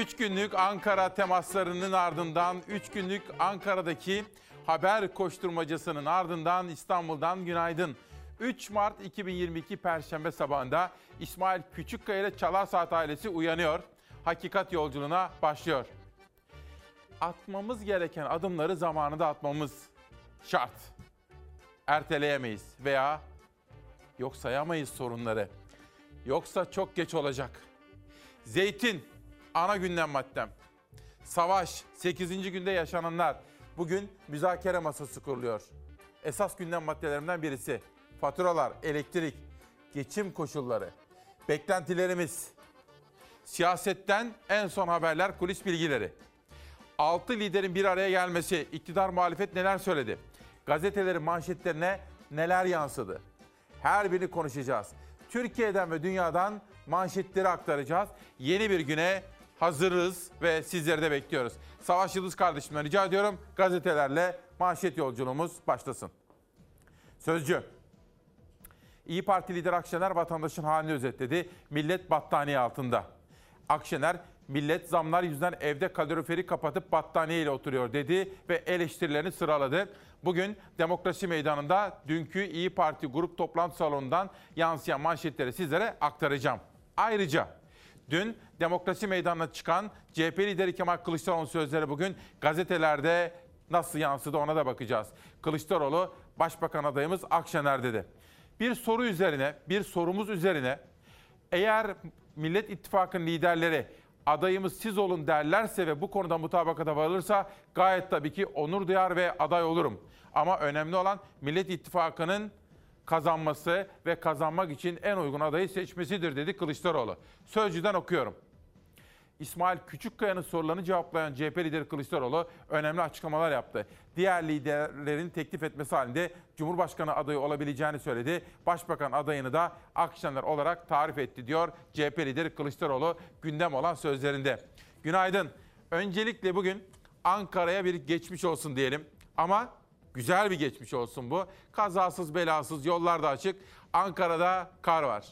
3 günlük Ankara temaslarının ardından 3 günlük Ankara'daki haber koşturmacasının ardından İstanbul'dan günaydın. 3 Mart 2022 Perşembe sabahında İsmail Küçükkaya ile Çalar Saat ailesi uyanıyor. Hakikat yolculuğuna başlıyor. Atmamız gereken adımları zamanında atmamız şart. Erteleyemeyiz veya yok sayamayız sorunları. Yoksa çok geç olacak. Zeytin ana gündem maddem. Savaş 8. günde yaşananlar. Bugün müzakere masası kuruluyor. Esas gündem maddelerimden birisi faturalar, elektrik, geçim koşulları, beklentilerimiz, siyasetten en son haberler, kulis bilgileri. Altı liderin bir araya gelmesi, iktidar muhalefet neler söyledi? Gazetelerin manşetlerine neler yansıdı? Her birini konuşacağız. Türkiye'den ve dünyadan manşetleri aktaracağız. Yeni bir güne hazırız ve sizleri de bekliyoruz. Savaş Yıldız kardeşimden rica ediyorum gazetelerle manşet yolculuğumuz başlasın. Sözcü. İyi Parti lideri Akşener vatandaşın halini özetledi. Millet battaniye altında. Akşener millet zamlar yüzünden evde kaloriferi kapatıp battaniye ile oturuyor dedi ve eleştirilerini sıraladı. Bugün Demokrasi Meydanı'nda dünkü İyi Parti grup toplantı salonundan yansıyan manşetleri sizlere aktaracağım. Ayrıca dün Demokrasi Meydanı'na çıkan CHP lideri Kemal Kılıçdaroğlu sözleri bugün gazetelerde nasıl yansıdı ona da bakacağız. Kılıçdaroğlu Başbakan adayımız Akşener dedi. Bir soru üzerine, bir sorumuz üzerine eğer Millet İttifakı'nın liderleri adayımız siz olun derlerse ve bu konuda mutabakata varılırsa gayet tabii ki onur duyar ve aday olurum. Ama önemli olan Millet İttifakı'nın kazanması ve kazanmak için en uygun adayı seçmesidir dedi Kılıçdaroğlu. Sözcüden okuyorum. İsmail Küçükkaya'nın sorularını cevaplayan CHP lideri Kılıçdaroğlu önemli açıklamalar yaptı. Diğer liderlerin teklif etmesi halinde Cumhurbaşkanı adayı olabileceğini söyledi. Başbakan adayını da Akşener olarak tarif etti diyor CHP lideri Kılıçdaroğlu gündem olan sözlerinde. Günaydın. Öncelikle bugün Ankara'ya bir geçmiş olsun diyelim. Ama güzel bir geçmiş olsun bu. Kazasız belasız yollar da açık. Ankara'da kar var.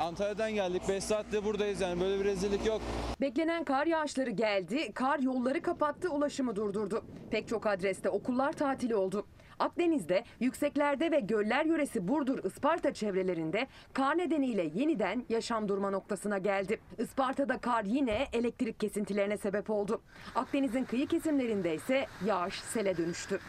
Antalya'dan geldik. 5 saatte buradayız yani böyle bir rezillik yok. Beklenen kar yağışları geldi, kar yolları kapattı, ulaşımı durdurdu. Pek çok adreste okullar tatil oldu. Akdeniz'de, yükseklerde ve göller yöresi Burdur, Isparta çevrelerinde kar nedeniyle yeniden yaşam durma noktasına geldi. Isparta'da kar yine elektrik kesintilerine sebep oldu. Akdeniz'in kıyı kesimlerinde ise yağış sele dönüştü.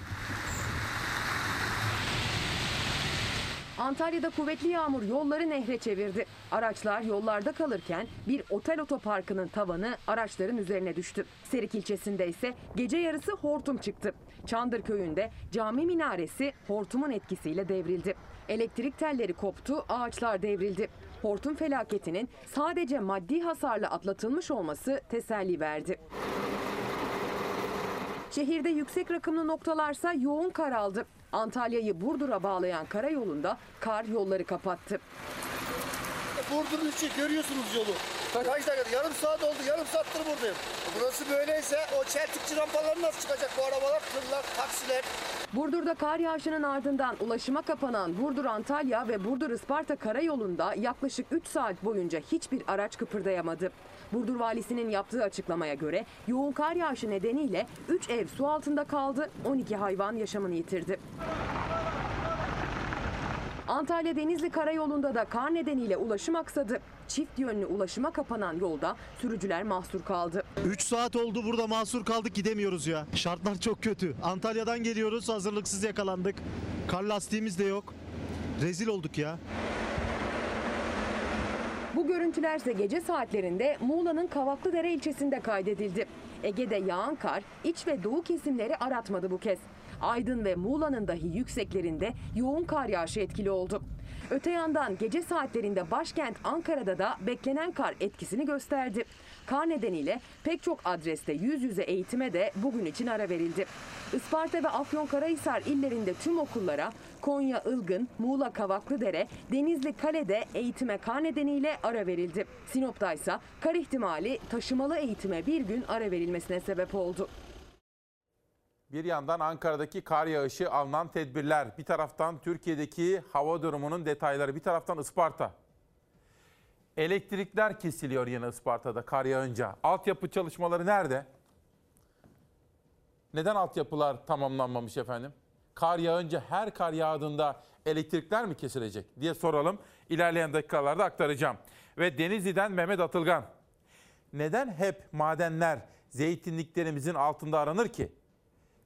Antalya'da kuvvetli yağmur yolları nehre çevirdi. Araçlar yollarda kalırken bir otel otoparkının tavanı araçların üzerine düştü. Serik ilçesinde ise gece yarısı hortum çıktı. Çandır köyünde cami minaresi hortumun etkisiyle devrildi. Elektrik telleri koptu, ağaçlar devrildi. Hortum felaketinin sadece maddi hasarla atlatılmış olması teselli verdi. Şehirde yüksek rakımlı noktalarsa yoğun kar aldı. Antalya'yı Burdur'a bağlayan karayolunda kar yolları kapattı. Burdur'un içi görüyorsunuz yolu. Kaç dakika? Yarım saat oldu. Yarım saattir buradayım. Burası böyleyse o çeltikçi rampaları nasıl çıkacak bu arabalar? Tırlar, taksiler. Burdur'da kar yağışının ardından ulaşıma kapanan Burdur-Antalya ve Burdur-Isparta karayolunda yaklaşık 3 saat boyunca hiçbir araç kıpırdayamadı. Burdur valisinin yaptığı açıklamaya göre yoğun kar yağışı nedeniyle 3 ev su altında kaldı, 12 hayvan yaşamını yitirdi. Antalya Denizli Karayolu'nda da kar nedeniyle ulaşım aksadı. Çift yönlü ulaşıma kapanan yolda sürücüler mahsur kaldı. 3 saat oldu burada mahsur kaldık gidemiyoruz ya. Şartlar çok kötü. Antalya'dan geliyoruz hazırlıksız yakalandık. Kar lastiğimiz de yok. Rezil olduk ya. Bu görüntüler ise gece saatlerinde Muğla'nın Kavaklıdere ilçesinde kaydedildi. Ege'de yağan kar iç ve doğu kesimleri aratmadı bu kez. Aydın ve Muğla'nın dahi yükseklerinde yoğun kar yağışı etkili oldu. Öte yandan gece saatlerinde başkent Ankara'da da beklenen kar etkisini gösterdi. Kar nedeniyle pek çok adreste yüz yüze eğitime de bugün için ara verildi. Isparta ve Afyonkarahisar illerinde tüm okullara, Konya Ilgın, Muğla Kavaklıdere, Denizli Kale'de eğitime kar nedeniyle ara verildi. Sinop'ta ise kar ihtimali taşımalı eğitime bir gün ara verilmesine sebep oldu. Bir yandan Ankara'daki kar yağışı alınan tedbirler, bir taraftan Türkiye'deki hava durumunun detayları, bir taraftan Isparta. Elektrikler kesiliyor yine Isparta'da kar yağınca. Altyapı çalışmaları nerede? Neden altyapılar tamamlanmamış efendim? Kar yağınca her kar yağdığında elektrikler mi kesilecek diye soralım. İlerleyen dakikalarda aktaracağım. Ve Denizli'den Mehmet Atılgan. Neden hep madenler zeytinliklerimizin altında aranır ki?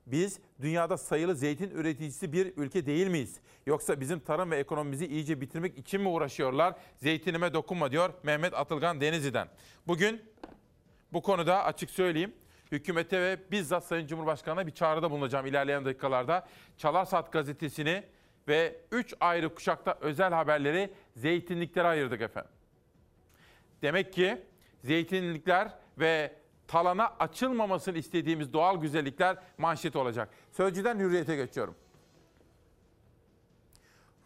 Biz dünyada sayılı zeytin üreticisi bir ülke değil miyiz? Yoksa bizim tarım ve ekonomimizi iyice bitirmek için mi uğraşıyorlar? Zeytinime dokunma diyor Mehmet Atılgan Denizli'den. Bugün bu konuda açık söyleyeyim. Hükümete ve bizzat Sayın Cumhurbaşkanı'na bir çağrıda bulunacağım ilerleyen dakikalarda. Çalar Saat gazetesini ve 3 ayrı kuşakta özel haberleri zeytinliklere ayırdık efendim. Demek ki zeytinlikler ve talana açılmamasını istediğimiz doğal güzellikler manşet olacak. Sözcüden hürriyete geçiyorum.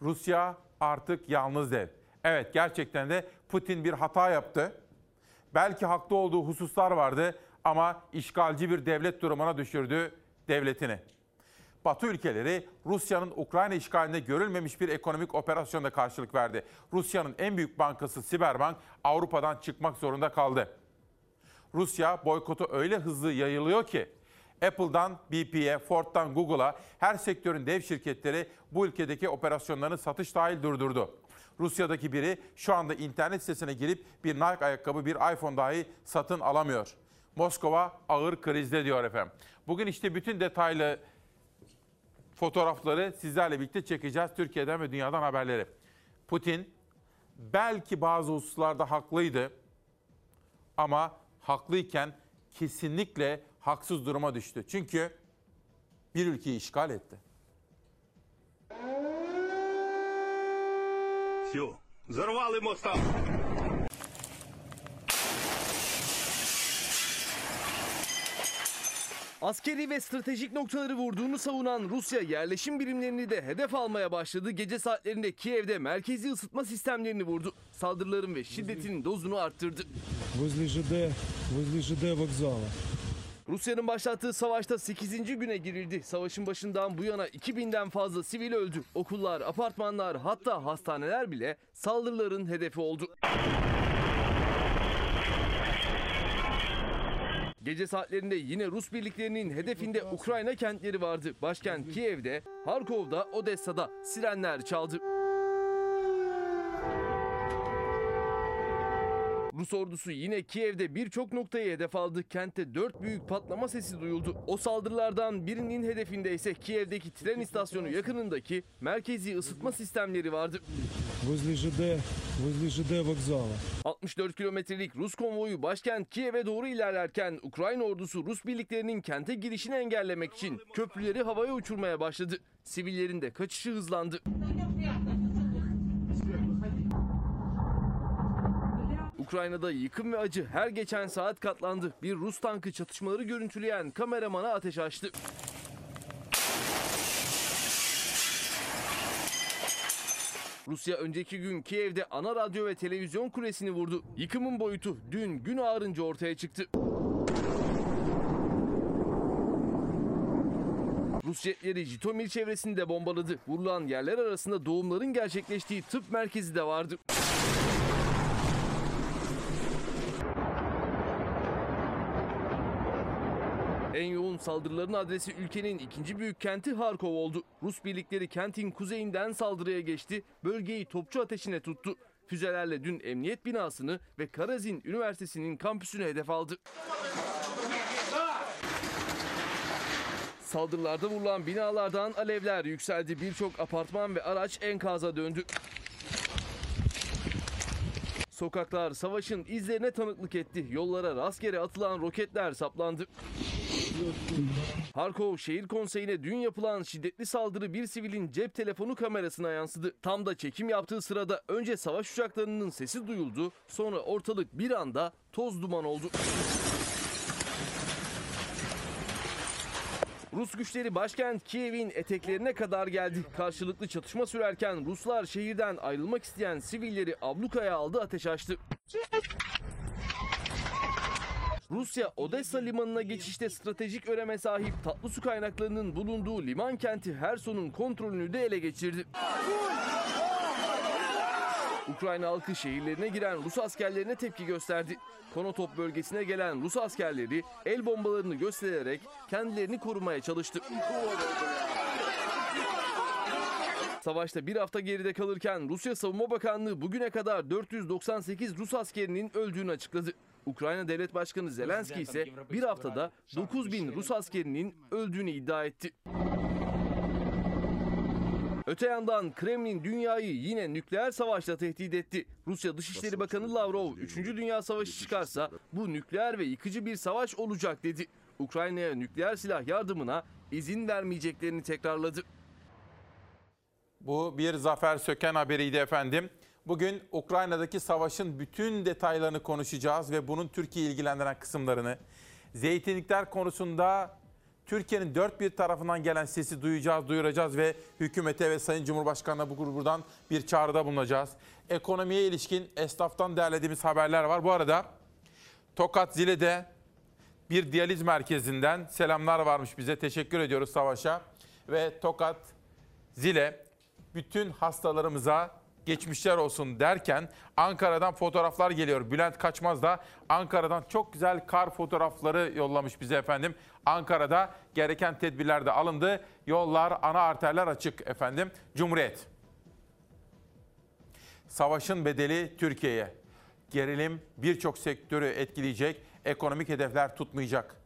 Rusya artık yalnız dev. Evet gerçekten de Putin bir hata yaptı. Belki haklı olduğu hususlar vardı ama işgalci bir devlet durumuna düşürdü devletini. Batı ülkeleri Rusya'nın Ukrayna işgaline görülmemiş bir ekonomik operasyonda karşılık verdi. Rusya'nın en büyük bankası Siberbank Avrupa'dan çıkmak zorunda kaldı. Rusya boykotu öyle hızlı yayılıyor ki Apple'dan BP'ye, Ford'dan Google'a her sektörün dev şirketleri bu ülkedeki operasyonlarını satış dahil durdurdu. Rusya'daki biri şu anda internet sitesine girip bir Nike ayakkabı, bir iPhone dahi satın alamıyor. Moskova ağır krizde diyor efendim. Bugün işte bütün detaylı fotoğrafları sizlerle birlikte çekeceğiz. Türkiye'den ve dünyadan haberleri. Putin belki bazı hususlarda haklıydı ama haklıyken kesinlikle haksız duruma düştü. Çünkü bir ülkeyi işgal etti. Все, взорвали моста. Askeri ve stratejik noktaları vurduğunu savunan Rusya yerleşim birimlerini de hedef almaya başladı. Gece saatlerinde Kiev'de merkezi ısıtma sistemlerini vurdu. Saldırıların ve şiddetinin dozunu arttırdı. Rusya'nın başlattığı savaşta 8. güne girildi. Savaşın başından bu yana 2000'den fazla sivil öldü. Okullar, apartmanlar hatta hastaneler bile saldırıların hedefi oldu. Gece saatlerinde yine Rus birliklerinin hedefinde Ukrayna kentleri vardı. Başkent Kiev'de, Harkov'da, Odessa'da sirenler çaldı. Rus ordusu yine Kiev'de birçok noktayı hedef aldı. Kentte dört büyük patlama sesi duyuldu. O saldırılardan birinin hedefinde ise Kiev'deki tren istasyonu yakınındaki merkezi ısıtma sistemleri vardı. 64 kilometrelik Rus konvoyu başkent Kiev'e doğru ilerlerken Ukrayna ordusu Rus birliklerinin kente girişini engellemek için köprüleri havaya uçurmaya başladı. Sivillerin de kaçışı hızlandı. Ukrayna'da yıkım ve acı her geçen saat katlandı. Bir Rus tankı çatışmaları görüntüleyen kameramana ateş açtı. Rusya önceki gün Kiev'de ana radyo ve televizyon kulesini vurdu. Yıkımın boyutu dün gün ağarınca ortaya çıktı. Rus jetleri Jitomir çevresini de bombaladı. Vurulan yerler arasında doğumların gerçekleştiği tıp merkezi de vardı. En yoğun saldırıların adresi ülkenin ikinci büyük kenti Harkov oldu. Rus birlikleri kentin kuzeyinden saldırıya geçti, bölgeyi topçu ateşine tuttu. Füzelerle dün emniyet binasını ve Karazin Üniversitesi'nin kampüsünü hedef aldı. Saldırılarda vurulan binalardan alevler yükseldi. Birçok apartman ve araç enkaza döndü. Sokaklar savaşın izlerine tanıklık etti. Yollara rastgele atılan roketler saplandı. Harkov Şehir Konseyi'ne dün yapılan şiddetli saldırı bir sivilin cep telefonu kamerasına yansıdı. Tam da çekim yaptığı sırada önce savaş uçaklarının sesi duyuldu, sonra ortalık bir anda toz duman oldu. Rus güçleri başkent Kiev'in eteklerine kadar geldi. Karşılıklı çatışma sürerken Ruslar şehirden ayrılmak isteyen sivilleri ablukaya aldı ateş açtı. Rusya Odessa limanına geçişte stratejik öneme sahip tatlı su kaynaklarının bulunduğu liman kenti Herson'un kontrolünü de ele geçirdi. Ukrayna halkı şehirlerine giren Rus askerlerine tepki gösterdi. Konotop bölgesine gelen Rus askerleri el bombalarını göstererek kendilerini korumaya çalıştı. Savaşta bir hafta geride kalırken Rusya Savunma Bakanlığı bugüne kadar 498 Rus askerinin öldüğünü açıkladı. Ukrayna Devlet Başkanı Zelenski ise bir haftada 9000 Rus askerinin öldüğünü iddia etti. Öte yandan Kremlin dünyayı yine nükleer savaşla tehdit etti. Rusya Dışişleri Bakanı Lavrov 3. Dünya Savaşı çıkarsa bu nükleer ve yıkıcı bir savaş olacak dedi. Ukrayna'ya nükleer silah yardımına izin vermeyeceklerini tekrarladı. Bu bir Zafer Söken haberiydi efendim. Bugün Ukrayna'daki savaşın bütün detaylarını konuşacağız ve bunun Türkiye'yi ilgilendiren kısımlarını. Zeytinlikler konusunda Türkiye'nin dört bir tarafından gelen sesi duyacağız, duyuracağız ve hükümete ve Sayın Cumhurbaşkanı'na bu buradan bir çağrıda bulunacağız. Ekonomiye ilişkin esnaftan derlediğimiz haberler var. Bu arada Tokat Zile'de bir diyaliz merkezinden selamlar varmış bize. Teşekkür ediyoruz Savaş'a. Ve Tokat Zile bütün hastalarımıza geçmişler olsun derken Ankara'dan fotoğraflar geliyor. Bülent Kaçmaz da Ankara'dan çok güzel kar fotoğrafları yollamış bize efendim. Ankara'da gereken tedbirler de alındı. Yollar, ana arterler açık efendim. Cumhuriyet. Savaşın bedeli Türkiye'ye. Gerilim birçok sektörü etkileyecek, ekonomik hedefler tutmayacak.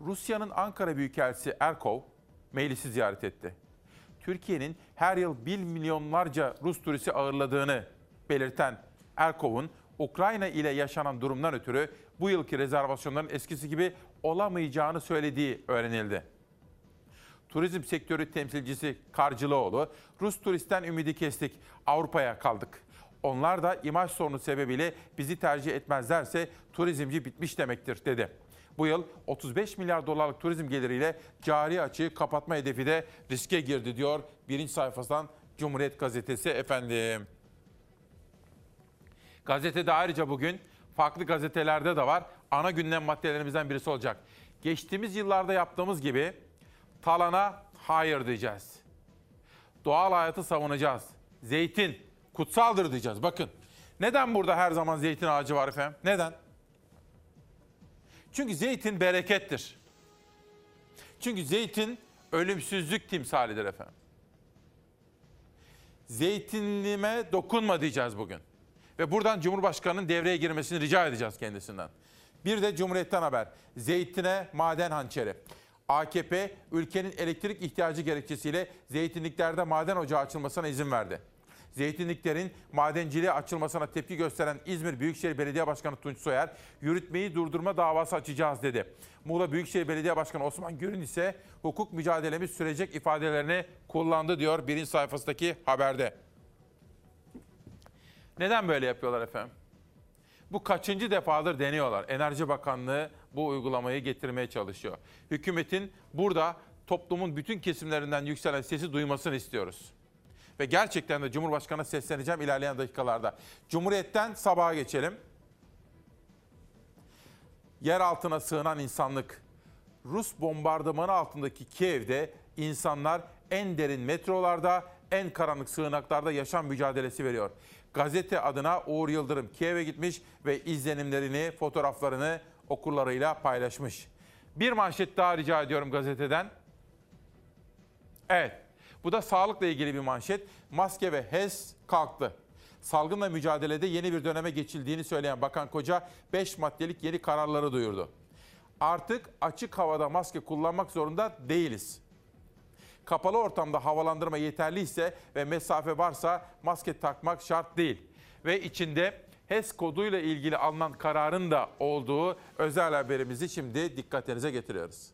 Rusya'nın Ankara Büyükelçisi Erkov meclisi ziyaret etti. Türkiye'nin her yıl 1 milyonlarca Rus turisti ağırladığını belirten Erkov'un Ukrayna ile yaşanan durumdan ötürü bu yılki rezervasyonların eskisi gibi olamayacağını söylediği öğrenildi. Turizm sektörü temsilcisi Karcılıoğlu, Rus turistten ümidi kestik, Avrupa'ya kaldık. Onlar da imaj sorunu sebebiyle bizi tercih etmezlerse turizmci bitmiş demektir dedi. Bu yıl 35 milyar dolarlık turizm geliriyle cari açığı kapatma hedefi de riske girdi diyor birinci sayfasından Cumhuriyet Gazetesi efendim. Gazetede ayrıca bugün farklı gazetelerde de var. Ana gündem maddelerimizden birisi olacak. Geçtiğimiz yıllarda yaptığımız gibi talana hayır diyeceğiz. Doğal hayatı savunacağız. Zeytin kutsaldır diyeceğiz. Bakın neden burada her zaman zeytin ağacı var efendim? Neden? Çünkü zeytin berekettir. Çünkü zeytin ölümsüzlük timsalidir efendim. Zeytinlime dokunma diyeceğiz bugün. Ve buradan Cumhurbaşkanı'nın devreye girmesini rica edeceğiz kendisinden. Bir de Cumhuriyet'ten haber. Zeytine maden hançeri. AKP ülkenin elektrik ihtiyacı gerekçesiyle zeytinliklerde maden ocağı açılmasına izin verdi. Zeytinliklerin madenciliğe açılmasına tepki gösteren İzmir Büyükşehir Belediye Başkanı Tunç Soyer, yürütmeyi durdurma davası açacağız dedi. Muğla Büyükşehir Belediye Başkanı Osman Gürün ise hukuk mücadelemiz sürecek ifadelerini kullandı diyor birinci sayfasındaki haberde. Neden böyle yapıyorlar efendim? Bu kaçıncı defadır deniyorlar. Enerji Bakanlığı bu uygulamayı getirmeye çalışıyor. Hükümetin burada toplumun bütün kesimlerinden yükselen sesi duymasını istiyoruz. Ve gerçekten de Cumhurbaşkanı'na sesleneceğim ilerleyen dakikalarda. Cumhuriyet'ten sabaha geçelim. Yer altına sığınan insanlık. Rus bombardımanı altındaki Kiev'de insanlar en derin metrolarda, en karanlık sığınaklarda yaşam mücadelesi veriyor. Gazete adına Uğur Yıldırım Kiev'e gitmiş ve izlenimlerini, fotoğraflarını okurlarıyla paylaşmış. Bir manşet daha rica ediyorum gazeteden. Evet, bu da sağlıkla ilgili bir manşet. Maske ve HES kalktı. Salgınla mücadelede yeni bir döneme geçildiğini söyleyen Bakan Koca 5 maddelik yeni kararları duyurdu. Artık açık havada maske kullanmak zorunda değiliz. Kapalı ortamda havalandırma yeterliyse ve mesafe varsa maske takmak şart değil. Ve içinde HES koduyla ilgili alınan kararın da olduğu özel haberimizi şimdi dikkatinize getiriyoruz.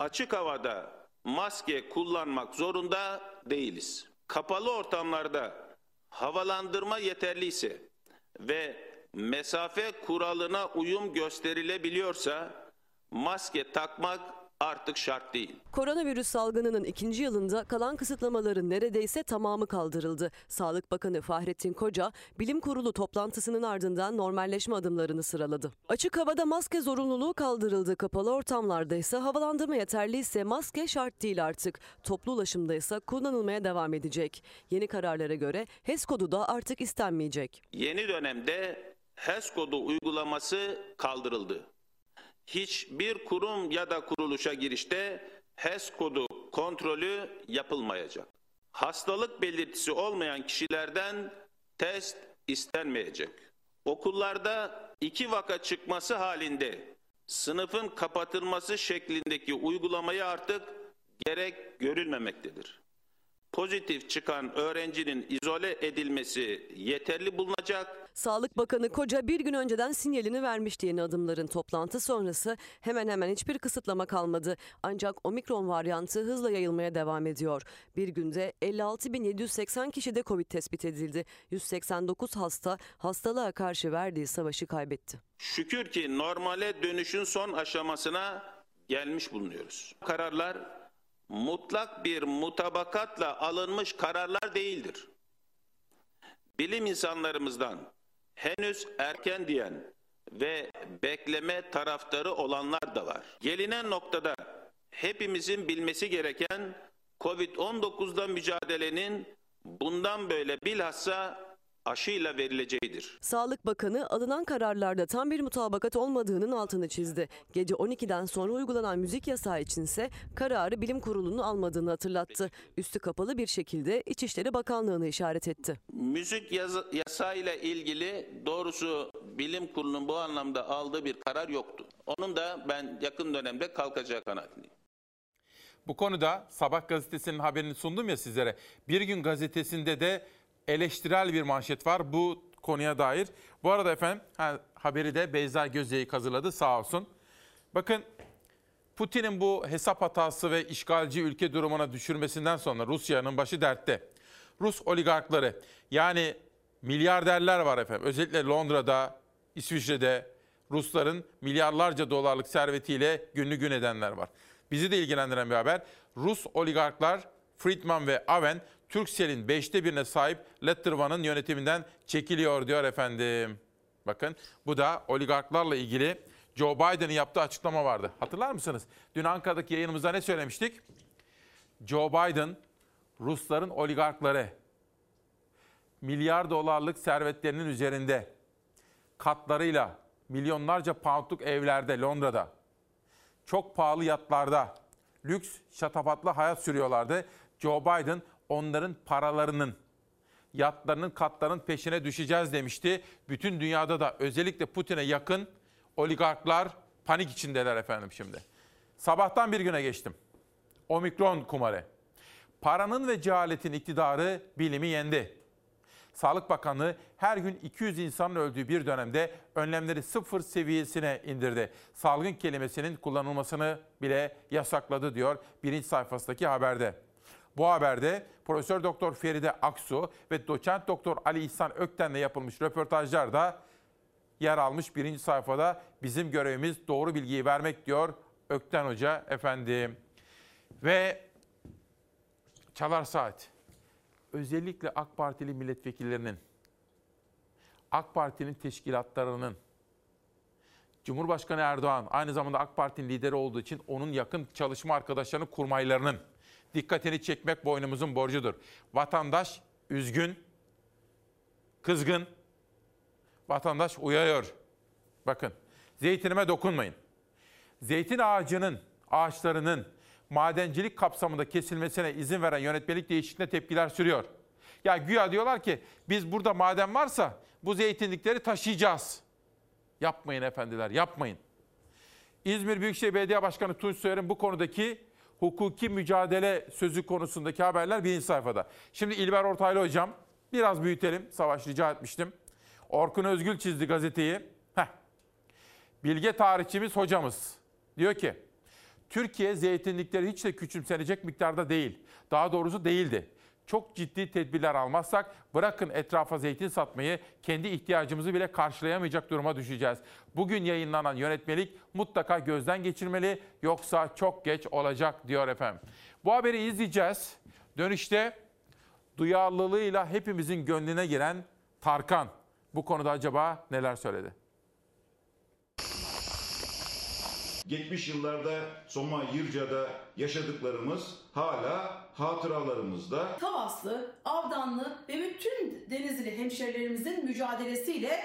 Açık havada maske kullanmak zorunda değiliz. Kapalı ortamlarda havalandırma yeterliyse ve mesafe kuralına uyum gösterilebiliyorsa maske takmak artık şart değil. Koronavirüs salgınının ikinci yılında kalan kısıtlamaların neredeyse tamamı kaldırıldı. Sağlık Bakanı Fahrettin Koca, bilim kurulu toplantısının ardından normalleşme adımlarını sıraladı. Açık havada maske zorunluluğu kaldırıldı. Kapalı ortamlarda ise havalandırma yeterliyse maske şart değil artık. Toplu ulaşımda ise kullanılmaya devam edecek. Yeni kararlara göre HES kodu da artık istenmeyecek. Yeni dönemde HES kodu uygulaması kaldırıldı. Hiçbir kurum ya da kuruluşa girişte HES kodu kontrolü yapılmayacak. Hastalık belirtisi olmayan kişilerden test istenmeyecek. Okullarda iki vaka çıkması halinde sınıfın kapatılması şeklindeki uygulamayı artık gerek görülmemektedir. Pozitif çıkan öğrencinin izole edilmesi yeterli bulunacak Sağlık Bakanı Koca bir gün önceden sinyalini vermişti yeni adımların toplantı sonrası hemen hemen hiçbir kısıtlama kalmadı. Ancak omikron varyantı hızla yayılmaya devam ediyor. Bir günde 56.780 kişide Covid tespit edildi. 189 hasta hastalığa karşı verdiği savaşı kaybetti. Şükür ki normale dönüşün son aşamasına gelmiş bulunuyoruz. Kararlar mutlak bir mutabakatla alınmış kararlar değildir. Bilim insanlarımızdan henüz erken diyen ve bekleme taraftarı olanlar da var. Gelinen noktada hepimizin bilmesi gereken Covid-19'da mücadelenin bundan böyle bilhassa aşıyla verileceğidir. Sağlık Bakanı alınan kararlarda tam bir mutabakat olmadığının altını çizdi. Gece 12'den sonra uygulanan müzik yasağı içinse kararı bilim kurulunun almadığını hatırlattı. Üstü kapalı bir şekilde İçişleri Bakanlığı'nı işaret etti. Müzik yasa- yasayla ilgili doğrusu bilim kurulunun bu anlamda aldığı bir karar yoktu. Onun da ben yakın dönemde kalkacağı kanaatindeyim. Bu konuda Sabah gazetesinin haberini sundum ya sizlere. Bir gün gazetesinde de eleştirel bir manşet var bu konuya dair. Bu arada efendim ha, haberi de Beyza Gözyayık hazırladı sağ olsun. Bakın Putin'in bu hesap hatası ve işgalci ülke durumuna düşürmesinden sonra Rusya'nın başı dertte. Rus oligarkları yani milyarderler var efendim. Özellikle Londra'da, İsviçre'de Rusların milyarlarca dolarlık servetiyle günlü gün edenler var. Bizi de ilgilendiren bir haber. Rus oligarklar Friedman ve Aven Turkcell'in beşte birine sahip Letterman'ın yönetiminden çekiliyor diyor efendim. Bakın bu da oligarklarla ilgili Joe Biden'ın yaptığı açıklama vardı. Hatırlar mısınız? Dün Ankara'daki yayınımızda ne söylemiştik? Joe Biden Rusların oligarkları milyar dolarlık servetlerinin üzerinde katlarıyla milyonlarca poundluk evlerde Londra'da çok pahalı yatlarda lüks şatafatlı hayat sürüyorlardı. Joe Biden onların paralarının yatlarının katlarının peşine düşeceğiz demişti. Bütün dünyada da özellikle Putin'e yakın oligarklar panik içindeler efendim şimdi. Sabahtan bir güne geçtim. Omikron kumarı. Paranın ve cehaletin iktidarı bilimi yendi. Sağlık Bakanlığı her gün 200 insanın öldüğü bir dönemde önlemleri sıfır seviyesine indirdi. Salgın kelimesinin kullanılmasını bile yasakladı diyor birinci sayfasındaki haberde. Bu haberde Profesör Doktor Feride Aksu ve Doçent Doktor Ali İhsan Ökten'le yapılmış röportajlar da yer almış birinci sayfada. Bizim görevimiz doğru bilgiyi vermek diyor Ökten Hoca efendim. Ve Çalar Saat özellikle AK Partili milletvekillerinin, AK Parti'nin teşkilatlarının, Cumhurbaşkanı Erdoğan aynı zamanda AK Parti'nin lideri olduğu için onun yakın çalışma arkadaşlarının kurmaylarının dikkatini çekmek boynumuzun borcudur. Vatandaş üzgün, kızgın, vatandaş uyarıyor. Bakın, zeytinime dokunmayın. Zeytin ağacının, ağaçlarının madencilik kapsamında kesilmesine izin veren yönetmelik değişikliğine tepkiler sürüyor. Ya güya diyorlar ki biz burada maden varsa bu zeytinlikleri taşıyacağız. Yapmayın efendiler, yapmayın. İzmir Büyükşehir Belediye Başkanı Tunç Soyer'in bu konudaki hukuki mücadele sözü konusundaki haberler birinci sayfada. Şimdi İlber Ortaylı hocam biraz büyütelim. Savaş rica etmiştim. Orkun Özgül çizdi gazeteyi. Heh. Bilge tarihçimiz hocamız diyor ki Türkiye zeytinlikleri hiç de küçümsenecek miktarda değil. Daha doğrusu değildi. Çok ciddi tedbirler almazsak bırakın etrafa zeytin satmayı kendi ihtiyacımızı bile karşılayamayacak duruma düşeceğiz. Bugün yayınlanan yönetmelik mutlaka gözden geçirmeli yoksa çok geç olacak diyor efendim. Bu haberi izleyeceğiz. Dönüşte duyarlılığıyla hepimizin gönlüne giren Tarkan bu konuda acaba neler söyledi? Geçmiş yıllarda Soma Yırca'da yaşadıklarımız hala hatıralarımızda. Tavaslı, Avdanlı ve bütün Denizli hemşerilerimizin mücadelesiyle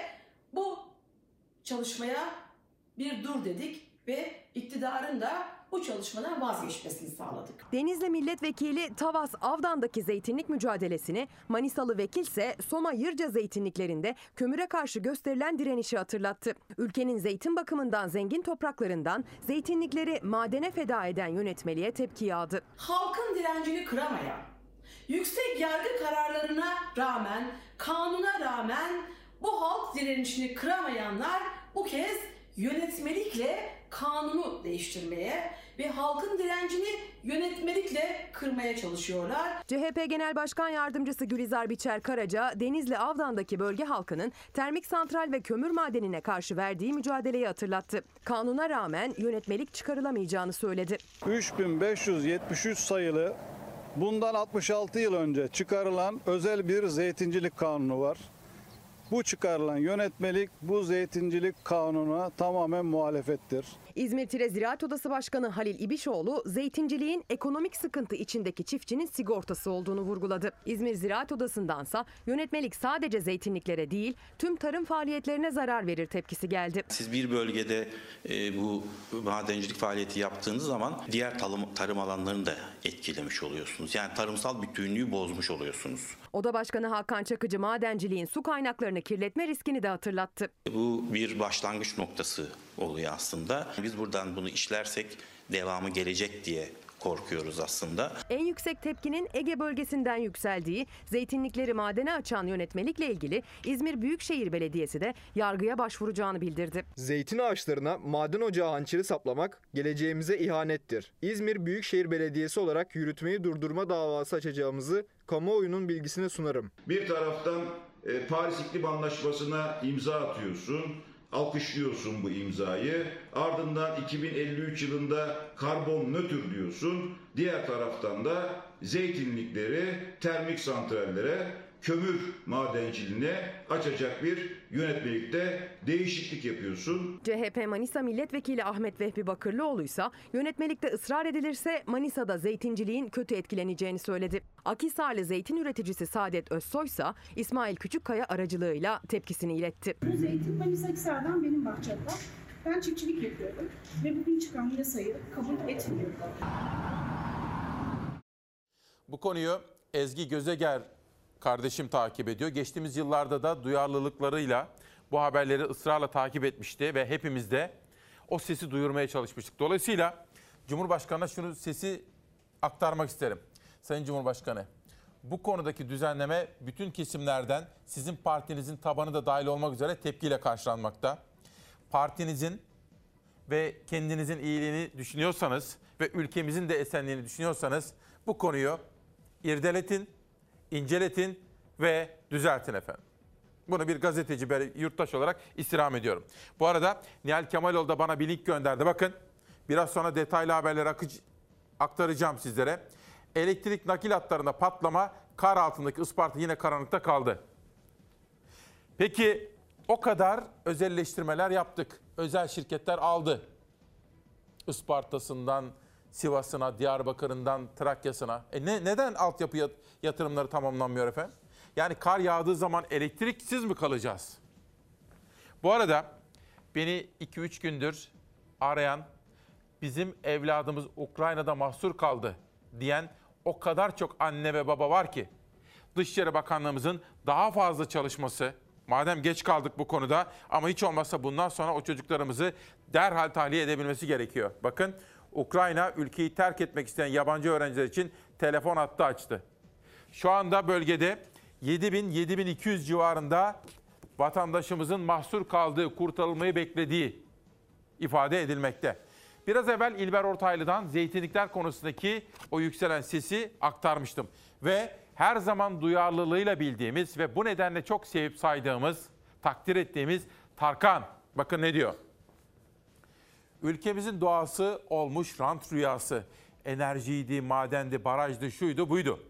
bu çalışmaya bir dur dedik ve iktidarın da bu çalışmadan vazgeçmesini sağladık. Denizli Milletvekili Tavas Avdan'daki zeytinlik mücadelesini, Manisalı vekilse Soma Yırca zeytinliklerinde kömüre karşı gösterilen direnişi hatırlattı. Ülkenin zeytin bakımından zengin topraklarından zeytinlikleri madene feda eden yönetmeliğe tepki yağdı. Halkın direncini kıramayan, yüksek yargı kararlarına rağmen, kanuna rağmen bu halk direnişini kıramayanlar bu kez yönetmelikle kanunu değiştirmeye ve halkın direncini yönetmelikle kırmaya çalışıyorlar. CHP Genel Başkan Yardımcısı Gülizar Biçer Karaca, Denizli Avdan'daki bölge halkının termik santral ve kömür madenine karşı verdiği mücadeleyi hatırlattı. Kanuna rağmen yönetmelik çıkarılamayacağını söyledi. 3573 sayılı bundan 66 yıl önce çıkarılan özel bir zeytincilik kanunu var. Bu çıkarılan yönetmelik bu zeytincilik kanununa tamamen muhalefettir. İzmir Tire Ziraat Odası Başkanı Halil İbişoğlu, zeytinciliğin ekonomik sıkıntı içindeki çiftçinin sigortası olduğunu vurguladı. İzmir Ziraat Odası'ndansa yönetmelik sadece zeytinliklere değil, tüm tarım faaliyetlerine zarar verir tepkisi geldi. Siz bir bölgede e, bu madencilik faaliyeti yaptığınız zaman diğer tarım, tarım alanlarını da etkilemiş oluyorsunuz. Yani tarımsal bütünlüğü bozmuş oluyorsunuz. Oda Başkanı Hakan Çakıcı madenciliğin su kaynaklarını kirletme riskini de hatırlattı. Bu bir başlangıç noktası oluyor aslında. Biz buradan bunu işlersek devamı gelecek diye korkuyoruz aslında. En yüksek tepkinin Ege bölgesinden yükseldiği, zeytinlikleri madene açan yönetmelikle ilgili İzmir Büyükşehir Belediyesi de yargıya başvuracağını bildirdi. Zeytin ağaçlarına maden ocağı hançeri saplamak geleceğimize ihanettir. İzmir Büyükşehir Belediyesi olarak yürütmeyi durdurma davası açacağımızı kamuoyunun bilgisine sunarım. Bir taraftan e, Paris İklim Anlaşması'na imza atıyorsun, alkışlıyorsun bu imzayı. Ardından 2053 yılında karbon nötr diyorsun. Diğer taraftan da zeytinlikleri termik santrallere, kömür madenciliğine açacak bir yönetmelikte değişiklik yapıyorsun. CHP Manisa Milletvekili Ahmet Vehbi Bakırlıoğlu ise yönetmelikte ısrar edilirse Manisa'da zeytinciliğin kötü etkileneceğini söyledi. Akhisarlı zeytin üreticisi Saadet Özsoy ise İsmail Küçükkaya aracılığıyla tepkisini iletti. Bu zeytin Manisa Akhisar'dan benim bahçemde. Ben çiftçilik yapıyorum ve bugün çıkan yasayı kabul etmiyorum. Bu konuyu Ezgi Gözeger kardeşim takip ediyor. Geçtiğimiz yıllarda da duyarlılıklarıyla bu haberleri ısrarla takip etmişti ve hepimiz de o sesi duyurmaya çalışmıştık. Dolayısıyla Cumhurbaşkanı'na şunu sesi aktarmak isterim. Sayın Cumhurbaşkanı, bu konudaki düzenleme bütün kesimlerden sizin partinizin tabanı da dahil olmak üzere tepkiyle karşılanmakta. Partinizin ve kendinizin iyiliğini düşünüyorsanız ve ülkemizin de esenliğini düşünüyorsanız bu konuyu irdeletin, inceletin ve düzeltin efendim. Bunu bir gazeteci, bir yurttaş olarak istirham ediyorum. Bu arada Nihal Kemaloğlu da bana bir link gönderdi. Bakın biraz sonra detaylı haberleri akıcı, aktaracağım sizlere. Elektrik nakil hatlarında patlama, kar altındaki Isparta yine karanlıkta kaldı. Peki o kadar özelleştirmeler yaptık. Özel şirketler aldı. Isparta'sından Sivas'ına, Diyarbakır'ından Trakya'sına. E ne, neden altyapı yat- yatırımları tamamlanmıyor efendim? Yani kar yağdığı zaman elektriksiz mi kalacağız? Bu arada beni 2-3 gündür arayan, bizim evladımız Ukrayna'da mahsur kaldı diyen o kadar çok anne ve baba var ki Dışişleri Bakanlığımızın daha fazla çalışması, madem geç kaldık bu konuda ama hiç olmazsa bundan sonra o çocuklarımızı derhal tahliye edebilmesi gerekiyor. Bakın Ukrayna ülkeyi terk etmek isteyen yabancı öğrenciler için telefon hattı açtı. Şu anda bölgede 7000-7200 civarında vatandaşımızın mahsur kaldığı, kurtarılmayı beklediği ifade edilmekte. Biraz evvel İlber Ortaylı'dan zeytinlikler konusundaki o yükselen sesi aktarmıştım. Ve her zaman duyarlılığıyla bildiğimiz ve bu nedenle çok sevip saydığımız, takdir ettiğimiz Tarkan. Bakın ne diyor? Ülkemizin doğası olmuş rant rüyası. Enerjiydi, madendi, barajdı, şuydu, buydu.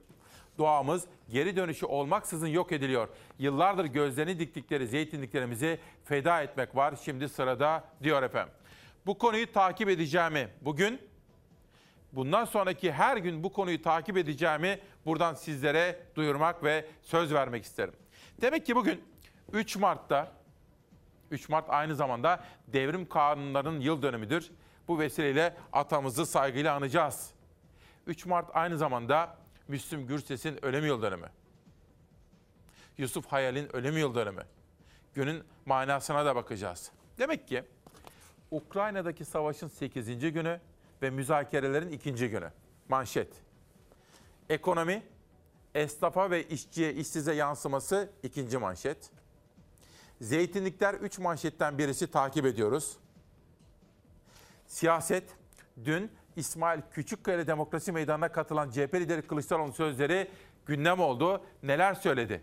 Doğamız geri dönüşü olmaksızın yok ediliyor. Yıllardır gözlerini diktikleri zeytinliklerimizi feda etmek var. Şimdi sırada diyor efendim. Bu konuyu takip edeceğimi bugün, bundan sonraki her gün bu konuyu takip edeceğimi buradan sizlere duyurmak ve söz vermek isterim. Demek ki bugün 3 Mart'ta 3 Mart aynı zamanda devrim kanunlarının yıl dönümüdür. Bu vesileyle atamızı saygıyla anacağız. 3 Mart aynı zamanda Müslüm Gürses'in ölüm yıl dönümü. Yusuf Hayal'in ölüm yıl dönümü. Günün manasına da bakacağız. Demek ki Ukrayna'daki savaşın 8. günü ve müzakerelerin 2. günü. Manşet. Ekonomi, esnafa ve işçiye işsize yansıması ikinci manşet. Zeytinlikler 3 manşetten birisi takip ediyoruz. Siyaset, dün İsmail Küçükkaya Demokrasi Meydanı'na katılan CHP lideri Kılıçdaroğlu'nun sözleri gündem oldu. Neler söyledi?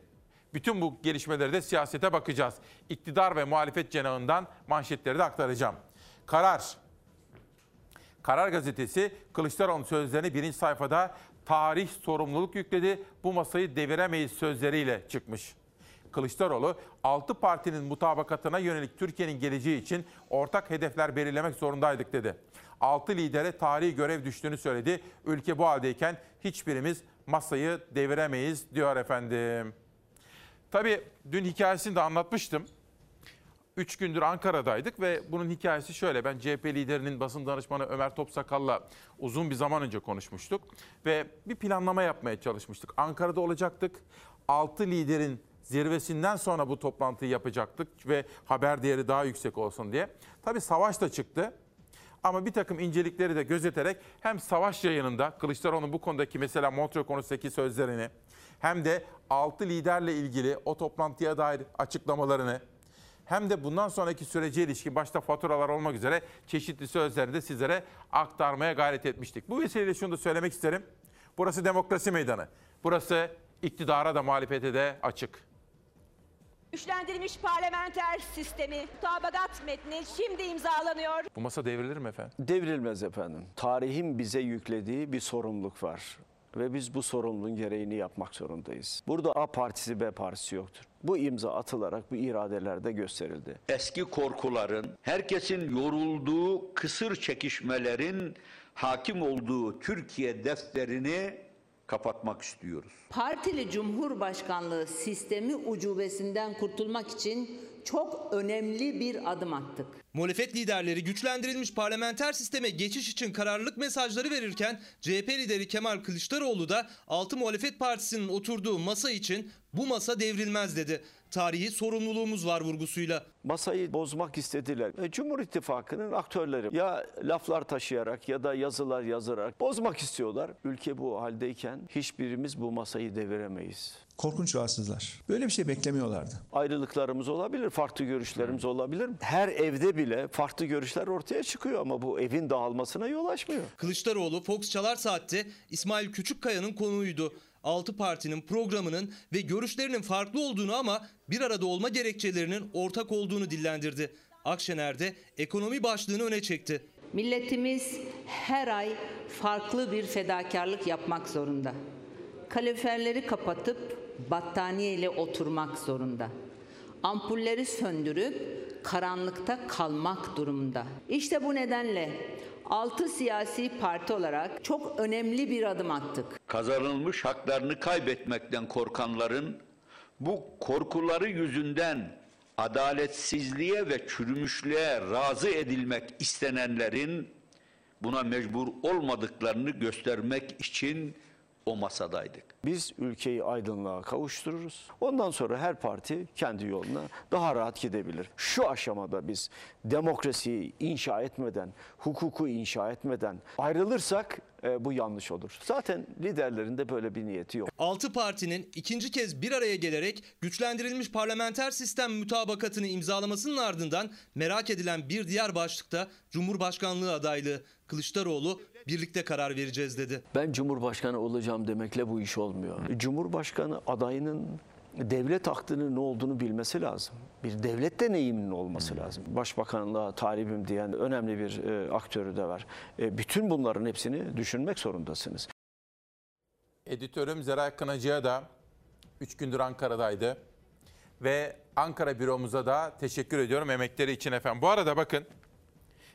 Bütün bu gelişmeleri de siyasete bakacağız. İktidar ve muhalefet cenahından manşetleri de aktaracağım. Karar. Karar gazetesi Kılıçdaroğlu sözlerini birinci sayfada tarih sorumluluk yükledi. Bu masayı deviremeyiz sözleriyle çıkmış. Kılıçdaroğlu 6 partinin mutabakatına yönelik Türkiye'nin geleceği için ortak hedefler belirlemek zorundaydık dedi. 6 lidere tarihi görev düştüğünü söyledi. Ülke bu haldeyken hiçbirimiz masayı deviremeyiz diyor efendim. Tabii dün hikayesini de anlatmıştım. Üç gündür Ankara'daydık ve bunun hikayesi şöyle. Ben CHP liderinin basın danışmanı Ömer Topsakal'la uzun bir zaman önce konuşmuştuk. Ve bir planlama yapmaya çalışmıştık. Ankara'da olacaktık. Altı liderin zirvesinden sonra bu toplantıyı yapacaktık ve haber değeri daha yüksek olsun diye. Tabii savaş da çıktı. Ama bir takım incelikleri de gözeterek hem savaş yayınında Kılıçdaroğlu'nun bu konudaki mesela Montreux konusundaki sözlerini hem de 6 liderle ilgili o toplantıya dair açıklamalarını hem de bundan sonraki sürece ilişkin başta faturalar olmak üzere çeşitli sözleri de sizlere aktarmaya gayret etmiştik. Bu vesileyle şunu da söylemek isterim. Burası demokrasi meydanı. Burası iktidara da muhalefete de açık. Güçlendirilmiş parlamenter sistemi mutabakat metni şimdi imzalanıyor. Bu masa devrilir mi efendim? Devrilmez efendim. Tarihin bize yüklediği bir sorumluluk var. Ve biz bu sorumluluğun gereğini yapmak zorundayız. Burada A partisi B partisi yoktur. Bu imza atılarak bu iradelerde gösterildi. Eski korkuların, herkesin yorulduğu kısır çekişmelerin hakim olduğu Türkiye defterini kapatmak istiyoruz. Partili Cumhurbaşkanlığı sistemi ucubesinden kurtulmak için çok önemli bir adım attık. Muhalefet liderleri güçlendirilmiş parlamenter sisteme geçiş için kararlılık mesajları verirken CHP lideri Kemal Kılıçdaroğlu da 6 muhalefet partisinin oturduğu masa için bu masa devrilmez dedi. Tarihi sorumluluğumuz var vurgusuyla. Masayı bozmak istediler. E, Cumhur İttifakı'nın aktörleri ya laflar taşıyarak ya da yazılar yazarak bozmak istiyorlar. Ülke bu haldeyken hiçbirimiz bu masayı deviremeyiz. Korkunç rahatsızlar. Böyle bir şey beklemiyorlardı. Ayrılıklarımız olabilir, farklı görüşlerimiz olabilir. Her evde bile farklı görüşler ortaya çıkıyor ama bu evin dağılmasına yol açmıyor. Kılıçdaroğlu Fox Çalar Saat'te İsmail Küçükkaya'nın konuğuydu. 6 partinin programının ve görüşlerinin farklı olduğunu ama bir arada olma gerekçelerinin ortak olduğunu dillendirdi. Akşener'de ekonomi başlığını öne çekti. Milletimiz her ay farklı bir fedakarlık yapmak zorunda. Kaloriferleri kapatıp battaniye ile oturmak zorunda. Ampulleri söndürüp karanlıkta kalmak durumunda. İşte bu nedenle 6 siyasi parti olarak çok önemli bir adım attık. Kazanılmış haklarını kaybetmekten korkanların bu korkuları yüzünden adaletsizliğe ve çürümüşlüğe razı edilmek istenenlerin buna mecbur olmadıklarını göstermek için o masadaydık. Biz ülkeyi aydınlığa kavuştururuz. Ondan sonra her parti kendi yoluna daha rahat gidebilir. Şu aşamada biz demokrasiyi inşa etmeden, hukuku inşa etmeden ayrılırsak e, bu yanlış olur. Zaten liderlerin de böyle bir niyeti yok. 6 partinin ikinci kez bir araya gelerek güçlendirilmiş parlamenter sistem mütabakatını imzalamasının ardından merak edilen bir diğer başlıkta Cumhurbaşkanlığı adaylığı. Kılıçdaroğlu birlikte karar vereceğiz dedi. Ben Cumhurbaşkanı olacağım demekle bu iş olmuyor. Cumhurbaşkanı adayının devlet aklının ne olduğunu bilmesi lazım. Bir devlet deneyiminin olması lazım. Başbakanlığa talibim diyen önemli bir e, aktörü de var. E, bütün bunların hepsini düşünmek zorundasınız. Editörüm Zeray Kınacı'ya da 3 gündür Ankara'daydı. Ve Ankara büromuza da teşekkür ediyorum emekleri için efendim. Bu arada bakın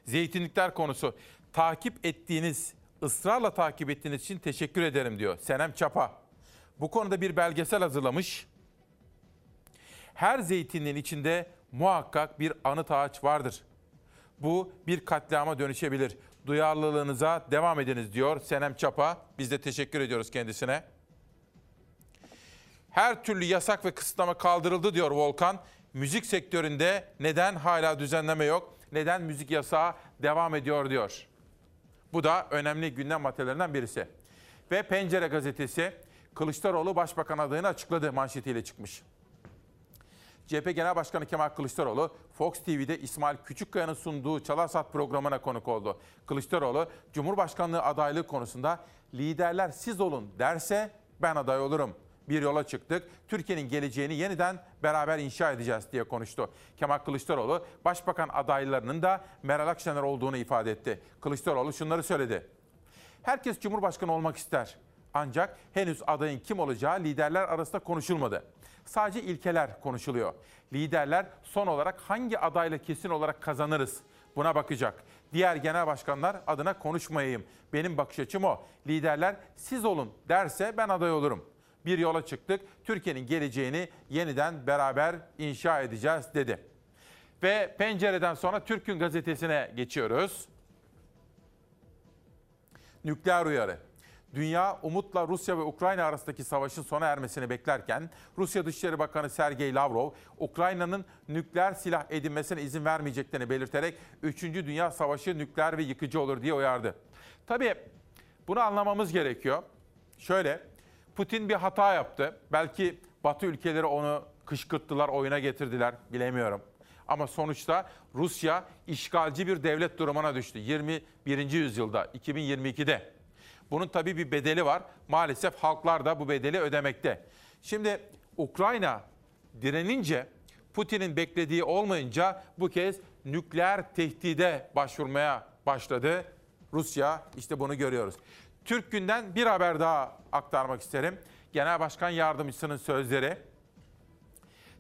zeytinlikler konusu. Takip ettiğiniz, ısrarla takip ettiğiniz için teşekkür ederim diyor Senem Çapa. Bu konuda bir belgesel hazırlamış. Her zeytinin içinde muhakkak bir anıt ağaç vardır. Bu bir katliama dönüşebilir. Duyarlılığınıza devam ediniz diyor Senem Çapa. Biz de teşekkür ediyoruz kendisine. Her türlü yasak ve kısıtlama kaldırıldı diyor Volkan. Müzik sektöründe neden hala düzenleme yok? Neden müzik yasağı devam ediyor diyor. Bu da önemli gündem maddelerinden birisi. Ve Pencere gazetesi Kılıçdaroğlu başbakan adayını açıkladı manşetiyle çıkmış. CHP Genel Başkanı Kemal Kılıçdaroğlu Fox TV'de İsmail Küçükkaya'nın sunduğu Çalarsat programına konuk oldu. Kılıçdaroğlu Cumhurbaşkanlığı adaylığı konusunda liderler siz olun derse ben aday olurum. Bir yola çıktık. Türkiye'nin geleceğini yeniden beraber inşa edeceğiz diye konuştu. Kemal Kılıçdaroğlu başbakan adaylarının da Meral Akşener olduğunu ifade etti. Kılıçdaroğlu şunları söyledi. Herkes Cumhurbaşkanı olmak ister. Ancak henüz adayın kim olacağı liderler arasında konuşulmadı. Sadece ilkeler konuşuluyor. Liderler son olarak hangi adayla kesin olarak kazanırız buna bakacak. Diğer genel başkanlar adına konuşmayayım. Benim bakış açım o. Liderler siz olun derse ben aday olurum. Bir yola çıktık. Türkiye'nin geleceğini yeniden beraber inşa edeceğiz dedi. Ve pencereden sonra Türk Gün gazetesine geçiyoruz. Nükleer uyarı. Dünya umutla Rusya ve Ukrayna arasındaki savaşın sona ermesini beklerken Rusya Dışişleri Bakanı Sergey Lavrov, Ukrayna'nın nükleer silah edinmesine izin vermeyeceklerini belirterek 3. Dünya Savaşı nükleer ve yıkıcı olur diye uyardı. Tabii bunu anlamamız gerekiyor. Şöyle, Putin bir hata yaptı. Belki Batı ülkeleri onu kışkırttılar, oyuna getirdiler, bilemiyorum. Ama sonuçta Rusya işgalci bir devlet durumuna düştü 21. yüzyılda, 2022'de. Bunun tabii bir bedeli var. Maalesef halklar da bu bedeli ödemekte. Şimdi Ukrayna direnince Putin'in beklediği olmayınca bu kez nükleer tehdide başvurmaya başladı. Rusya işte bunu görüyoruz. Türk Günden bir haber daha aktarmak isterim. Genel Başkan Yardımcısının sözleri.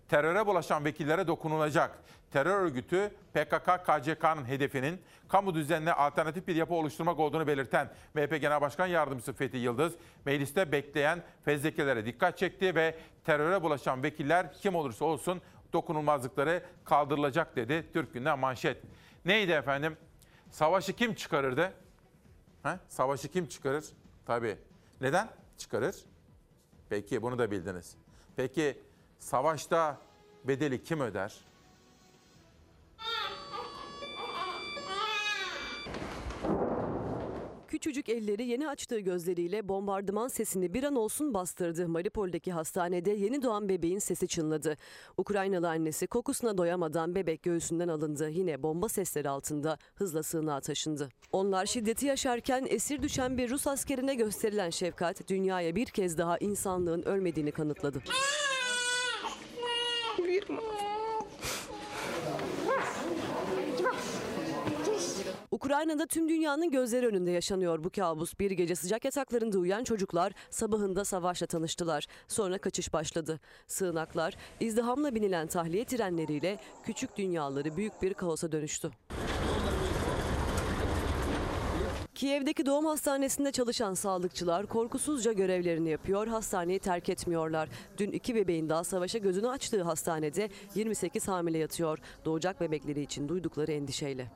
Teröre bulaşan vekillere dokunulacak. Terör örgütü PKK-KCK'nın hedefinin kamu düzenine alternatif bir yapı oluşturmak olduğunu belirten MHP Genel Başkan Yardımcısı Fethi Yıldız, mecliste bekleyen fezlekelere dikkat çekti ve teröre bulaşan vekiller kim olursa olsun dokunulmazlıkları kaldırılacak dedi Türk Günden manşet. Neydi efendim? Savaşı kim çıkarırdı? Ha? Savaşı kim çıkarır? Tabii. Neden çıkarır? Peki bunu da bildiniz. Peki savaşta bedeli kim öder? Küçücük elleri yeni açtığı gözleriyle bombardıman sesini bir an olsun bastırdı. Mariupol'deki hastanede yeni doğan bebeğin sesi çınladı. Ukraynalı annesi kokusuna doyamadan bebek göğsünden alındı. Yine bomba sesleri altında hızla sığınağa taşındı. Onlar şiddeti yaşarken esir düşen bir Rus askerine gösterilen şefkat dünyaya bir kez daha insanlığın ölmediğini kanıtladı. Ukrayna'da tüm dünyanın gözleri önünde yaşanıyor bu kabus. Bir gece sıcak yataklarında uyuyan çocuklar sabahında savaşla tanıştılar. Sonra kaçış başladı. Sığınaklar izdihamla binilen tahliye trenleriyle küçük dünyaları büyük bir kaosa dönüştü. Kiev'deki doğum hastanesinde çalışan sağlıkçılar korkusuzca görevlerini yapıyor, hastaneyi terk etmiyorlar. Dün iki bebeğin daha savaşa gözünü açtığı hastanede 28 hamile yatıyor. Doğacak bebekleri için duydukları endişeyle.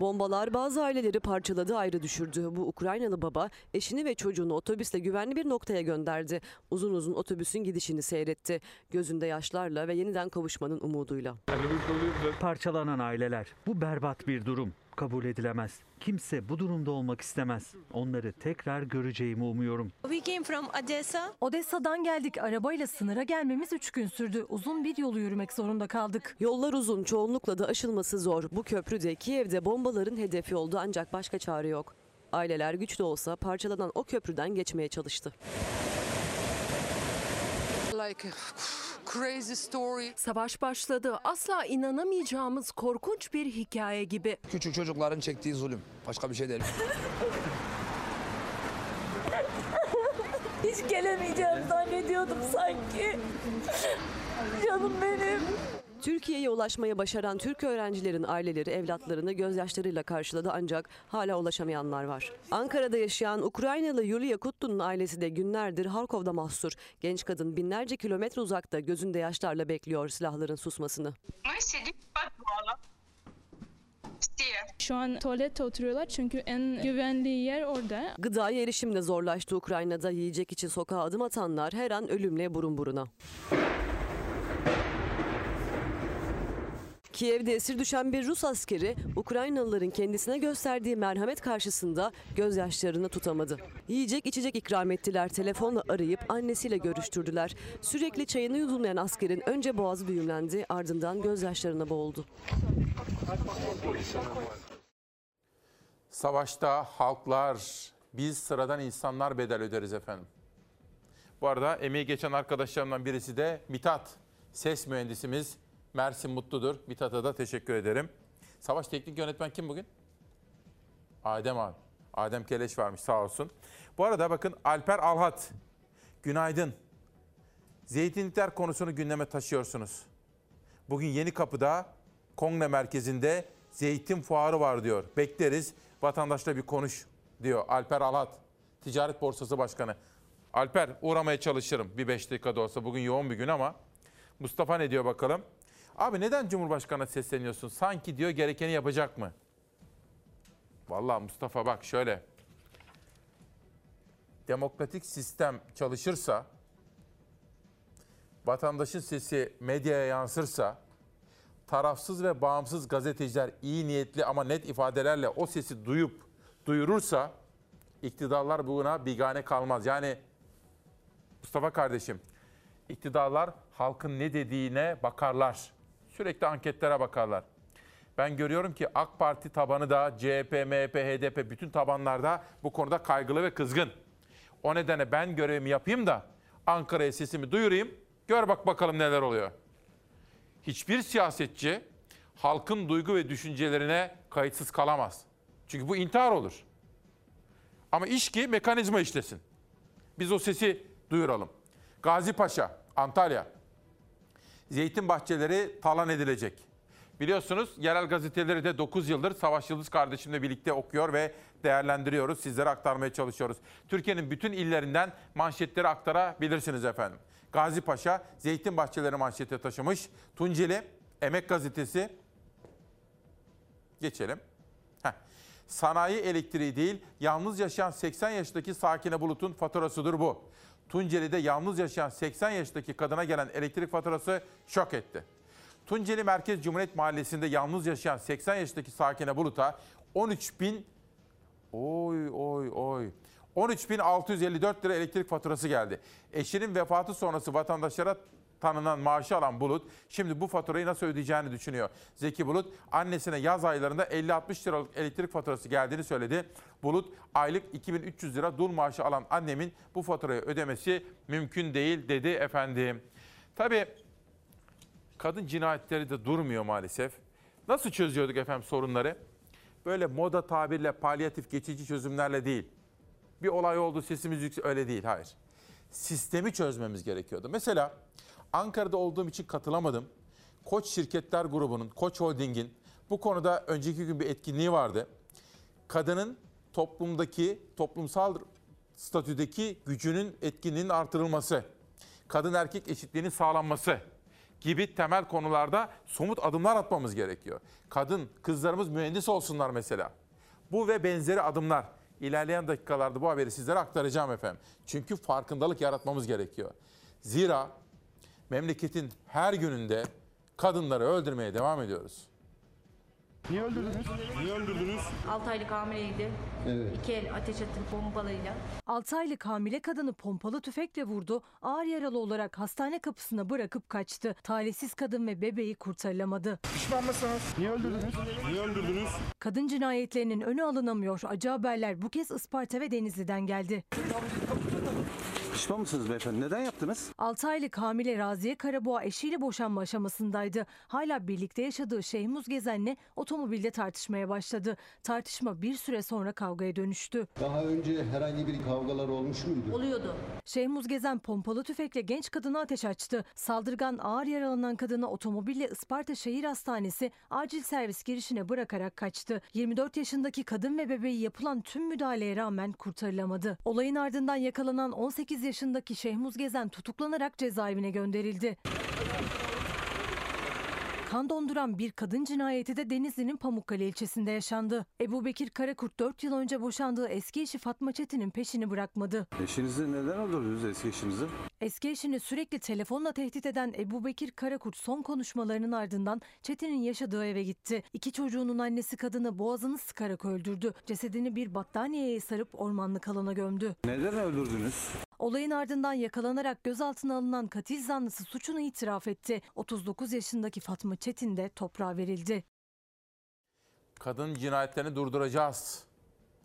Bombalar bazı aileleri parçaladı ayrı düşürdü. Bu Ukraynalı baba eşini ve çocuğunu otobüsle güvenli bir noktaya gönderdi. Uzun uzun otobüsün gidişini seyretti. Gözünde yaşlarla ve yeniden kavuşmanın umuduyla. Parçalanan aileler. Bu berbat bir durum. Kabul edilemez. Kimse bu durumda olmak istemez. Onları tekrar göreceğimi umuyorum. We came from Odessa. Odessa'dan geldik. Arabayla sınıra gelmemiz 3 gün sürdü. Uzun bir yolu yürümek zorunda kaldık. Yollar uzun, çoğunlukla da aşılması zor. Bu köprü de Kiev'de bombaların hedefi oldu ancak başka çare yok. Aileler güç de olsa parçalanan o köprüden geçmeye çalıştı. Savaş başladı. Asla inanamayacağımız korkunç bir hikaye gibi. Küçük çocukların çektiği zulüm. Başka bir şey değil. Hiç gelemeyeceğim zannediyordum sanki. Canım benim. Türkiye'ye ulaşmaya başaran Türk öğrencilerin aileleri evlatlarını gözyaşlarıyla karşıladı ancak hala ulaşamayanlar var. Ankara'da yaşayan Ukraynalı Yulia Kutlu'nun ailesi de günlerdir Harkov'da mahsur. Genç kadın binlerce kilometre uzakta gözünde yaşlarla bekliyor silahların susmasını. Şu an tuvalette oturuyorlar çünkü en güvenli yer orada. Gıdaya erişim de zorlaştı Ukrayna'da. Yiyecek için sokağa adım atanlar her an ölümle burun buruna. Kiev'de esir düşen bir Rus askeri Ukraynalıların kendisine gösterdiği merhamet karşısında gözyaşlarını tutamadı. Yiyecek içecek ikram ettiler, telefonla arayıp annesiyle görüştürdüler. Sürekli çayını yudumlayan askerin önce boğazı düğümlendi ardından gözyaşlarına boğuldu. Savaşta halklar, biz sıradan insanlar bedel öderiz efendim. Bu arada emeği geçen arkadaşlarımdan birisi de Mithat. Ses mühendisimiz Mersin Mutludur. Mithat'a da teşekkür ederim. Savaş teknik yönetmen kim bugün? Adem abi. Adem Keleş varmış sağ olsun. Bu arada bakın Alper Alhat. Günaydın. Zeytinlikler konusunu gündeme taşıyorsunuz. Bugün Yeni Kapı'da Kongne merkezinde zeytin fuarı var diyor. Bekleriz vatandaşla bir konuş diyor Alper Alhat. Ticaret Borsası Başkanı. Alper uğramaya çalışırım bir beş dakikada olsa. Bugün yoğun bir gün ama. Mustafa ne diyor bakalım? Abi neden Cumhurbaşkanı'na sesleniyorsun? Sanki diyor gerekeni yapacak mı? Vallahi Mustafa bak şöyle. Demokratik sistem çalışırsa, vatandaşın sesi medyaya yansırsa, tarafsız ve bağımsız gazeteciler iyi niyetli ama net ifadelerle o sesi duyup duyurursa iktidarlar buna bigane kalmaz. Yani Mustafa kardeşim, iktidarlar halkın ne dediğine bakarlar. Sürekli anketlere bakarlar. Ben görüyorum ki AK Parti tabanı da CHP, MHP, HDP bütün tabanlarda bu konuda kaygılı ve kızgın. O nedenle ben görevimi yapayım da Ankara'ya sesimi duyurayım. Gör bak bakalım neler oluyor. Hiçbir siyasetçi halkın duygu ve düşüncelerine kayıtsız kalamaz. Çünkü bu intihar olur. Ama iş ki mekanizma işlesin. Biz o sesi duyuralım. Gazi Paşa, Antalya. Zeytin bahçeleri talan edilecek. Biliyorsunuz yerel gazeteleri de 9 yıldır Savaş Yıldız kardeşimle birlikte okuyor ve değerlendiriyoruz. Sizlere aktarmaya çalışıyoruz. Türkiye'nin bütün illerinden manşetleri aktarabilirsiniz efendim. Gazi Paşa zeytin bahçeleri manşete taşımış. Tunceli Emek Gazetesi. Geçelim. Sanayi elektriği değil, yalnız yaşayan 80 yaşındaki Sakine Bulut'un faturasıdır bu. Tunceli'de yalnız yaşayan 80 yaşındaki kadına gelen elektrik faturası şok etti. Tunceli Merkez Cumhuriyet Mahallesi'nde yalnız yaşayan 80 yaşındaki Sakine Bulut'a 13 bin oy oy oy 13.654 lira elektrik faturası geldi. Eşinin vefatı sonrası vatandaşlara tanınan maaşı alan Bulut şimdi bu faturayı nasıl ödeyeceğini düşünüyor. Zeki Bulut annesine yaz aylarında 50-60 liralık elektrik faturası geldiğini söyledi. Bulut aylık 2300 lira dul maaşı alan annemin bu faturayı ödemesi mümkün değil dedi efendim. Tabii kadın cinayetleri de durmuyor maalesef. Nasıl çözüyorduk efendim sorunları? Böyle moda tabirle palyatif geçici çözümlerle değil. Bir olay oldu sesimiz yüksek öyle değil hayır. Sistemi çözmemiz gerekiyordu. Mesela Ankara'da olduğum için katılamadım. Koç Şirketler Grubu'nun, Koç Holding'in bu konuda önceki gün bir etkinliği vardı. Kadının toplumdaki, toplumsal statüdeki gücünün etkinliğinin artırılması, kadın erkek eşitliğinin sağlanması gibi temel konularda somut adımlar atmamız gerekiyor. Kadın, kızlarımız mühendis olsunlar mesela. Bu ve benzeri adımlar. İlerleyen dakikalarda bu haberi sizlere aktaracağım efendim. Çünkü farkındalık yaratmamız gerekiyor. Zira memleketin her gününde kadınları öldürmeye devam ediyoruz. Niye öldürdünüz? Niye öldürdünüz? 6 aylık hamileydi. Evet. İki el ateş ettim pompalıyla. 6 aylık hamile kadını pompalı tüfekle vurdu, ağır yaralı olarak hastane kapısına bırakıp kaçtı. Talihsiz kadın ve bebeği kurtarılamadı. Pişman mısınız? Niye öldürdünüz? Niye öldürdünüz? Kadın cinayetlerinin önü alınamıyor. Acı haberler bu kez Isparta ve Denizli'den geldi. Pişman mısınız beyefendi? Neden yaptınız? 6 aylık hamile Raziye Karaboğa eşiyle boşanma aşamasındaydı. Hala birlikte yaşadığı Şehmuz Gezen'le otomobilde tartışmaya başladı. Tartışma bir süre sonra kavgaya dönüştü. Daha önce herhangi bir kavgalar olmuş muydu? Oluyordu. Şehmuz Gezen pompalı tüfekle genç kadına ateş açtı. Saldırgan ağır yaralanan kadını otomobille Isparta Şehir Hastanesi acil servis girişine bırakarak kaçtı. 24 yaşındaki kadın ve bebeği yapılan tüm müdahaleye rağmen kurtarılamadı. Olayın ardından yakalanan 18 yaşındaki Şehmuz Gezen tutuklanarak cezaevine gönderildi. Kan donduran bir kadın cinayeti de Denizli'nin Pamukkale ilçesinde yaşandı. Ebu Bekir Karakurt 4 yıl önce boşandığı eski eşi Fatma Çetin'in peşini bırakmadı. Eşinizi neden öldürdünüz eski eşinizi? Eski eşini sürekli telefonla tehdit eden Ebu Bekir Karakurt son konuşmalarının ardından Çetin'in yaşadığı eve gitti. İki çocuğunun annesi kadını boğazını sıkarak öldürdü. Cesedini bir battaniyeye sarıp ormanlık alana gömdü. Neden öldürdünüz? Olayın ardından yakalanarak gözaltına alınan katil zanlısı suçunu itiraf etti. 39 yaşındaki Fatma Çetin de toprağa verildi. Kadın cinayetlerini durduracağız.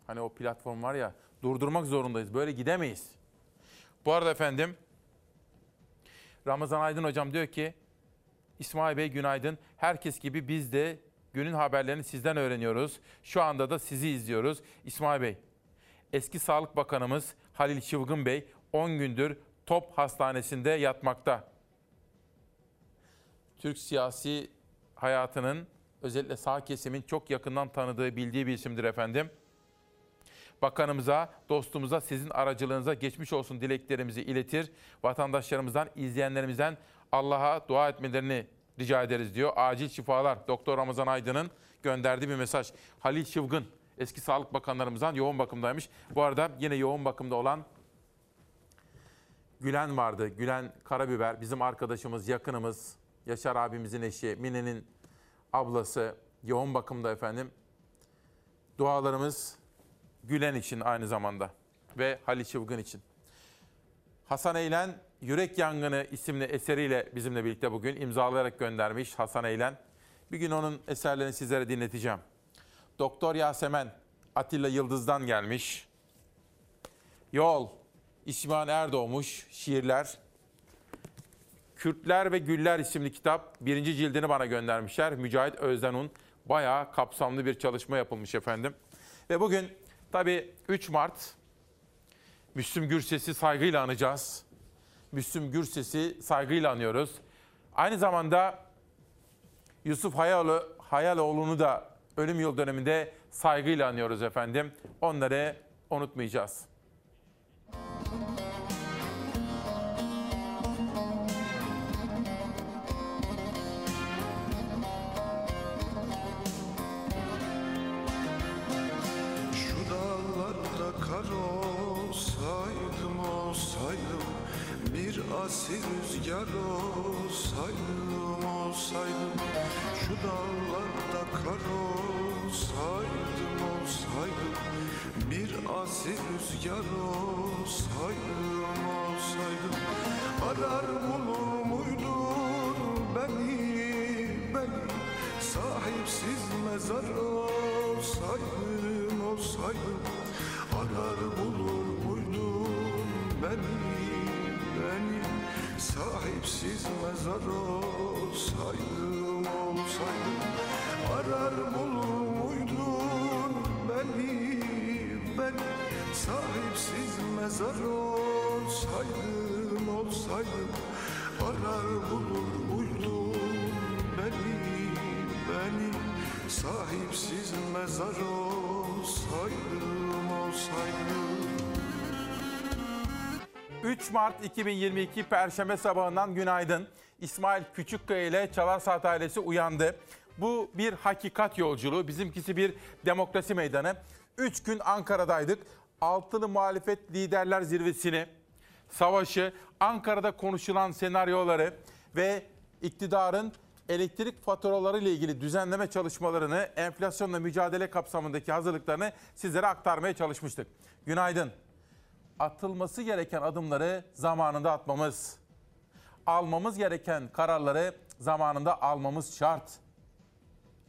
Hani o platform var ya durdurmak zorundayız. Böyle gidemeyiz. Bu arada efendim Ramazan Aydın hocam diyor ki İsmail Bey günaydın. Herkes gibi biz de günün haberlerini sizden öğreniyoruz. Şu anda da sizi izliyoruz. İsmail Bey, eski Sağlık Bakanımız Halil Çılgın Bey 10 gündür Top Hastanesi'nde yatmakta. Türk siyasi hayatının özellikle sağ kesimin çok yakından tanıdığı, bildiği bir isimdir efendim. Bakanımıza, dostumuza, sizin aracılığınıza geçmiş olsun dileklerimizi iletir. Vatandaşlarımızdan, izleyenlerimizden Allah'a dua etmelerini rica ederiz diyor. Acil şifalar. Doktor Ramazan Aydın'ın gönderdiği bir mesaj. Halil Çılgın, eski sağlık bakanlarımızdan yoğun bakımdaymış. Bu arada yine yoğun bakımda olan Gülen vardı. Gülen Karabiber bizim arkadaşımız, yakınımız. Yaşar abimizin eşi, Mine'nin ablası yoğun bakımda efendim. Dualarımız Gülen için aynı zamanda ve Halil Çılgın için. Hasan Eylen Yürek Yangını isimli eseriyle bizimle birlikte bugün imzalayarak göndermiş Hasan Eylen. Bir gün onun eserlerini sizlere dinleteceğim. Doktor Yasemen Atilla Yıldız'dan gelmiş. Yol İsmail Erdoğmuş şiirler. Kürtler ve Güller isimli kitap birinci cildini bana göndermişler. Mücahit Özdenun bayağı kapsamlı bir çalışma yapılmış efendim. Ve bugün tabii 3 Mart Müslüm Gürses'i saygıyla anacağız. Müslüm Gürses'i saygıyla anıyoruz. Aynı zamanda Yusuf Hayalo, Hayaloğlu'nu da ölüm yıl döneminde saygıyla anıyoruz efendim. Onları unutmayacağız. Asil rüzgar olsaydım olsaydım Şu dağlarda kar olsaydım olsaydım Bir asil rüzgar olsaydım olsaydım Arar bulur muydun beni beni? Sahipsiz mezar olsaydım olsaydım Arar bulur muydun beni Sahipsiz mezar olsaydım olsaydım Arar bulur muydun beni beni? Sahipsiz mezar olsaydım olsaydım Arar bulur muydun beni beni? Sahipsiz mezar olsaydım olsaydım 3 Mart 2022 Perşembe sabahından günaydın. İsmail Küçükkaya ile Çalar Saat ailesi uyandı. Bu bir hakikat yolculuğu, bizimkisi bir demokrasi meydanı. 3 gün Ankara'daydık. Altılı muhalefet liderler zirvesini, savaşı, Ankara'da konuşulan senaryoları ve iktidarın elektrik faturaları ile ilgili düzenleme çalışmalarını, enflasyonla mücadele kapsamındaki hazırlıklarını sizlere aktarmaya çalışmıştık. Günaydın. Atılması gereken adımları zamanında atmamız, almamız gereken kararları zamanında almamız şart.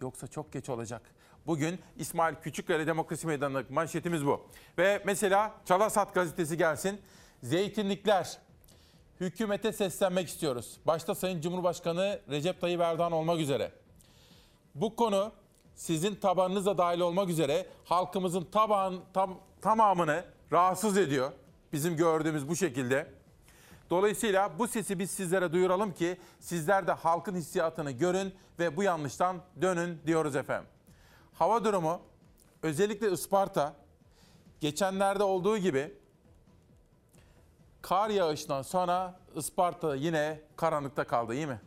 Yoksa çok geç olacak. Bugün İsmail Küçükkaya Demokrasi Meydanı'ndaki manşetimiz bu. Ve mesela Çalasat gazetesi gelsin. Zeytinlikler. Hükümete seslenmek istiyoruz. Başta Sayın Cumhurbaşkanı Recep Tayyip Erdoğan olmak üzere. Bu konu sizin tabanınıza dahil olmak üzere halkımızın taban, tam, tamamını rahatsız ediyor. Bizim gördüğümüz bu şekilde. Dolayısıyla bu sesi biz sizlere duyuralım ki sizler de halkın hissiyatını görün ve bu yanlıştan dönün diyoruz efendim. Hava durumu özellikle Isparta geçenlerde olduğu gibi kar yağışından sonra Isparta yine karanlıkta kaldı iyi mi?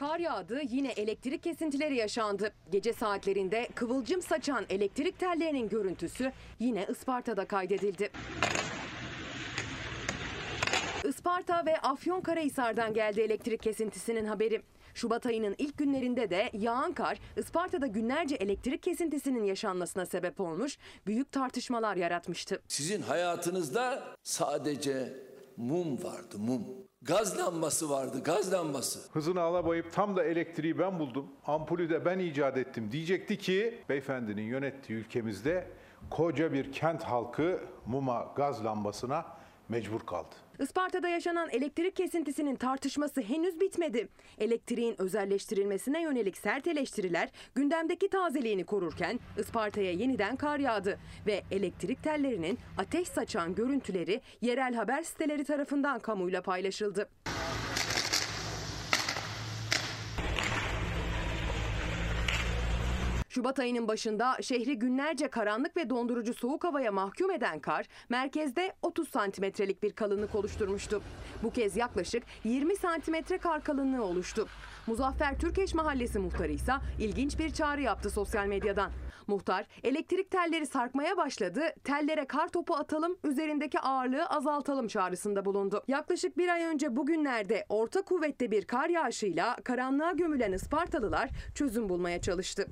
Kar yağdı, yine elektrik kesintileri yaşandı. Gece saatlerinde kıvılcım saçan elektrik tellerinin görüntüsü yine Isparta'da kaydedildi. Isparta ve Afyonkarahisar'dan geldi elektrik kesintisinin haberi. Şubat ayının ilk günlerinde de yağan kar Isparta'da günlerce elektrik kesintisinin yaşanmasına sebep olmuş, büyük tartışmalar yaratmıştı. Sizin hayatınızda sadece mum vardı mum. Gaz lambası vardı gaz lambası. Hızını alabayıp tam da elektriği ben buldum, ampulü de ben icat ettim diyecekti ki beyefendinin yönettiği ülkemizde koca bir kent halkı muma, gaz lambasına mecbur kaldı. Isparta'da yaşanan elektrik kesintisinin tartışması henüz bitmedi. Elektriğin özelleştirilmesine yönelik sert eleştiriler gündemdeki tazeliğini korurken Isparta'ya yeniden kar yağdı ve elektrik tellerinin ateş saçan görüntüleri yerel haber siteleri tarafından kamuyla paylaşıldı. Şubat ayının başında şehri günlerce karanlık ve dondurucu soğuk havaya mahkum eden kar merkezde 30 santimetrelik bir kalınlık oluşturmuştu. Bu kez yaklaşık 20 santimetre kar kalınlığı oluştu. Muzaffer Türkeş Mahallesi muhtarı ise ilginç bir çağrı yaptı sosyal medyadan. Muhtar elektrik telleri sarkmaya başladı, tellere kar topu atalım, üzerindeki ağırlığı azaltalım çağrısında bulundu. Yaklaşık bir ay önce bugünlerde orta kuvvette bir kar yağışıyla karanlığa gömülen Ispartalılar çözüm bulmaya çalıştı.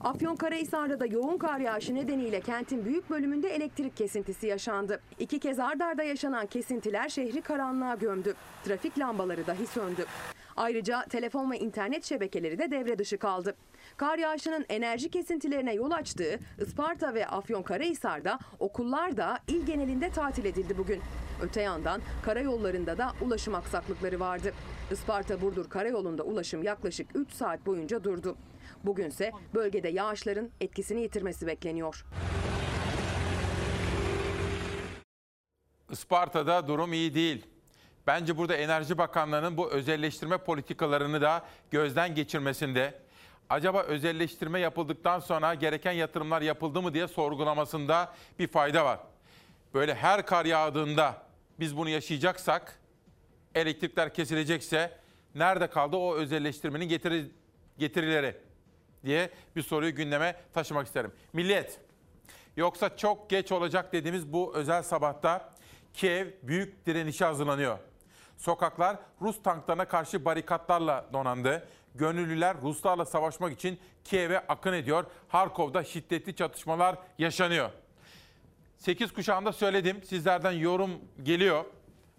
Afyonkarahisar'da da yoğun kar yağışı nedeniyle kentin büyük bölümünde elektrik kesintisi yaşandı. İki kez ard arda yaşanan kesintiler şehri karanlığa gömdü. Trafik lambaları dahi söndü. Ayrıca telefon ve internet şebekeleri de devre dışı kaldı. Kar yağışının enerji kesintilerine yol açtığı Isparta ve Afyonkarahisar'da okullar da il genelinde tatil edildi bugün. Öte yandan karayollarında da ulaşım aksaklıkları vardı. Isparta-Burdur karayolunda ulaşım yaklaşık 3 saat boyunca durdu. Bugünse bölgede yağışların etkisini yitirmesi bekleniyor. Isparta'da durum iyi değil. Bence burada Enerji Bakanlığı'nın bu özelleştirme politikalarını da gözden geçirmesinde, acaba özelleştirme yapıldıktan sonra gereken yatırımlar yapıldı mı diye sorgulamasında bir fayda var. Böyle her kar yağdığında biz bunu yaşayacaksak, elektrikler kesilecekse nerede kaldı o özelleştirmenin getiri, getirileri diye bir soruyu gündeme taşımak isterim. Milliyet, yoksa çok geç olacak dediğimiz bu özel sabahta Kiev büyük direnişe hazırlanıyor. Sokaklar Rus tanklarına karşı barikatlarla donandı. Gönüllüler Ruslarla savaşmak için Kiev'e akın ediyor. Harkov'da şiddetli çatışmalar yaşanıyor. 8 kuşağında söyledim. Sizlerden yorum geliyor.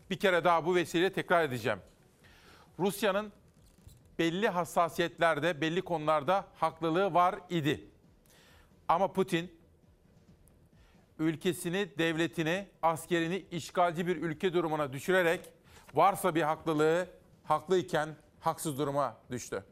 Bir kere daha bu vesileyle tekrar edeceğim. Rusya'nın belli hassasiyetlerde, belli konularda haklılığı var idi. Ama Putin ülkesini, devletini, askerini işgalci bir ülke durumuna düşürerek varsa bir haklılığı haklıyken haksız duruma düştü.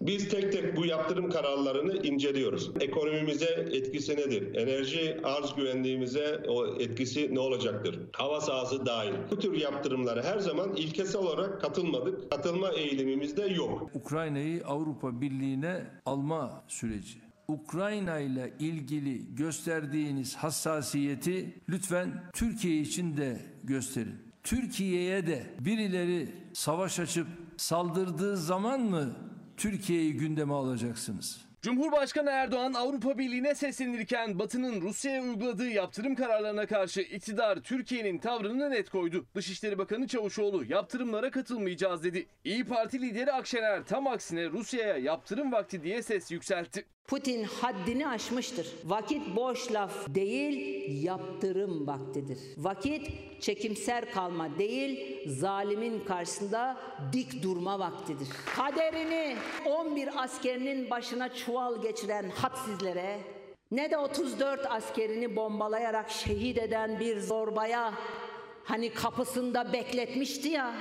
Biz tek tek bu yaptırım kararlarını inceliyoruz. Ekonomimize etkisi nedir? Enerji arz güvenliğimize o etkisi ne olacaktır? Hava sahası dahil. Bu tür yaptırımlara her zaman ilkesel olarak katılmadık. Katılma eğilimimiz de yok. Ukrayna'yı Avrupa Birliği'ne alma süreci. Ukrayna ile ilgili gösterdiğiniz hassasiyeti lütfen Türkiye için de gösterin. Türkiye'ye de birileri savaş açıp saldırdığı zaman mı Türkiye'yi gündeme alacaksınız? Cumhurbaşkanı Erdoğan Avrupa Birliği'ne seslenirken Batı'nın Rusya'ya uyguladığı yaptırım kararlarına karşı iktidar Türkiye'nin tavrını net koydu. Dışişleri Bakanı Çavuşoğlu yaptırımlara katılmayacağız dedi. İyi Parti lideri Akşener tam aksine Rusya'ya yaptırım vakti diye ses yükseltti. Putin haddini aşmıştır. Vakit boş laf değil, yaptırım vaktidir. Vakit çekimser kalma değil, zalimin karşısında dik durma vaktidir. Kaderini 11 askerinin başına çuval geçiren hadsizlere ne de 34 askerini bombalayarak şehit eden bir zorbaya hani kapısında bekletmişti ya.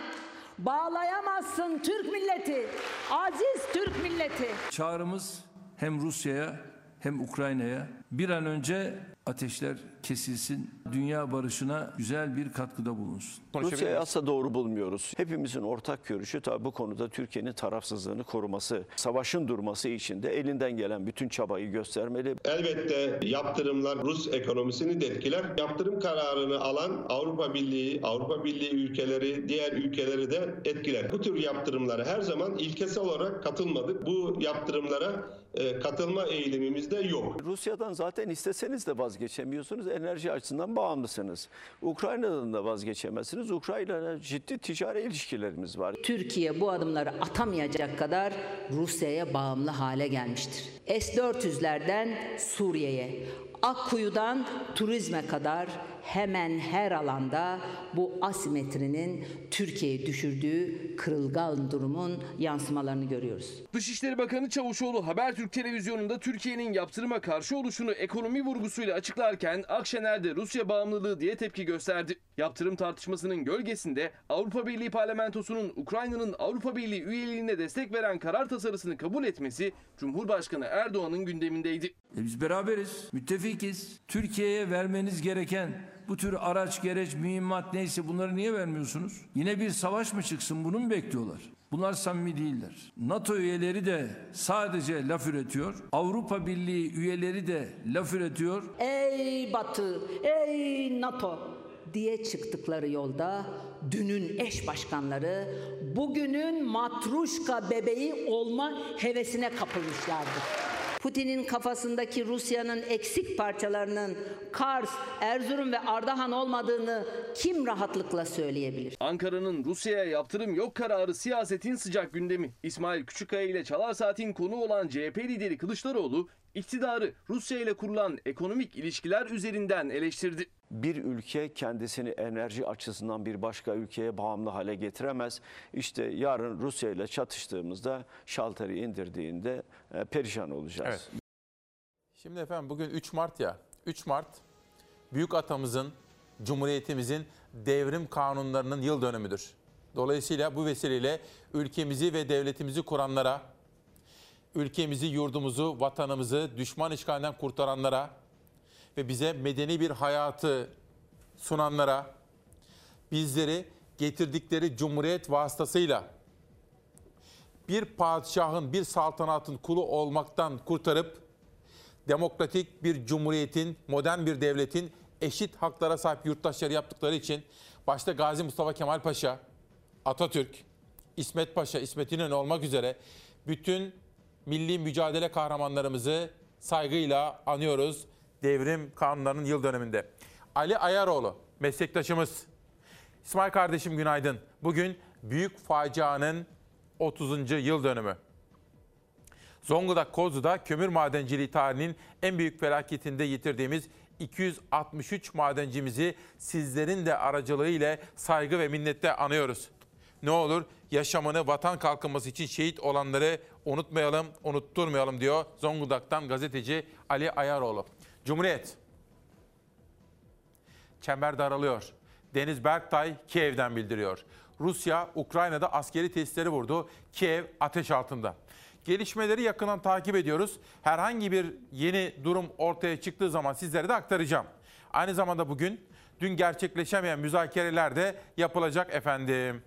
Bağlayamazsın Türk milleti. Aziz Türk milleti. Çağrımız hem Rusya'ya hem Ukrayna'ya bir an önce ateşler kesilsin, dünya barışına güzel bir katkıda bulunsun. Rusya'yı asla doğru bulmuyoruz. Hepimizin ortak görüşü tabii bu konuda Türkiye'nin tarafsızlığını koruması, savaşın durması için de elinden gelen bütün çabayı göstermeli. Elbette yaptırımlar Rus ekonomisini de etkiler. Yaptırım kararını alan Avrupa Birliği, Avrupa Birliği ülkeleri, diğer ülkeleri de etkiler. Bu tür yaptırımlara her zaman ilkesel olarak katılmadık. Bu yaptırımlara e, katılma eğilimimiz de yok. Rusya'dan zaten isteseniz de vazgeçemiyorsunuz. Enerji açısından bağımlısınız. Ukrayna'dan da vazgeçemezsiniz. Ukrayna'yla ciddi ticari ilişkilerimiz var. Türkiye bu adımları atamayacak kadar Rusya'ya bağımlı hale gelmiştir. S-400'lerden Suriye'ye, Akkuyu'dan turizme kadar hemen her alanda bu asimetrinin Türkiye'yi düşürdüğü kırılgan durumun yansımalarını görüyoruz. Dışişleri Bakanı Çavuşoğlu Habertürk televizyonunda Türkiye'nin yaptırıma karşı oluşunu ekonomi vurgusuyla açıklarken Akşener de Rusya bağımlılığı diye tepki gösterdi. Yaptırım tartışmasının gölgesinde Avrupa Birliği Parlamentosu'nun Ukrayna'nın Avrupa Birliği üyeliğine destek veren karar tasarısını kabul etmesi Cumhurbaşkanı Erdoğan'ın gündemindeydi. E biz beraberiz, müttefikiz. Türkiye'ye vermeniz gereken bu tür araç, gereç, mühimmat neyse bunları niye vermiyorsunuz? Yine bir savaş mı çıksın bunu mu bekliyorlar? Bunlar samimi değiller. NATO üyeleri de sadece laf üretiyor. Avrupa Birliği üyeleri de laf üretiyor. Ey Batı, ey NATO diye çıktıkları yolda dünün eş başkanları bugünün matruşka bebeği olma hevesine kapılmışlardır. Putin'in kafasındaki Rusya'nın eksik parçalarının Kars, Erzurum ve Ardahan olmadığını kim rahatlıkla söyleyebilir? Ankara'nın Rusya'ya yaptırım yok kararı siyasetin sıcak gündemi. İsmail Küçükkaya ile Çalar Saat'in konu olan CHP lideri Kılıçdaroğlu iktidarı Rusya ile kurulan ekonomik ilişkiler üzerinden eleştirdi. Bir ülke kendisini enerji açısından bir başka ülkeye bağımlı hale getiremez. İşte yarın Rusya ile çatıştığımızda şalteri indirdiğinde e, perişan olacağız. Evet. Şimdi efendim bugün 3 Mart ya. 3 Mart büyük atamızın, Cumhuriyetimizin devrim kanunlarının yıl dönümüdür. Dolayısıyla bu vesileyle ülkemizi ve devletimizi kuranlara, ülkemizi, yurdumuzu, vatanımızı düşman işgalinden kurtaranlara ve bize medeni bir hayatı sunanlara, bizleri getirdikleri cumhuriyet vasıtasıyla bir padişahın, bir saltanatın kulu olmaktan kurtarıp demokratik bir cumhuriyetin, modern bir devletin eşit haklara sahip yurttaşları yaptıkları için başta Gazi Mustafa Kemal Paşa, Atatürk, İsmet Paşa, İsmet İnönü olmak üzere bütün milli mücadele kahramanlarımızı saygıyla anıyoruz devrim kanunlarının yıl dönümünde. Ali Ayaroğlu meslektaşımız. İsmail kardeşim günaydın. Bugün büyük facianın 30. yıl dönümü. Zonguldak Kozlu'da kömür madenciliği tarihinin en büyük felaketinde yitirdiğimiz 263 madencimizi sizlerin de aracılığı ile saygı ve minnetle anıyoruz. Ne olur yaşamını vatan kalkınması için şehit olanları unutmayalım, unutturmayalım diyor Zonguldak'tan gazeteci Ali Ayaroğlu. Cumhuriyet. Çember daralıyor. Deniz Berktay Kiev'den bildiriyor. Rusya Ukrayna'da askeri tesisleri vurdu. Kiev ateş altında. Gelişmeleri yakından takip ediyoruz. Herhangi bir yeni durum ortaya çıktığı zaman sizlere de aktaracağım. Aynı zamanda bugün dün gerçekleşemeyen müzakereler de yapılacak efendim.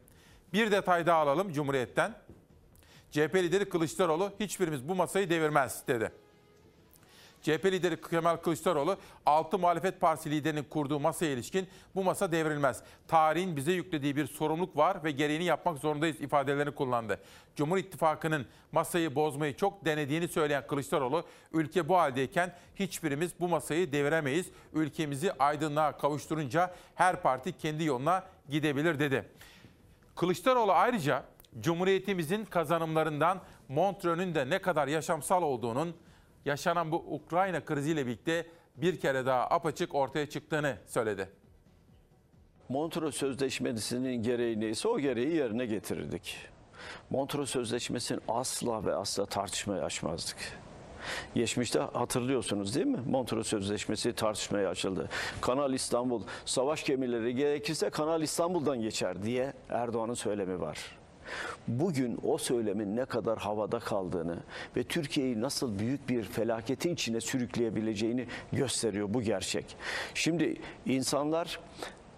Bir detay daha alalım Cumhuriyet'ten. CHP lideri Kılıçdaroğlu hiçbirimiz bu masayı devirmez dedi. CHP lideri Kemal Kılıçdaroğlu 6 muhalefet partisi liderinin kurduğu masaya ilişkin bu masa devrilmez. Tarihin bize yüklediği bir sorumluluk var ve gereğini yapmak zorundayız ifadelerini kullandı. Cumhur İttifakı'nın masayı bozmayı çok denediğini söyleyen Kılıçdaroğlu, ülke bu haldeyken hiçbirimiz bu masayı deviremeyiz. Ülkemizi aydınlığa kavuşturunca her parti kendi yoluna gidebilir dedi. Kılıçdaroğlu ayrıca Cumhuriyetimizin kazanımlarından Montreux'ün de ne kadar yaşamsal olduğunun yaşanan bu Ukrayna kriziyle birlikte bir kere daha apaçık ortaya çıktığını söyledi. Montreux Sözleşmesi'nin gereği neyse o gereği yerine getirirdik. Montreux Sözleşmesi'ni asla ve asla tartışmaya açmazdık. Geçmişte hatırlıyorsunuz değil mi? Montreux Sözleşmesi tartışmaya açıldı. Kanal İstanbul, savaş gemileri gerekirse Kanal İstanbul'dan geçer diye Erdoğan'ın söylemi var. Bugün o söylemin ne kadar havada kaldığını ve Türkiye'yi nasıl büyük bir felaketin içine sürükleyebileceğini gösteriyor bu gerçek. Şimdi insanlar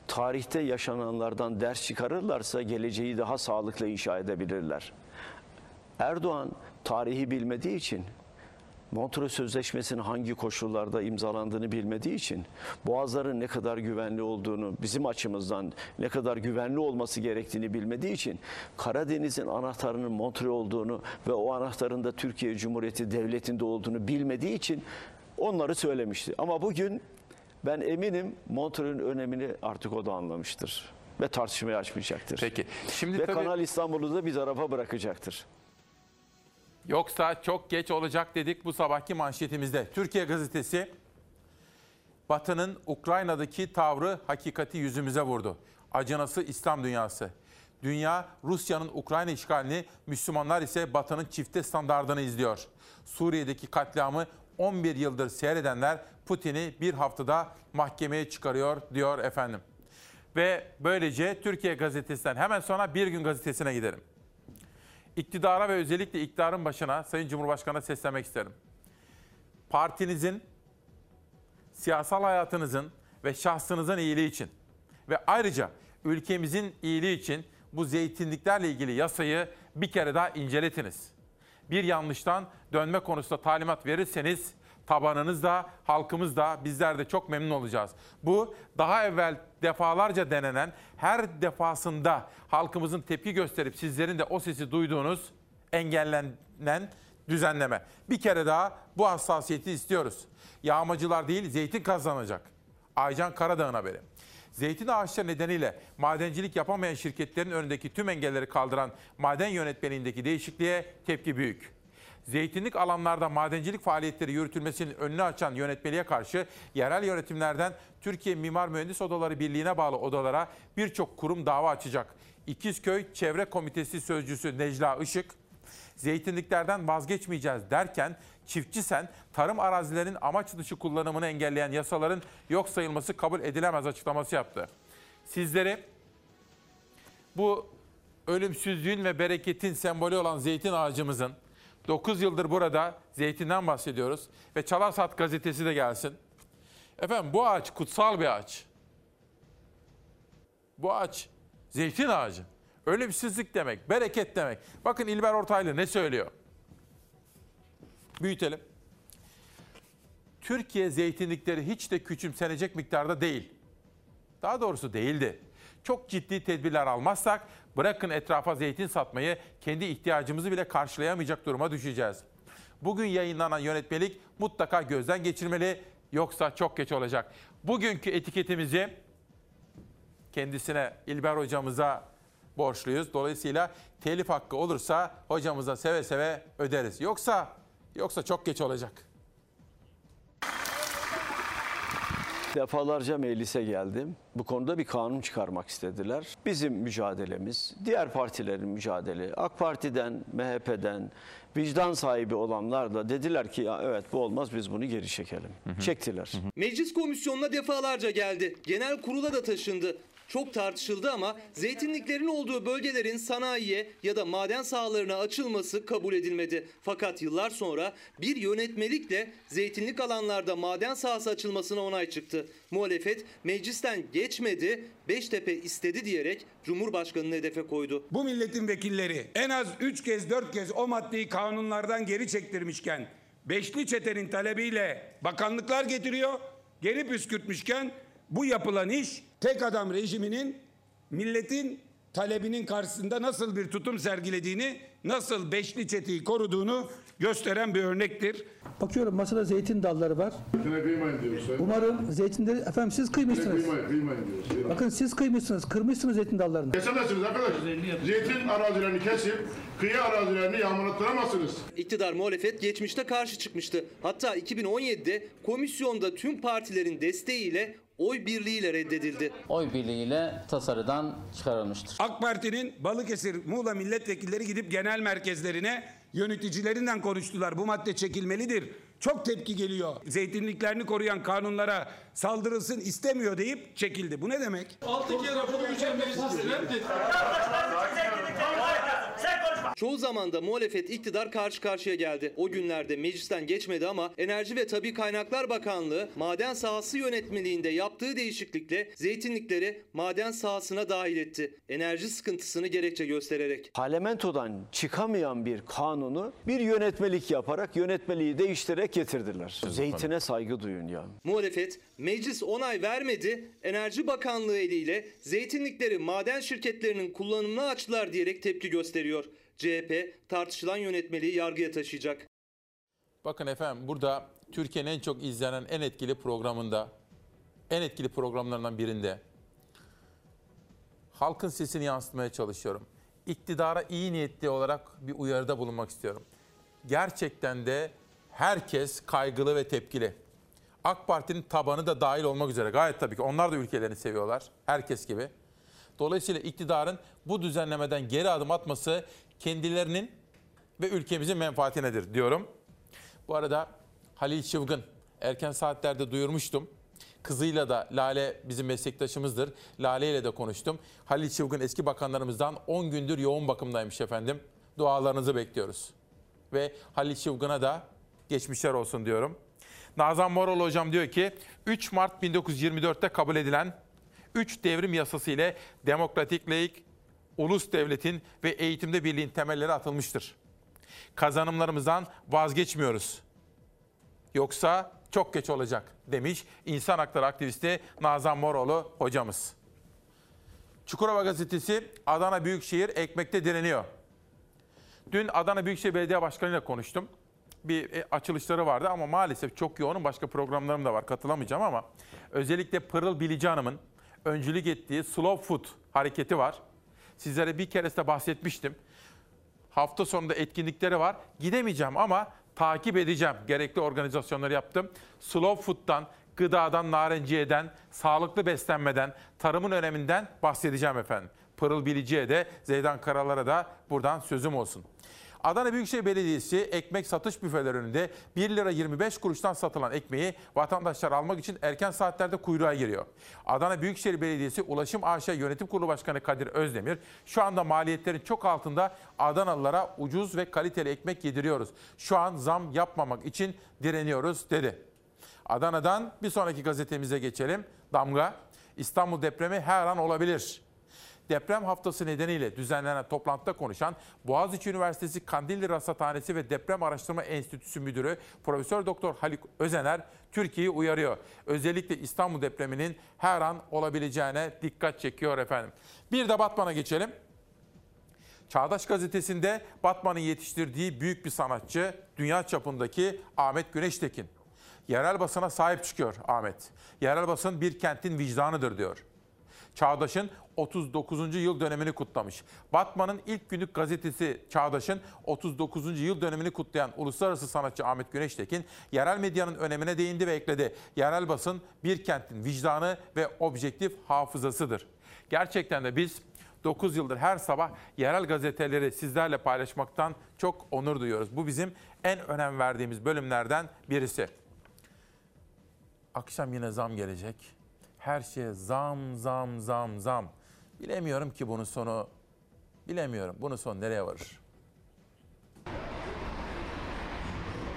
tarihte yaşananlardan ders çıkarırlarsa geleceği daha sağlıklı inşa edebilirler. Erdoğan tarihi bilmediği için Montreux Sözleşmesi'nin hangi koşullarda imzalandığını bilmediği için boğazların ne kadar güvenli olduğunu bizim açımızdan ne kadar güvenli olması gerektiğini bilmediği için Karadeniz'in anahtarının Montreux olduğunu ve o anahtarın da Türkiye Cumhuriyeti Devleti'nde olduğunu bilmediği için onları söylemişti. Ama bugün ben eminim Montreux'ün önemini artık o da anlamıştır ve tartışmaya açmayacaktır. Peki. Şimdi ve tabii- Kanal İstanbul'u da bir tarafa bırakacaktır. Yoksa çok geç olacak dedik bu sabahki manşetimizde. Türkiye Gazetesi Batı'nın Ukrayna'daki tavrı hakikati yüzümüze vurdu. Acınası İslam dünyası. Dünya Rusya'nın Ukrayna işgalini, Müslümanlar ise Batı'nın çifte standardını izliyor. Suriye'deki katliamı 11 yıldır seyredenler Putin'i bir haftada mahkemeye çıkarıyor diyor efendim. Ve böylece Türkiye Gazetesi'nden hemen sonra Bir Gün Gazetesi'ne gidelim. İktidara ve özellikle iktidarın başına Sayın Cumhurbaşkanı'na seslenmek isterim. Partinizin, siyasal hayatınızın ve şahsınızın iyiliği için ve ayrıca ülkemizin iyiliği için bu zeytinliklerle ilgili yasayı bir kere daha inceletiniz. Bir yanlıştan dönme konusunda talimat verirseniz tabanınız da halkımız da bizler de çok memnun olacağız. Bu daha evvel defalarca denenen her defasında halkımızın tepki gösterip sizlerin de o sesi duyduğunuz engellenen düzenleme. Bir kere daha bu hassasiyeti istiyoruz. Yağmacılar değil zeytin kazanacak. Aycan Karadağ'ın haberi. Zeytin ağaçları nedeniyle madencilik yapamayan şirketlerin önündeki tüm engelleri kaldıran maden yönetmeliğindeki değişikliğe tepki büyük. Zeytinlik alanlarda madencilik faaliyetleri yürütülmesinin önünü açan yönetmeliğe karşı yerel yönetimlerden Türkiye Mimar Mühendis Odaları Birliği'ne bağlı odalara birçok kurum dava açacak. İkizköy Çevre Komitesi Sözcüsü Necla Işık, zeytinliklerden vazgeçmeyeceğiz derken çiftçi sen tarım arazilerinin amaç dışı kullanımını engelleyen yasaların yok sayılması kabul edilemez açıklaması yaptı. Sizleri bu ölümsüzlüğün ve bereketin sembolü olan zeytin ağacımızın 9 yıldır burada zeytinden bahsediyoruz ve Çalarsat gazetesi de gelsin. Efendim bu ağaç kutsal bir ağaç. Bu ağaç zeytin ağacı. Ölümsüzlük demek, bereket demek. Bakın İlber Ortaylı ne söylüyor? Büyütelim. Türkiye zeytinlikleri hiç de küçümsenecek miktarda değil. Daha doğrusu değildi. Çok ciddi tedbirler almazsak bırakın etrafa zeytin satmayı kendi ihtiyacımızı bile karşılayamayacak duruma düşeceğiz. Bugün yayınlanan yönetmelik mutlaka gözden geçirmeli yoksa çok geç olacak. Bugünkü etiketimizi kendisine İlber hocamıza borçluyuz. Dolayısıyla telif hakkı olursa hocamıza seve seve öderiz. Yoksa yoksa çok geç olacak. Defalarca meclise geldim. Bu konuda bir kanun çıkarmak istediler. Bizim mücadelemiz, diğer partilerin mücadele, AK Parti'den, MHP'den, vicdan sahibi olanlar da dediler ki ya evet bu olmaz biz bunu geri çekelim. Çektiler. Meclis komisyonuna defalarca geldi. Genel kurula da taşındı. Çok tartışıldı ama zeytinliklerin olduğu bölgelerin sanayiye ya da maden sahalarına açılması kabul edilmedi. Fakat yıllar sonra bir yönetmelikle zeytinlik alanlarda maden sahası açılmasına onay çıktı. Muhalefet meclisten geçmedi, Beştepe istedi diyerek Cumhurbaşkanı'nı hedefe koydu. Bu milletin vekilleri en az 3 kez 4 kez o maddeyi kanunlardan geri çektirmişken beşli çetenin talebiyle bakanlıklar getiriyor. Geri püskürtmüşken bu yapılan iş tek adam rejiminin milletin talebinin karşısında nasıl bir tutum sergilediğini, nasıl beşli çeteyi koruduğunu gösteren bir örnektir. Bakıyorum masada zeytin dalları var. Zeytine kıymayın diyoruz. Sayın Umarım zeytinleri efendim siz kıymışsınız. Kıymayın, kıymayın Bakın siz kıymışsınız, kırmışsınız zeytin dallarını. Kesemezsiniz arkadaş. Zeytin arazilerini kesip kıyı arazilerini yağmalattıramazsınız. İktidar muhalefet geçmişte karşı çıkmıştı. Hatta 2017'de komisyonda tüm partilerin desteğiyle oy birliğiyle reddedildi. Oy birliğiyle tasarıdan çıkarılmıştır. AK Parti'nin Balıkesir, Muğla milletvekilleri gidip genel merkezlerine yöneticilerinden konuştular. Bu madde çekilmelidir. Çok tepki geliyor. Zeytinliklerini koruyan kanunlara saldırılsın istemiyor deyip çekildi. Bu ne demek? Altı kere raporu geçen birisi reddet. Çoğu zamanda muhalefet iktidar karşı karşıya geldi. O günlerde meclisten geçmedi ama Enerji ve Tabi Kaynaklar Bakanlığı maden sahası yönetmeliğinde yaptığı değişiklikle zeytinlikleri maden sahasına dahil etti. Enerji sıkıntısını gerekçe göstererek. Parlamentodan çıkamayan bir kanunu bir yönetmelik yaparak yönetmeliği değiştirerek getirdiler. Zeytine saygı duyun ya. Muhalefet meclis onay vermedi. Enerji Bakanlığı eliyle zeytinlikleri maden şirketlerinin kullanımına açtılar diyerek tepki gösteriyor. CHP tartışılan yönetmeliği yargıya taşıyacak. Bakın efendim burada Türkiye'nin en çok izlenen en etkili programında, en etkili programlarından birinde halkın sesini yansıtmaya çalışıyorum. İktidara iyi niyetli olarak bir uyarıda bulunmak istiyorum. Gerçekten de herkes kaygılı ve tepkili. AK Parti'nin tabanı da dahil olmak üzere gayet tabii ki onlar da ülkelerini seviyorlar. Herkes gibi. Dolayısıyla iktidarın bu düzenlemeden geri adım atması kendilerinin ve ülkemizin menfaatinedir diyorum. Bu arada Halil Çılgın erken saatlerde duyurmuştum. Kızıyla da Lale bizim meslektaşımızdır. Lale ile de konuştum. Halil Çılgın eski bakanlarımızdan 10 gündür yoğun bakımdaymış efendim. Dualarınızı bekliyoruz. Ve Halil Çılgın'a da geçmişler olsun diyorum. Nazan Moral hocam diyor ki 3 Mart 1924'te kabul edilen 3 devrim yasası ile demokratik, laik, ulus devletin ve eğitimde birliğin temelleri atılmıştır. Kazanımlarımızdan vazgeçmiyoruz. Yoksa çok geç olacak demiş insan hakları aktivisti Nazan Moroğlu hocamız. Çukurova gazetesi Adana Büyükşehir ekmekte direniyor. Dün Adana Büyükşehir Belediye Başkanı ile konuştum. Bir e, açılışları vardı ama maalesef çok yoğunum. Başka programlarım da var katılamayacağım ama özellikle Pırıl Bilici Hanım'ın öncülük ettiği Slow Food hareketi var. Sizlere bir keresinde bahsetmiştim. Hafta sonunda etkinlikleri var. Gidemeyeceğim ama takip edeceğim. Gerekli organizasyonları yaptım. Slow Food'dan, gıdadan, narenciyeden, sağlıklı beslenmeden, tarımın öneminden bahsedeceğim efendim. Pırıl Bilici'ye de, Zeydan Karalar'a da buradan sözüm olsun. Adana Büyükşehir Belediyesi ekmek satış büfeleri önünde 1 lira 25 kuruştan satılan ekmeği vatandaşlar almak için erken saatlerde kuyruğa giriyor. Adana Büyükşehir Belediyesi Ulaşım AŞ Yönetim Kurulu Başkanı Kadir Özdemir şu anda maliyetlerin çok altında Adanalılara ucuz ve kaliteli ekmek yediriyoruz. Şu an zam yapmamak için direniyoruz dedi. Adana'dan bir sonraki gazetemize geçelim. Damga, İstanbul depremi her an olabilir. Deprem haftası nedeniyle düzenlenen toplantıda konuşan Boğaziçi Üniversitesi Kandilli Rasathanesi ve Deprem Araştırma Enstitüsü Müdürü Profesör Doktor Haluk Özener Türkiye'yi uyarıyor. Özellikle İstanbul depreminin her an olabileceğine dikkat çekiyor efendim. Bir de Batman'a geçelim. Çağdaş Gazetesi'nde Batman'ın yetiştirdiği büyük bir sanatçı, dünya çapındaki Ahmet Güneştekin. Yerel basına sahip çıkıyor Ahmet. Yerel basın bir kentin vicdanıdır diyor. Çağdaş'ın 39. yıl dönemini kutlamış. Batman'ın ilk günlük gazetesi Çağdaş'ın 39. yıl dönemini kutlayan uluslararası sanatçı Ahmet Güneştekin, yerel medyanın önemine değindi ve ekledi. Yerel basın bir kentin vicdanı ve objektif hafızasıdır. Gerçekten de biz 9 yıldır her sabah yerel gazeteleri sizlerle paylaşmaktan çok onur duyuyoruz. Bu bizim en önem verdiğimiz bölümlerden birisi. Akşam yine zam gelecek. Her şeye zam, zam, zam, zam. Bilemiyorum ki bunun sonu, bilemiyorum bunun sonu nereye varır?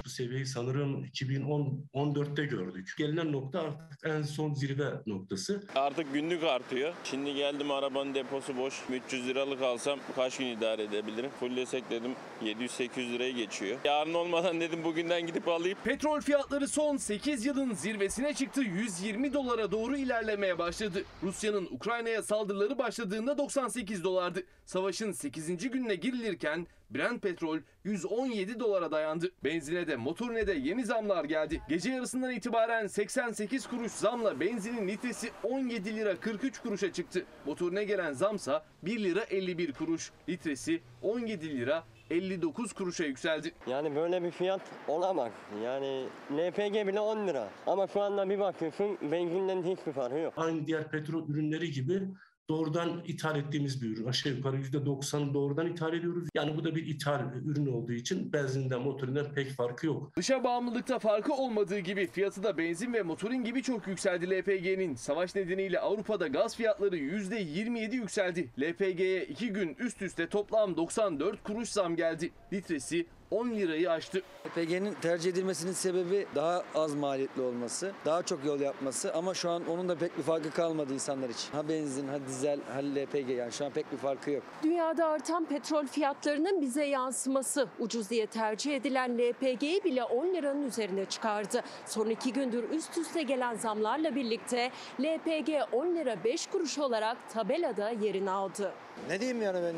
Bu seviyeyi sanırım 2014'te gördük. Gelinen nokta artık en son zirve noktası. Artık günlük artıyor. Şimdi geldim arabanın deposu boş. 300 liralık alsam kaç gün idare edebilirim? Fullesek dedim 700-800 liraya geçiyor. Yarın olmadan dedim bugünden gidip alayım. Petrol fiyatları son 8 yılın zirvesine çıktı. 120 dolara doğru ilerlemeye başladı. Rusya'nın Ukrayna'ya saldırıları başladığında 98 dolardı. Savaşın 8. gününe girilirken Brent petrol 117 dolara dayandı. Benzine de motorine de yeni zamlar geldi. Gece yarısından itibaren 88 kuruş zamla benzinin litresi 17 lira 43 kuruşa çıktı. Motorine gelen zamsa 1 lira 51 kuruş. Litresi 17 lira 59 kuruşa yükseldi. Yani böyle bir fiyat olamaz. Yani LPG bile 10 lira. Ama şu anda bir bakıyorsun benzinden hiçbir farkı yok. Aynı diğer petrol ürünleri gibi doğrudan ithal ettiğimiz bir ürün. Aşağı yukarı %90 doğrudan ithal ediyoruz. Yani bu da bir ithal ürün olduğu için benzinden motorinden pek farkı yok. Dışa bağımlılıkta farkı olmadığı gibi fiyatı da benzin ve motorin gibi çok yükseldi LPG'nin. Savaş nedeniyle Avrupa'da gaz fiyatları %27 yükseldi. LPG'ye 2 gün üst üste toplam 94 kuruş zam geldi. Litresi 10 lirayı aştı. LPG'nin tercih edilmesinin sebebi daha az maliyetli olması, daha çok yol yapması ama şu an onun da pek bir farkı kalmadı insanlar için. Ha benzin, ha dizel, ha LPG yani şu an pek bir farkı yok. Dünyada artan petrol fiyatlarının bize yansıması ucuz diye tercih edilen LPG'yi bile 10 liranın üzerine çıkardı. Son iki gündür üst üste gelen zamlarla birlikte LPG 10 lira 5 kuruş olarak tabelada yerini aldı. Ne diyeyim yani ben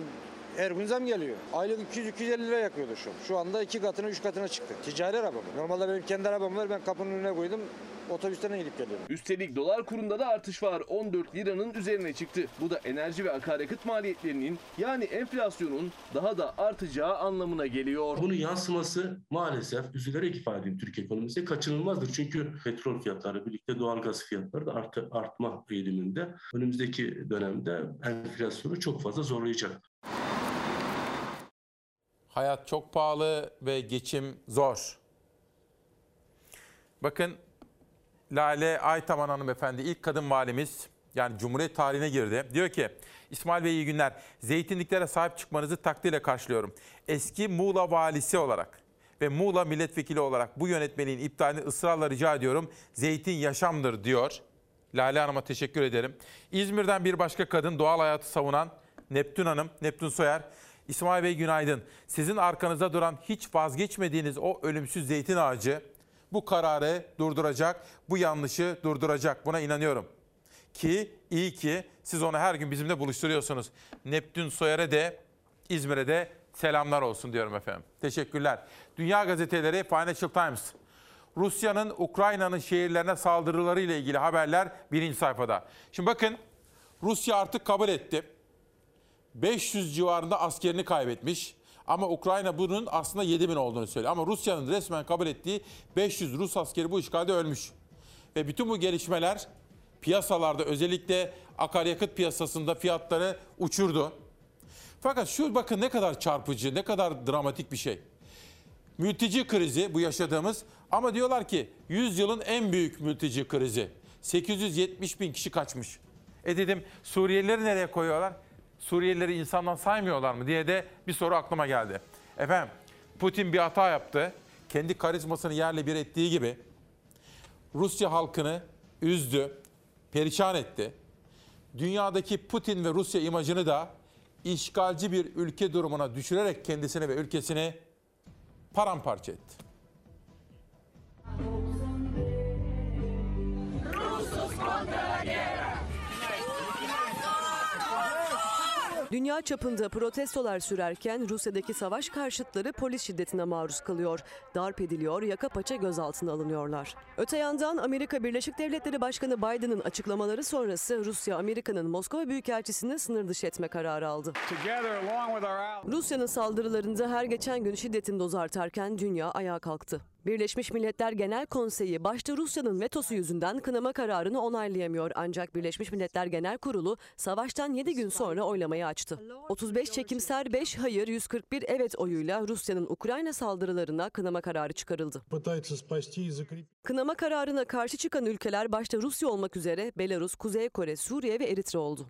her gün zam geliyor. Aylık 200-250 lira yakıyordu şu. Şu anda iki katına üç katına çıktı. Ticari araba bu. Normalde benim kendi arabam var ben kapının önüne koydum. Otobüsten gidip geliyorum. Üstelik dolar kurunda da artış var. 14 liranın üzerine çıktı. Bu da enerji ve akaryakıt maliyetlerinin yani enflasyonun daha da artacağı anlamına geliyor. Bunun yansıması maalesef üzülerek ifade edeyim Türk ekonomisine kaçınılmazdır. Çünkü petrol fiyatları birlikte doğalgaz fiyatları da artı, artma eğiliminde. Önümüzdeki dönemde enflasyonu çok fazla zorlayacak. Hayat çok pahalı ve geçim zor. Bakın Lale Aytaman hanımefendi ilk kadın valimiz yani Cumhuriyet tarihine girdi. Diyor ki İsmail Bey iyi günler. Zeytinliklere sahip çıkmanızı takdirle karşılıyorum. Eski Muğla valisi olarak ve Muğla milletvekili olarak bu yönetmeliğin iptalini ısrarla rica ediyorum. Zeytin yaşamdır diyor. Lale Hanım'a teşekkür ederim. İzmir'den bir başka kadın doğal hayatı savunan Neptün Hanım, Neptün Soyer. İsmail Bey günaydın. Sizin arkanızda duran hiç vazgeçmediğiniz o ölümsüz zeytin ağacı bu kararı durduracak, bu yanlışı durduracak. Buna inanıyorum. Ki iyi ki siz onu her gün bizimle buluşturuyorsunuz. Neptün Soyer'e de İzmir'e de selamlar olsun diyorum efendim. Teşekkürler. Dünya gazeteleri Financial Times. Rusya'nın Ukrayna'nın şehirlerine saldırıları ile ilgili haberler birinci sayfada. Şimdi bakın Rusya artık kabul etti. 500 civarında askerini kaybetmiş. Ama Ukrayna bunun aslında 7 bin olduğunu söylüyor. Ama Rusya'nın resmen kabul ettiği 500 Rus askeri bu işgalde ölmüş. Ve bütün bu gelişmeler piyasalarda özellikle akaryakıt piyasasında fiyatları uçurdu. Fakat şu bakın ne kadar çarpıcı, ne kadar dramatik bir şey. Mülteci krizi bu yaşadığımız ama diyorlar ki 100 yılın en büyük mülteci krizi. 870 bin kişi kaçmış. E dedim Suriyelileri nereye koyuyorlar? Suriyelileri insandan saymıyorlar mı diye de bir soru aklıma geldi. Efendim Putin bir hata yaptı. Kendi karizmasını yerle bir ettiği gibi Rusya halkını üzdü, perişan etti. Dünyadaki Putin ve Rusya imajını da işgalci bir ülke durumuna düşürerek kendisini ve ülkesini paramparça etti. Dünya çapında protestolar sürerken Rusya'daki savaş karşıtları polis şiddetine maruz kalıyor. Darp ediliyor, yaka paça gözaltına alınıyorlar. Öte yandan Amerika Birleşik Devletleri Başkanı Biden'ın açıklamaları sonrası Rusya Amerika'nın Moskova Büyükelçisi'ni sınır dışı etme kararı aldı. Rusya'nın saldırılarında her geçen gün şiddetin dozu artarken dünya ayağa kalktı. Birleşmiş Milletler Genel Konseyi başta Rusya'nın vetosu yüzünden kınama kararını onaylayamıyor ancak Birleşmiş Milletler Genel Kurulu savaştan 7 gün sonra oylamayı açtı. 35 çekimser 5 hayır 141 evet oyuyla Rusya'nın Ukrayna saldırılarına kınama kararı çıkarıldı. Kınama kararına karşı çıkan ülkeler başta Rusya olmak üzere Belarus, Kuzey Kore, Suriye ve Eritre oldu.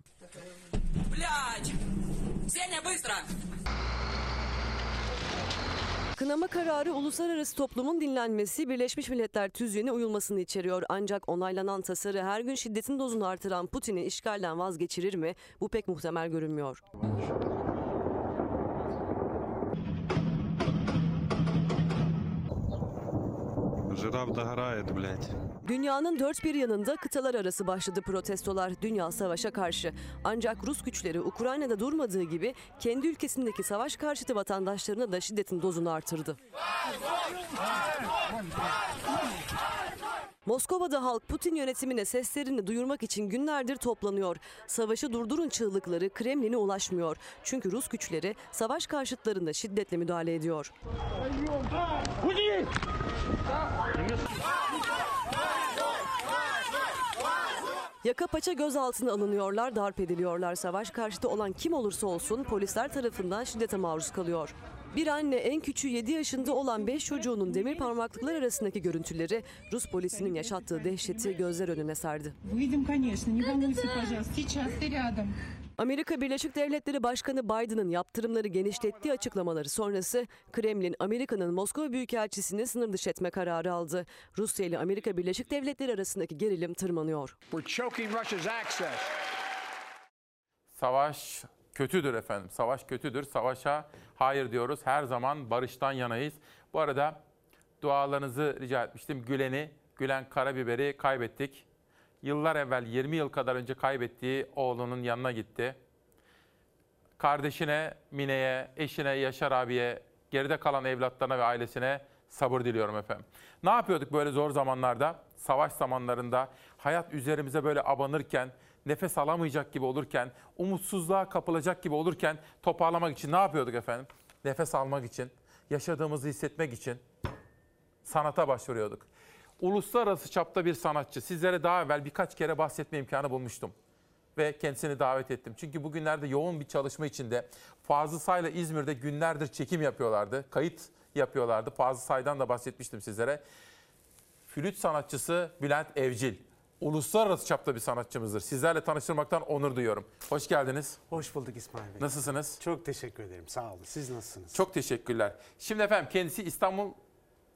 Kınama kararı uluslararası toplumun dinlenmesi, Birleşmiş Milletler tüzüğüne uyulmasını içeriyor. Ancak onaylanan tasarı her gün şiddetin dozunu artıran Putin'i işgalden vazgeçirir mi? Bu pek muhtemel görünmüyor. Жираф догорает, блядь. Dünyanın dört bir yanında kıtalar arası başladı protestolar dünya savaşa karşı. Ancak Rus güçleri Ukrayna'da durmadığı gibi kendi ülkesindeki savaş karşıtı vatandaşlarına da şiddetin dozunu artırdı. Moskova'da halk Putin yönetimine seslerini duyurmak için günlerdir toplanıyor. Savaşı durdurun çığlıkları Kremlin'e ulaşmıyor. Çünkü Rus güçleri savaş karşıtlarında şiddetle müdahale ediyor. Yaka paça gözaltına alınıyorlar, darp ediliyorlar. Savaş karşıtı olan kim olursa olsun polisler tarafından şiddete maruz kalıyor. Bir anne en küçüğü 7 yaşında olan 5 çocuğunun demir parmaklıklar arasındaki görüntüleri Rus polisinin yaşattığı dehşeti gözler önüne sardı. Amerika Birleşik Devletleri Başkanı Biden'ın yaptırımları genişlettiği açıklamaları sonrası Kremlin Amerika'nın Moskova Büyükelçisi'ni sınır dışı etme kararı aldı. Rusya ile Amerika Birleşik Devletleri arasındaki gerilim tırmanıyor. Savaş kötüdür efendim. Savaş kötüdür. Savaşa hayır diyoruz. Her zaman barıştan yanayız. Bu arada dualarınızı rica etmiştim. Gülen'i, Gülen Karabiber'i kaybettik. Yıllar evvel 20 yıl kadar önce kaybettiği oğlunun yanına gitti. Kardeşine, Mine'ye, eşine, Yaşar abiye, geride kalan evlatlarına ve ailesine sabır diliyorum efendim. Ne yapıyorduk böyle zor zamanlarda? Savaş zamanlarında hayat üzerimize böyle abanırken, nefes alamayacak gibi olurken, umutsuzluğa kapılacak gibi olurken toparlamak için ne yapıyorduk efendim? Nefes almak için, yaşadığımızı hissetmek için sanata başvuruyorduk. Uluslararası çapta bir sanatçı. Sizlere daha evvel birkaç kere bahsetme imkanı bulmuştum. Ve kendisini davet ettim. Çünkü bugünlerde yoğun bir çalışma içinde Fazıl Say'la İzmir'de günlerdir çekim yapıyorlardı. Kayıt yapıyorlardı. Fazıl Say'dan da bahsetmiştim sizlere. Flüt sanatçısı Bülent Evcil. Uluslararası çapta bir sanatçımızdır. Sizlerle tanıştırmaktan onur duyuyorum. Hoş geldiniz. Hoş bulduk İsmail Bey. Nasılsınız? Çok teşekkür ederim. Sağ olun. Siz nasılsınız? Çok teşekkürler. Şimdi efendim kendisi İstanbul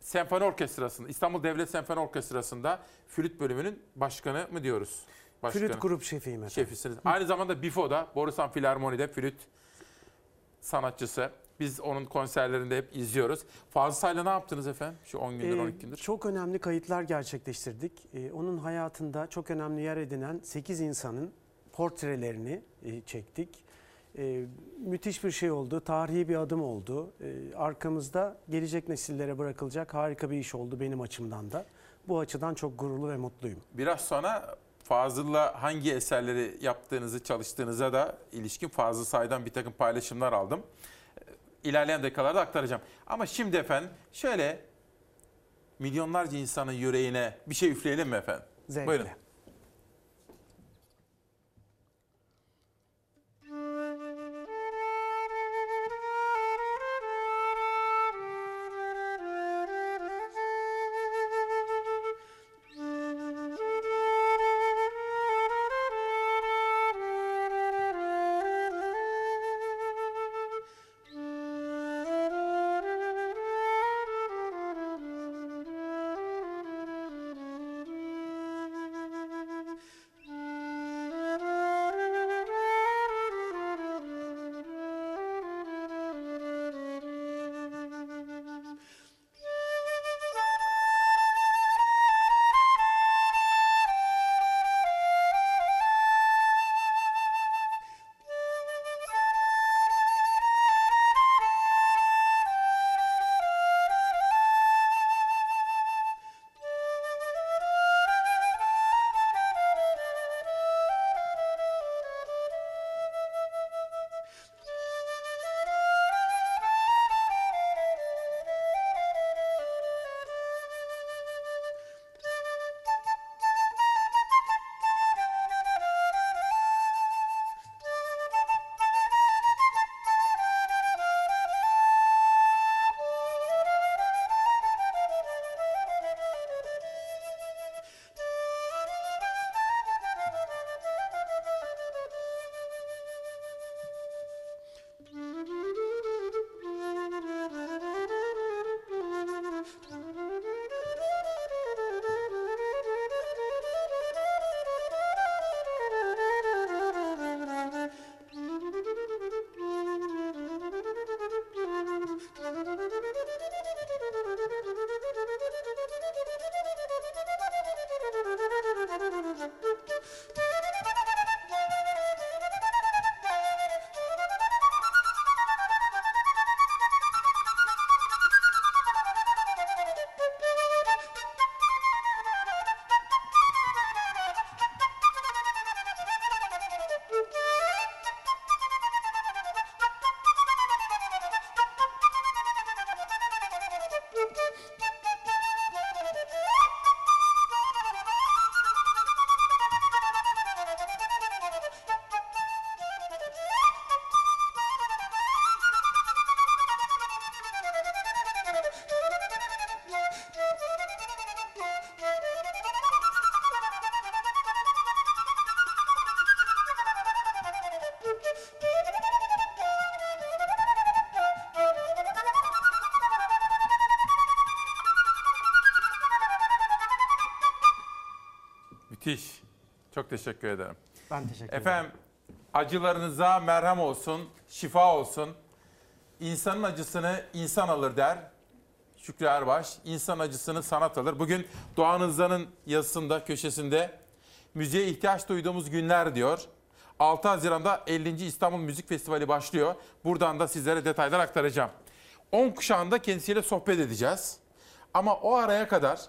Senfoni Orkestrası'nda, İstanbul Devlet Senfoni Orkestrası'nda flüt bölümünün başkanı mı diyoruz? Başkanı. Flüt grup şefiyim efendim. Şefisiniz. Aynı zamanda BIFO'da, Borusan Filarmoni'de flüt sanatçısı. Biz onun konserlerinde hep izliyoruz. Fazıl Say'la ne yaptınız efendim şu 10 gündür, Ee, 12 gündür? Çok önemli kayıtlar gerçekleştirdik. Ee, onun hayatında çok önemli yer edinen 8 insanın portrelerini e, çektik. Ee, müthiş bir şey oldu, tarihi bir adım oldu. Ee, arkamızda gelecek nesillere bırakılacak harika bir iş oldu benim açımdan da. Bu açıdan çok gururlu ve mutluyum. Biraz sonra Fazıl'la hangi eserleri yaptığınızı, çalıştığınıza da ilişkin Fazıl Say'dan bir takım paylaşımlar aldım. İlerleyen dakikalarda aktaracağım. Ama şimdi efendim şöyle milyonlarca insanın yüreğine bir şey üfleyelim mi efendim? Zevkle. Buyurun. Çok teşekkür ederim. Ben teşekkür ederim. Efendim acılarınıza merhem olsun, şifa olsun. İnsanın acısını insan alır der. Şükrü Erbaş, insan acısını sanat alır. Bugün Doğan Hızlan'ın yazısında, köşesinde müziğe ihtiyaç duyduğumuz günler diyor. 6 Haziran'da 50. İstanbul Müzik Festivali başlıyor. Buradan da sizlere detaylar aktaracağım. 10 kuşağında kendisiyle sohbet edeceğiz. Ama o araya kadar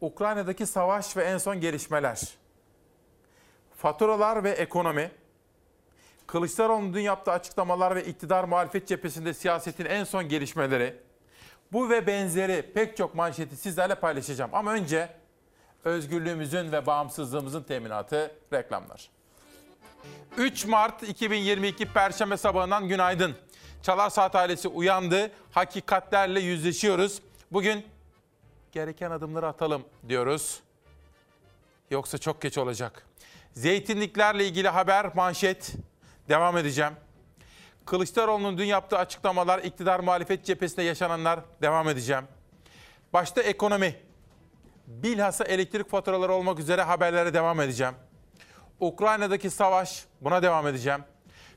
Ukrayna'daki savaş ve en son gelişmeler, faturalar ve ekonomi, Kılıçdaroğlu'nun dün yaptığı açıklamalar ve iktidar muhalefet cephesinde siyasetin en son gelişmeleri, bu ve benzeri pek çok manşeti sizlerle paylaşacağım. Ama önce özgürlüğümüzün ve bağımsızlığımızın teminatı reklamlar. 3 Mart 2022 Perşembe sabahından günaydın. Çalar Saat ailesi uyandı. Hakikatlerle yüzleşiyoruz. Bugün gereken adımları atalım diyoruz. Yoksa çok geç olacak. Zeytinliklerle ilgili haber manşet. Devam edeceğim. Kılıçdaroğlu'nun dün yaptığı açıklamalar, iktidar muhalefet cephesinde yaşananlar devam edeceğim. Başta ekonomi, bilhassa elektrik faturaları olmak üzere haberlere devam edeceğim. Ukrayna'daki savaş, buna devam edeceğim.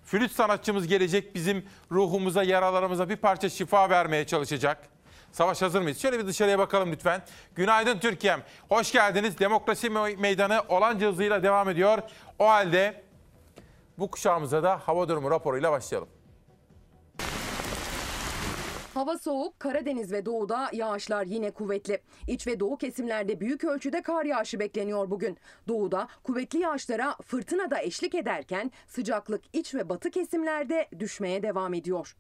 Flüt sanatçımız gelecek bizim ruhumuza, yaralarımıza bir parça şifa vermeye çalışacak. Savaş hazır mıyız? Şöyle bir dışarıya bakalım lütfen. Günaydın Türkiye'm. Hoş geldiniz. Demokrasi meydanı olanca hızıyla devam ediyor. O halde bu kuşağımıza da hava durumu raporuyla başlayalım. Hava soğuk, Karadeniz ve doğuda yağışlar yine kuvvetli. İç ve doğu kesimlerde büyük ölçüde kar yağışı bekleniyor bugün. Doğuda kuvvetli yağışlara fırtına da eşlik ederken sıcaklık iç ve batı kesimlerde düşmeye devam ediyor.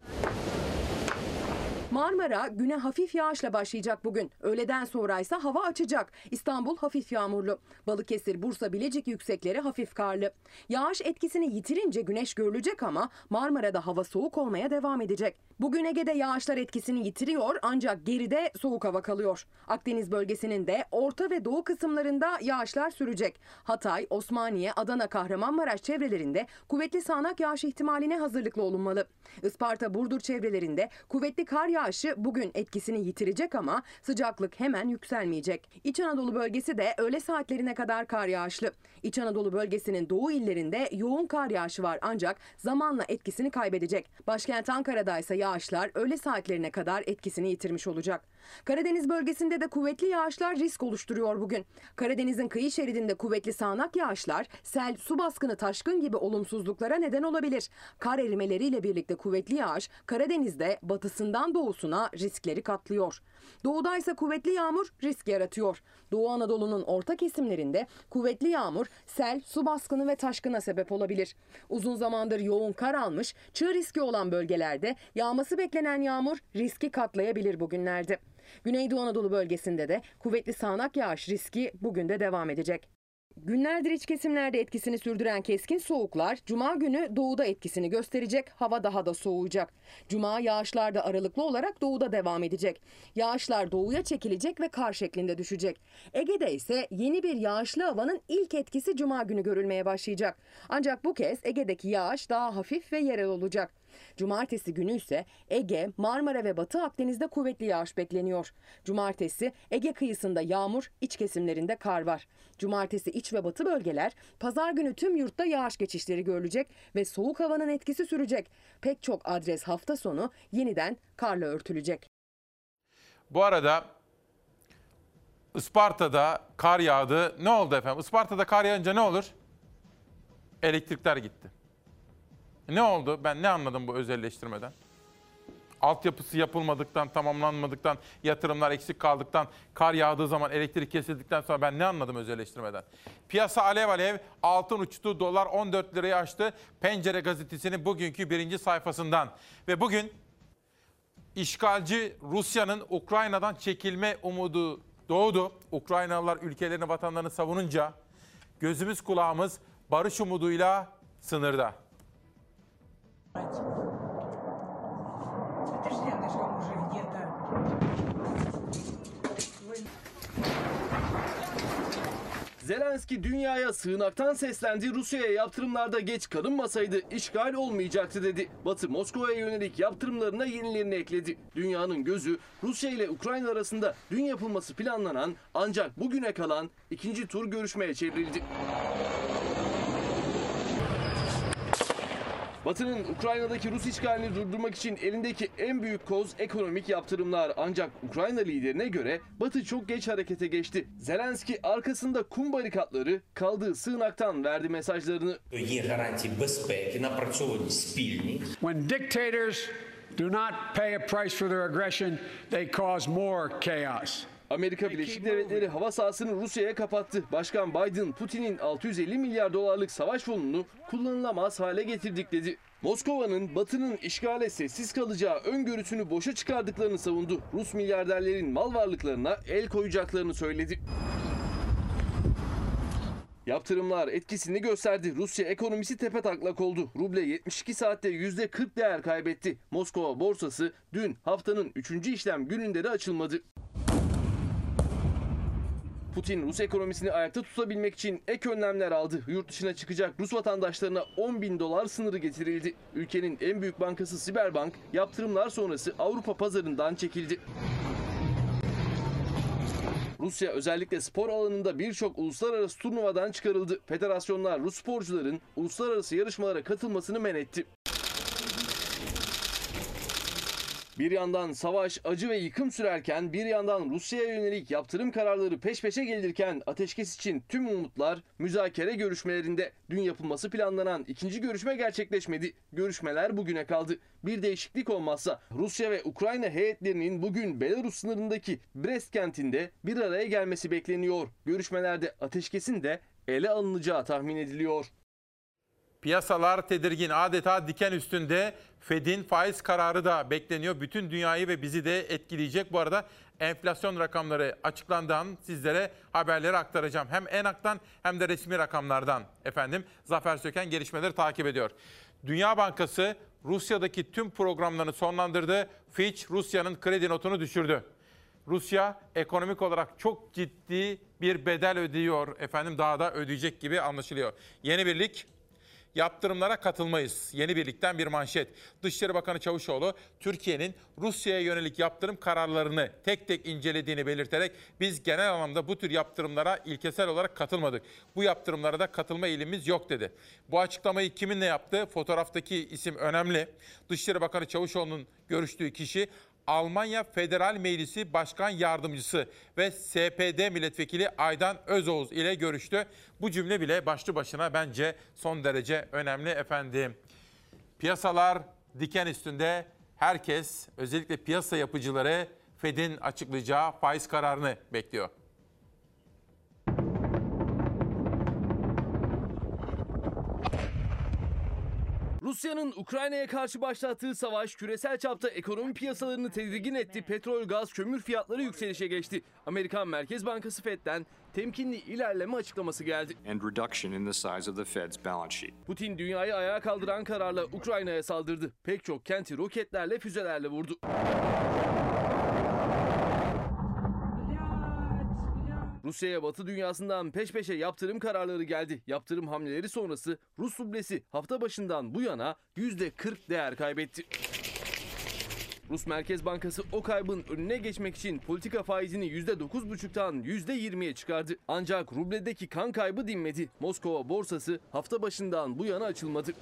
Marmara güne hafif yağışla başlayacak bugün. Öğleden sonra ise hava açacak. İstanbul hafif yağmurlu. Balıkesir, Bursa, Bilecik yüksekleri hafif karlı. Yağış etkisini yitirince güneş görülecek ama Marmara'da hava soğuk olmaya devam edecek. Bugün Ege'de yağışlar etkisini yitiriyor ancak geride soğuk hava kalıyor. Akdeniz bölgesinin de orta ve doğu kısımlarında yağışlar sürecek. Hatay, Osmaniye, Adana, Kahramanmaraş çevrelerinde kuvvetli sağanak yağış ihtimaline hazırlıklı olunmalı. Isparta, Burdur çevrelerinde kuvvetli kar yağışı bugün etkisini yitirecek ama sıcaklık hemen yükselmeyecek. İç Anadolu bölgesi de öğle saatlerine kadar kar yağışlı. İç Anadolu bölgesinin doğu illerinde yoğun kar yağışı var ancak zamanla etkisini kaybedecek. Başkent Ankara'da ise yağışlar öğle saatlerine kadar etkisini yitirmiş olacak. Karadeniz bölgesinde de kuvvetli yağışlar risk oluşturuyor bugün. Karadeniz'in kıyı şeridinde kuvvetli sağanak yağışlar sel, su baskını, taşkın gibi olumsuzluklara neden olabilir. Kar erimeleriyle birlikte kuvvetli yağış Karadeniz'de batısından doğusuna riskleri katlıyor. Doğuda ise kuvvetli yağmur risk yaratıyor. Doğu Anadolu'nun orta kesimlerinde kuvvetli yağmur sel, su baskını ve taşkına sebep olabilir. Uzun zamandır yoğun kar almış, çığ riski olan bölgelerde yağması beklenen yağmur riski katlayabilir bugünlerde. Güneydoğu Anadolu bölgesinde de kuvvetli sağanak yağış riski bugün de devam edecek. Günlerdir iç kesimlerde etkisini sürdüren keskin soğuklar cuma günü doğuda etkisini gösterecek. Hava daha da soğuyacak. Cuma yağışlar da aralıklı olarak doğuda devam edecek. Yağışlar doğuya çekilecek ve kar şeklinde düşecek. Ege'de ise yeni bir yağışlı havanın ilk etkisi cuma günü görülmeye başlayacak. Ancak bu kez Ege'deki yağış daha hafif ve yerel olacak. Cumartesi günü ise Ege, Marmara ve Batı Akdeniz'de kuvvetli yağış bekleniyor. Cumartesi Ege kıyısında yağmur, iç kesimlerinde kar var. Cumartesi iç ve batı bölgeler, pazar günü tüm yurtta yağış geçişleri görülecek ve soğuk havanın etkisi sürecek. Pek çok adres hafta sonu yeniden karla örtülecek. Bu arada Isparta'da kar yağdı. Ne oldu efendim? Isparta'da kar yağınca ne olur? Elektrikler gitti. Ne oldu? Ben ne anladım bu özelleştirmeden? Altyapısı yapılmadıktan, tamamlanmadıktan, yatırımlar eksik kaldıktan, kar yağdığı zaman elektrik kesildikten sonra ben ne anladım özelleştirmeden? Piyasa alev alev, altın uçtu, dolar 14 lirayı aştı. Pencere gazetesinin bugünkü birinci sayfasından. Ve bugün işgalci Rusya'nın Ukrayna'dan çekilme umudu doğdu. Ukraynalılar ülkelerini, vatanlarını savununca gözümüz kulağımız barış umuduyla sınırda. Ты ж рядышком уже где-то. Zelenski dünyaya sığınaktan seslendi. Rusya'ya yaptırımlarda geç kalınmasaydı işgal olmayacaktı dedi. Batı Moskova'ya yönelik yaptırımlarına yenilerini ekledi. Dünyanın gözü Rusya ile Ukrayna arasında dün yapılması planlanan ancak bugüne kalan ikinci tur görüşmeye çevrildi. Batı'nın Ukrayna'daki Rus işgalini durdurmak için elindeki en büyük koz ekonomik yaptırımlar. Ancak Ukrayna liderine göre Batı çok geç harekete geçti. Zelenski arkasında kum barikatları kaldığı sığınaktan verdi mesajlarını. When dictators do not pay a price for their aggression, they cause more chaos. Amerika Birleşik Devletleri hava sahasını Rusya'ya kapattı. Başkan Biden, Putin'in 650 milyar dolarlık savaş fonunu kullanılamaz hale getirdik dedi. Moskova'nın Batı'nın işgale sessiz kalacağı öngörüsünü boşa çıkardıklarını savundu. Rus milyarderlerin mal varlıklarına el koyacaklarını söyledi. Yaptırımlar etkisini gösterdi. Rusya ekonomisi tepetaklak oldu. Ruble 72 saatte %40 değer kaybetti. Moskova borsası dün haftanın 3. işlem gününde de açılmadı. Putin Rus ekonomisini ayakta tutabilmek için ek önlemler aldı. Yurt dışına çıkacak Rus vatandaşlarına 10 bin dolar sınırı getirildi. Ülkenin en büyük bankası Siberbank yaptırımlar sonrası Avrupa pazarından çekildi. Rusya özellikle spor alanında birçok uluslararası turnuvadan çıkarıldı. Federasyonlar Rus sporcuların uluslararası yarışmalara katılmasını men etti. Bir yandan savaş, acı ve yıkım sürerken bir yandan Rusya'ya yönelik yaptırım kararları peş peşe gelirken ateşkes için tüm umutlar müzakere görüşmelerinde. Dün yapılması planlanan ikinci görüşme gerçekleşmedi. Görüşmeler bugüne kaldı. Bir değişiklik olmazsa Rusya ve Ukrayna heyetlerinin bugün Belarus sınırındaki Brest kentinde bir araya gelmesi bekleniyor. Görüşmelerde ateşkesin de ele alınacağı tahmin ediliyor. Piyasalar tedirgin adeta diken üstünde. Fed'in faiz kararı da bekleniyor. Bütün dünyayı ve bizi de etkileyecek. Bu arada enflasyon rakamları açıklandığından sizlere haberleri aktaracağım. Hem ENAK'tan hem de resmi rakamlardan efendim. Zafer Söken gelişmeleri takip ediyor. Dünya Bankası Rusya'daki tüm programlarını sonlandırdı. Fitch Rusya'nın kredi notunu düşürdü. Rusya ekonomik olarak çok ciddi bir bedel ödüyor efendim daha da ödeyecek gibi anlaşılıyor. Yeni birlik yaptırımlara katılmayız. Yeni birlikten bir manşet. Dışişleri Bakanı Çavuşoğlu Türkiye'nin Rusya'ya yönelik yaptırım kararlarını tek tek incelediğini belirterek biz genel anlamda bu tür yaptırımlara ilkesel olarak katılmadık. Bu yaptırımlara da katılma eğilimimiz yok dedi. Bu açıklamayı kiminle yaptı? Fotoğraftaki isim önemli. Dışişleri Bakanı Çavuşoğlu'nun görüştüğü kişi Almanya Federal Meclisi Başkan Yardımcısı ve SPD Milletvekili Aydan Özoğuz ile görüştü. Bu cümle bile başlı başına bence son derece önemli efendim. Piyasalar diken üstünde. Herkes özellikle piyasa yapıcıları Fed'in açıklayacağı faiz kararını bekliyor. Rusya'nın Ukrayna'ya karşı başlattığı savaş küresel çapta ekonomi piyasalarını tedirgin etti. Petrol, gaz, kömür fiyatları yükselişe geçti. Amerikan Merkez Bankası Fed'den temkinli ilerleme açıklaması geldi. Putin dünyayı ayağa kaldıran kararla Ukrayna'ya saldırdı. Pek çok kenti roketlerle, füzelerle vurdu. Rusya'ya Batı dünyasından peş peşe yaptırım kararları geldi. Yaptırım hamleleri sonrası Rus rublesi hafta başından bu yana %40 değer kaybetti. Rus Merkez Bankası o kaybın önüne geçmek için politika faizini %9,5'tan %20'ye çıkardı. Ancak rubledeki kan kaybı dinmedi. Moskova borsası hafta başından bu yana açılmadı.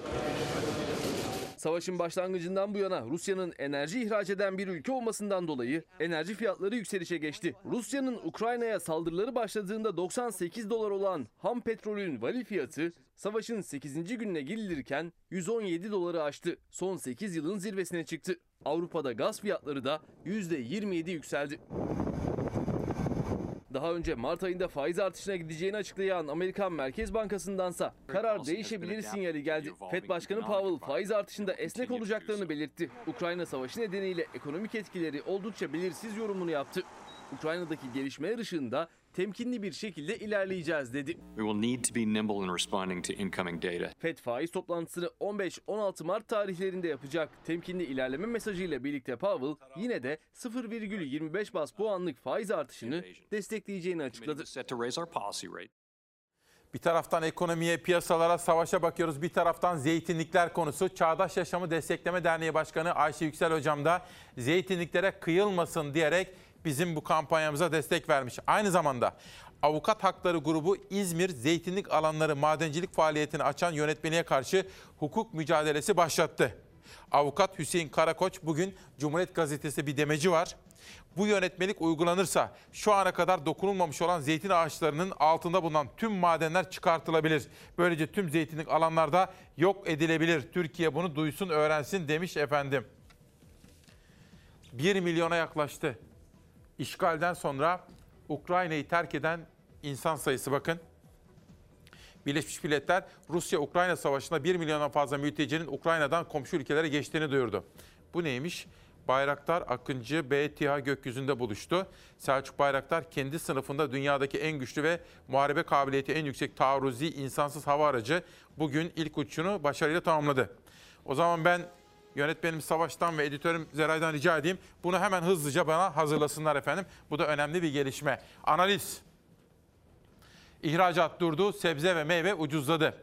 Savaşın başlangıcından bu yana Rusya'nın enerji ihraç eden bir ülke olmasından dolayı enerji fiyatları yükselişe geçti. Rusya'nın Ukrayna'ya saldırıları başladığında 98 dolar olan ham petrolün vali fiyatı savaşın 8. gününe girilirken 117 doları aştı. Son 8 yılın zirvesine çıktı. Avrupa'da gaz fiyatları da %27 yükseldi. Daha önce Mart ayında faiz artışına gideceğini açıklayan Amerikan Merkez Bankası'ndansa karar değişebilir sinyali geldi. Fed Başkanı Powell faiz artışında esnek olacaklarını belirtti. Ukrayna Savaşı nedeniyle ekonomik etkileri oldukça belirsiz yorumunu yaptı. Ukrayna'daki gelişmeler ışığında temkinli bir şekilde ilerleyeceğiz dedi. We will need to be nimble in responding to incoming data. Fed faiz toplantısını 15-16 Mart tarihlerinde yapacak. Temkinli ilerleme mesajıyla birlikte Powell yine de 0,25 bas puanlık faiz artışını destekleyeceğini açıkladı. Bir taraftan ekonomiye, piyasalara, savaşa bakıyoruz. Bir taraftan zeytinlikler konusu. Çağdaş Yaşamı Destekleme Derneği Başkanı Ayşe Yüksel Hocam da zeytinliklere kıyılmasın diyerek bizim bu kampanyamıza destek vermiş. Aynı zamanda Avukat Hakları Grubu İzmir Zeytinlik Alanları Madencilik Faaliyetini açan yönetmeliğe karşı hukuk mücadelesi başlattı. Avukat Hüseyin Karakoç bugün Cumhuriyet Gazetesi bir demeci var. Bu yönetmelik uygulanırsa şu ana kadar dokunulmamış olan zeytin ağaçlarının altında bulunan tüm madenler çıkartılabilir. Böylece tüm zeytinlik alanlarda yok edilebilir. Türkiye bunu duysun öğrensin demiş efendim. 1 milyona yaklaştı. İşgalden sonra Ukrayna'yı terk eden insan sayısı bakın. Birleşmiş Milletler Rusya-Ukrayna savaşında 1 milyondan fazla mültecinin Ukrayna'dan komşu ülkelere geçtiğini duyurdu. Bu neymiş? Bayraktar Akıncı BTH gökyüzünde buluştu. Selçuk Bayraktar kendi sınıfında dünyadaki en güçlü ve muharebe kabiliyeti en yüksek taarruzi insansız hava aracı bugün ilk uçuşunu başarıyla tamamladı. O zaman ben yönetmenim Savaş'tan ve editörüm Zeray'dan rica edeyim. Bunu hemen hızlıca bana hazırlasınlar efendim. Bu da önemli bir gelişme. Analiz. İhracat durdu, sebze ve meyve ucuzladı.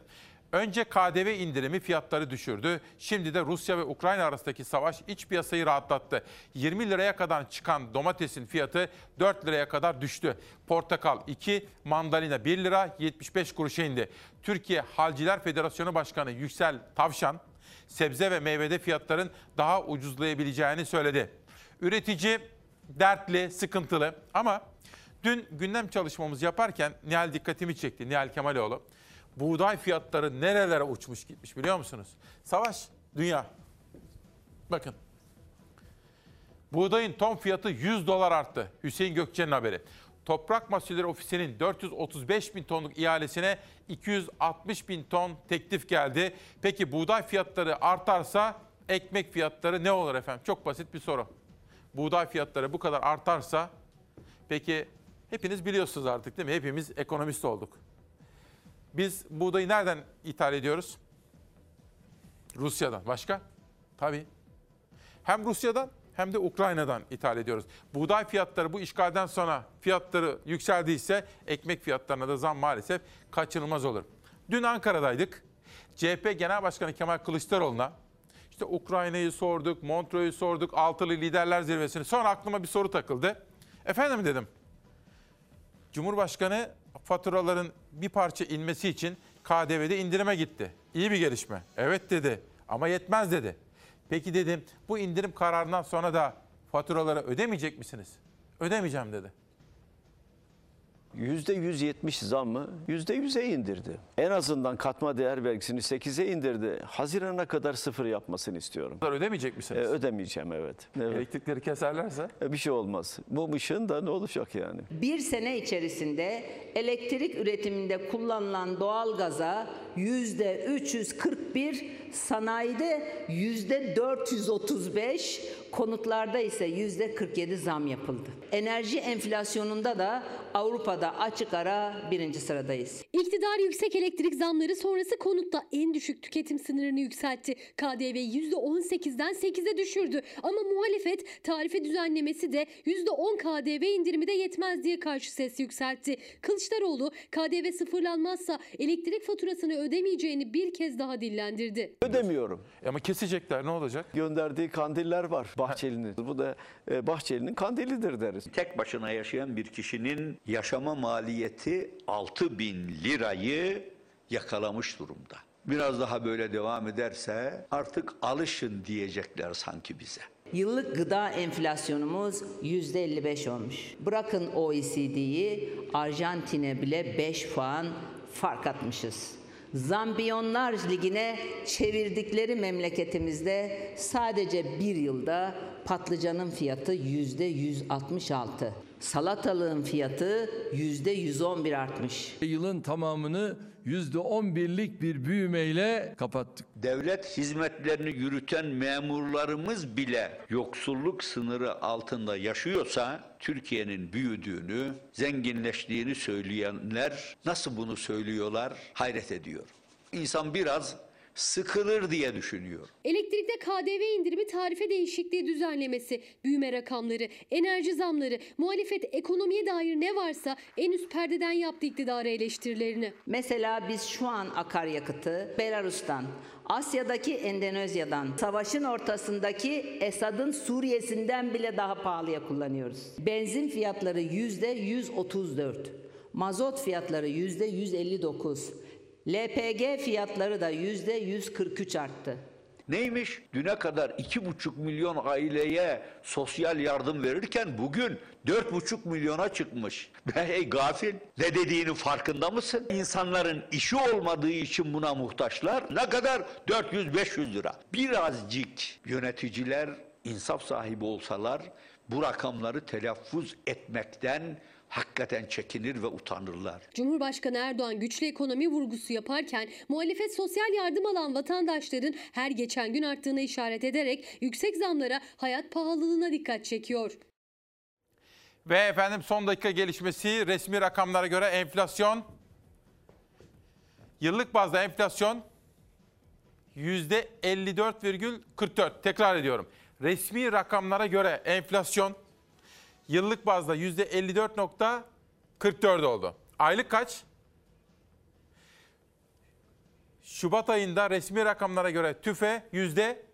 Önce KDV indirimi fiyatları düşürdü. Şimdi de Rusya ve Ukrayna arasındaki savaş iç piyasayı rahatlattı. 20 liraya kadar çıkan domatesin fiyatı 4 liraya kadar düştü. Portakal 2, mandalina 1 lira 75 kuruşa indi. Türkiye Halciler Federasyonu Başkanı Yüksel Tavşan, sebze ve meyvede fiyatların daha ucuzlayabileceğini söyledi. Üretici dertli, sıkıntılı ama dün gündem çalışmamızı yaparken Nihal dikkatimi çekti. Nihal Kemaloğlu. Buğday fiyatları nerelere uçmuş gitmiş biliyor musunuz? Savaş, dünya. Bakın. Buğdayın ton fiyatı 100 dolar arttı. Hüseyin Gökçe'nin haberi. Toprak Mahsulleri Ofisi'nin 435 bin tonluk ihalesine 260 bin ton teklif geldi. Peki buğday fiyatları artarsa ekmek fiyatları ne olur efendim? Çok basit bir soru. Buğday fiyatları bu kadar artarsa peki hepiniz biliyorsunuz artık değil mi? Hepimiz ekonomist olduk. Biz buğdayı nereden ithal ediyoruz? Rusya'dan. Başka? Tabii. Hem Rusya'dan hem de Ukrayna'dan ithal ediyoruz. Buğday fiyatları bu işgalden sonra fiyatları yükseldiyse ekmek fiyatlarına da zam maalesef kaçınılmaz olur. Dün Ankara'daydık. CHP Genel Başkanı Kemal Kılıçdaroğlu'na işte Ukrayna'yı sorduk, Montreux'u sorduk, Altılı Liderler Zirvesi'ni. Sonra aklıma bir soru takıldı. Efendim dedim. Cumhurbaşkanı faturaların bir parça inmesi için KDV'de indirime gitti. İyi bir gelişme. Evet dedi ama yetmez dedi. Peki dedim bu indirim kararından sonra da faturaları ödemeyecek misiniz? Ödemeyeceğim dedi. %170 zammı %100'e indirdi. En azından katma değer vergisini 8'e indirdi. Hazirana kadar sıfır yapmasını istiyorum. Ödemeyecek misiniz? E, ödemeyeceğim evet. evet. Elektrikleri keserlerse? E, bir şey olmaz. Bu ışığın da ne olacak yani? Bir sene içerisinde elektrik üretiminde kullanılan doğalgaza yüzde 341, sanayide yüzde 435, konutlarda ise yüzde 47 zam yapıldı. Enerji enflasyonunda da Avrupa'da açık ara birinci sıradayız. İktidar yüksek elektrik zamları sonrası konutta en düşük tüketim sınırını yükseltti. KDV %18'den 8'e düşürdü. Ama muhalefet tarife düzenlemesi de %10 KDV indirimi de yetmez diye karşı ses yükseltti. Kılıçdaroğlu KDV sıfırlanmazsa elektrik faturasını ödemeyeceğini bir kez daha dillendirdi. Ödemiyorum. Ama kesecekler ne olacak? Gönderdiği kandiller var Bahçeli'nin. Bu da e, Bahçeli'nin kandilidir deriz. Tek başına yaşayan bir kişinin yaşama maliyeti 6 bin lirayı yakalamış durumda. Biraz daha böyle devam ederse artık alışın diyecekler sanki bize. Yıllık gıda enflasyonumuz %55 olmuş. Bırakın OECD'yi, Arjantin'e bile 5 puan fark atmışız. Zambiyonlar Ligi'ne çevirdikleri memleketimizde sadece bir yılda patlıcanın fiyatı yüzde 166. Salatalığın fiyatı yüzde 111 artmış. Yılın tamamını %11'lik bir büyümeyle kapattık. Devlet hizmetlerini yürüten memurlarımız bile yoksulluk sınırı altında yaşıyorsa Türkiye'nin büyüdüğünü, zenginleştiğini söyleyenler nasıl bunu söylüyorlar hayret ediyor. İnsan biraz sıkılır diye düşünüyorum. Elektrikte KDV indirimi tarife değişikliği düzenlemesi, büyüme rakamları, enerji zamları, muhalefet ekonomiye dair ne varsa en üst perdeden yaptı iktidara eleştirilerini. Mesela biz şu an akaryakıtı Belarus'tan, Asya'daki Endonezya'dan, savaşın ortasındaki Esad'ın Suriye'sinden bile daha pahalıya kullanıyoruz. Benzin fiyatları yüzde 134, mazot fiyatları yüzde 159, LPG fiyatları da yüzde 143 arttı. Neymiş? Düne kadar iki buçuk milyon aileye sosyal yardım verirken bugün dört buçuk milyona çıkmış. Hey gafil ne dediğinin farkında mısın? İnsanların işi olmadığı için buna muhtaçlar. Ne kadar? 400-500 lira. Birazcık yöneticiler insaf sahibi olsalar bu rakamları telaffuz etmekten hakikaten çekinir ve utanırlar. Cumhurbaşkanı Erdoğan güçlü ekonomi vurgusu yaparken muhalefet sosyal yardım alan vatandaşların her geçen gün arttığına işaret ederek yüksek zamlara, hayat pahalılığına dikkat çekiyor. Ve efendim son dakika gelişmesi resmi rakamlara göre enflasyon yıllık bazda enflasyon %54,44. Tekrar ediyorum. Resmi rakamlara göre enflasyon yıllık bazda %54,44 oldu. Aylık kaç? Şubat ayında resmi rakamlara göre tüfe yüzde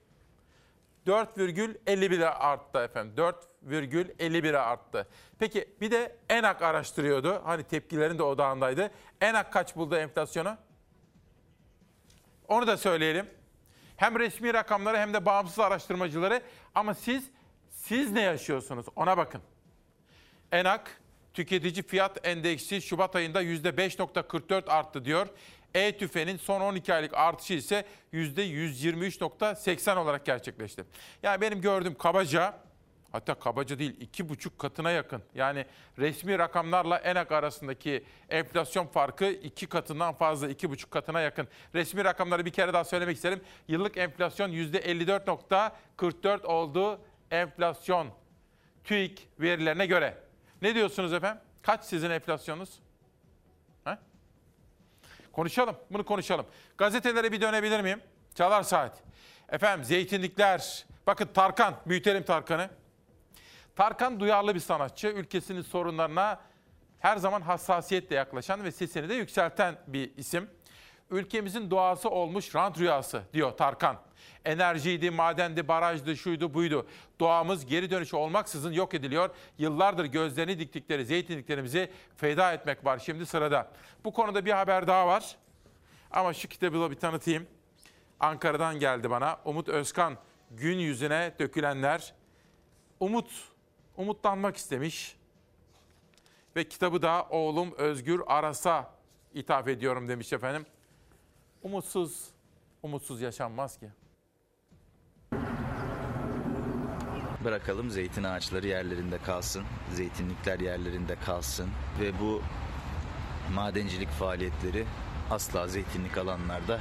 4,51'e arttı efendim. 4,51'e arttı. Peki bir de ENAK araştırıyordu. Hani tepkilerin de odağındaydı. ENAK kaç buldu enflasyonu? Onu da söyleyelim. Hem resmi rakamları hem de bağımsız araştırmacıları ama siz siz ne yaşıyorsunuz ona bakın. ENAK tüketici fiyat endeksi Şubat ayında %5.44 arttı diyor. E-tüfenin son 12 aylık artışı ise %123.80 olarak gerçekleşti. Yani benim gördüğüm kabaca hatta kabaca değil iki buçuk katına yakın. Yani resmi rakamlarla ENAK arasındaki enflasyon farkı iki katından fazla, iki buçuk katına yakın. Resmi rakamları bir kere daha söylemek isterim. Yıllık enflasyon %54.44 oldu enflasyon TÜİK verilerine göre. Ne diyorsunuz efendim? Kaç sizin enflasyonunuz? Ha? Konuşalım, bunu konuşalım. Gazetelere bir dönebilir miyim? Çalar saat. Efendim zeytinlikler. Bakın Tarkan, büyütelim Tarkan'ı. Tarkan duyarlı bir sanatçı. Ülkesinin sorunlarına her zaman hassasiyetle yaklaşan ve sesini de yükselten bir isim. Ülkemizin doğası olmuş rant rüyası diyor Tarkan. Enerjiydi, madendi, barajdı, şuydu, buydu. Doğamız geri dönüşü olmaksızın yok ediliyor. Yıllardır gözlerini diktikleri zeytinliklerimizi feda etmek var şimdi sırada. Bu konuda bir haber daha var. Ama şu kitabı bir tanıtayım. Ankara'dan geldi bana. Umut Özkan, Gün Yüzüne Dökülenler. Umut, umutlanmak istemiş. Ve kitabı da oğlum Özgür Aras'a ithaf ediyorum demiş efendim. Umutsuz, umutsuz yaşanmaz ki. Bırakalım zeytin ağaçları yerlerinde kalsın, zeytinlikler yerlerinde kalsın ve bu madencilik faaliyetleri asla zeytinlik alanlarda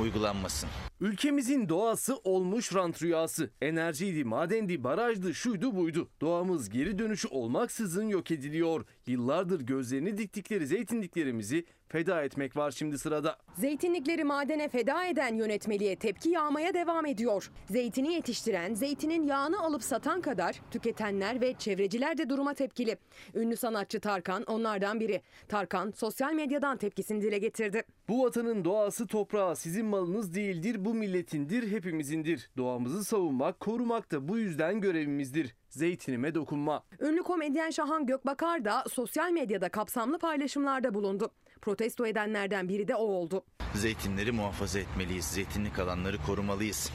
uygulanmasın. Ülkemizin doğası olmuş rant rüyası. Enerjiydi, madendi, barajdı, şuydu buydu. Doğamız geri dönüşü olmaksızın yok ediliyor. Yıllardır gözlerini diktikleri zeytinliklerimizi feda etmek var şimdi sırada. Zeytinlikleri madene feda eden yönetmeliğe tepki yağmaya devam ediyor. Zeytini yetiştiren, zeytinin yağını alıp satan kadar tüketenler ve çevreciler de duruma tepkili. Ünlü sanatçı Tarkan onlardan biri. Tarkan sosyal medyadan tepkisini dile getirdi. Bu vatanın doğası toprağı sizin malınız değildir, bu milletindir, hepimizindir. Doğamızı savunmak, korumak da bu yüzden görevimizdir. Zeytinime dokunma. Ünlü komedyen Şahan Gökbakar da sosyal medyada kapsamlı paylaşımlarda bulundu. Protesto edenlerden biri de o oldu. Zeytinleri muhafaza etmeliyiz, zeytinlik alanları korumalıyız.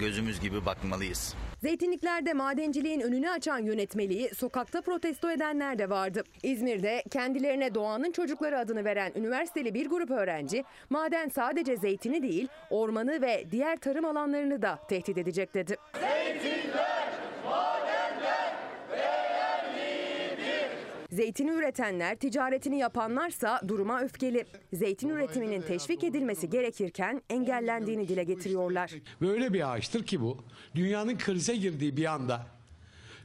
Gözümüz gibi bakmalıyız. Zeytinliklerde madenciliğin önünü açan yönetmeliği sokakta protesto edenler de vardı. İzmir'de kendilerine doğanın çocukları adını veren üniversiteli bir grup öğrenci maden sadece zeytini değil ormanı ve diğer tarım alanlarını da tehdit edecek dedi. Zeytinler, madenler değerlidir. Zeytini üretenler, ticaretini yapanlarsa duruma öfkeli. Zeytin üretiminin teşvik edilmesi gerekirken engellendiğini dile getiriyorlar. Böyle bir ağaçtır ki bu. Dünyanın krize girdiği bir anda,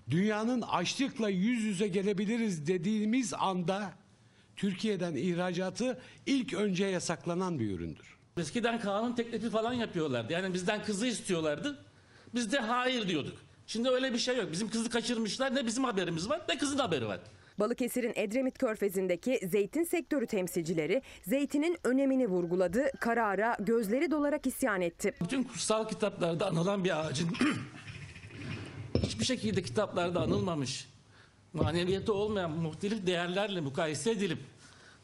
dünyanın açlıkla yüz yüze gelebiliriz dediğimiz anda Türkiye'den ihracatı ilk önce yasaklanan bir üründür. Eskiden kanun teklifi falan yapıyorlardı. Yani bizden kızı istiyorlardı. Biz de hayır diyorduk. Şimdi öyle bir şey yok. Bizim kızı kaçırmışlar. Ne bizim haberimiz var ne kızın haberi var. Balıkesir'in Edremit Körfezi'ndeki zeytin sektörü temsilcileri zeytinin önemini vurguladı, karara gözleri dolarak isyan etti. Bütün kutsal kitaplarda anılan bir ağacın hiçbir şekilde kitaplarda anılmamış, maneviyatı olmayan muhtelif değerlerle mukayese edilip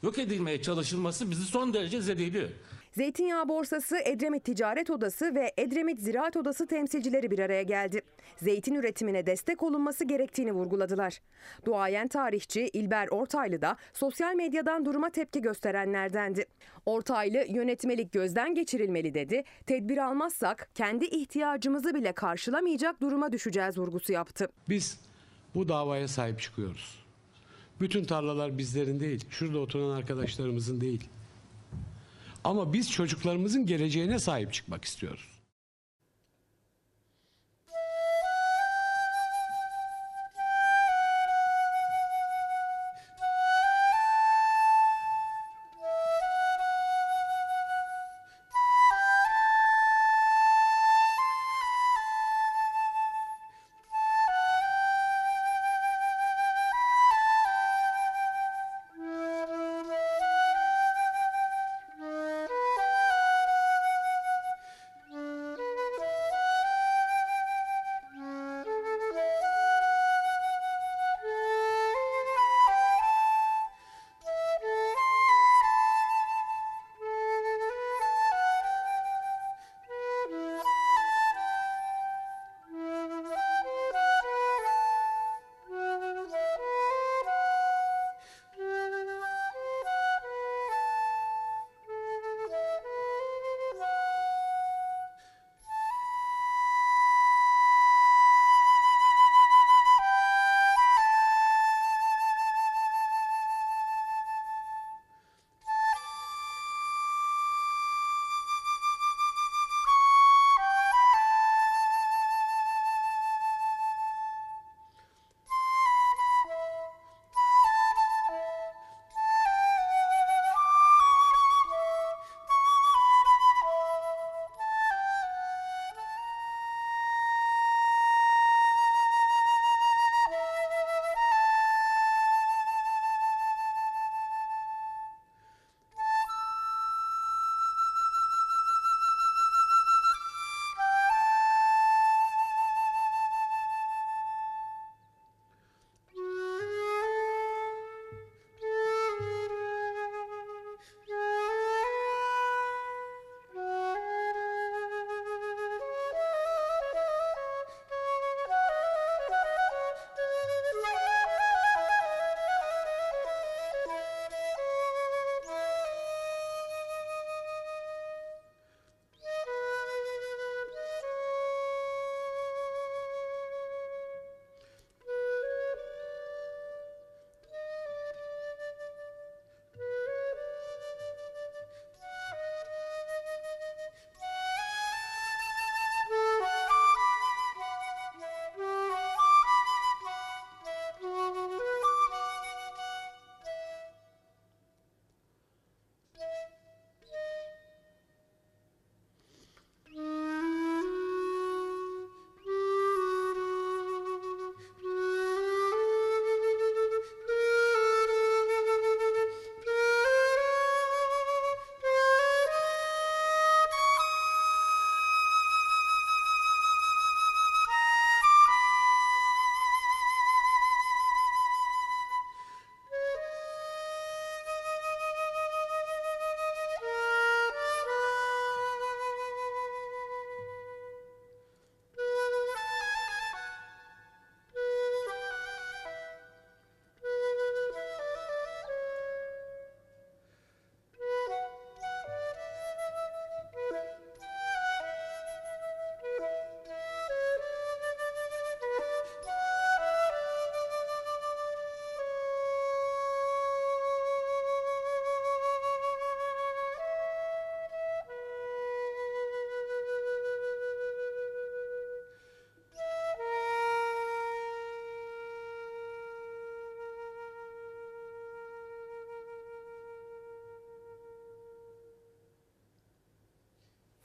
yok edilmeye çalışılması bizi son derece zedeliyor. Zeytinyağı Borsası, Edremit Ticaret Odası ve Edremit Ziraat Odası temsilcileri bir araya geldi. Zeytin üretimine destek olunması gerektiğini vurguladılar. Duayen tarihçi İlber Ortaylı da sosyal medyadan duruma tepki gösterenlerdendi. Ortaylı yönetmelik gözden geçirilmeli dedi. Tedbir almazsak kendi ihtiyacımızı bile karşılamayacak duruma düşeceğiz vurgusu yaptı. Biz bu davaya sahip çıkıyoruz. Bütün tarlalar bizlerin değil, şurada oturan arkadaşlarımızın değil. Ama biz çocuklarımızın geleceğine sahip çıkmak istiyoruz.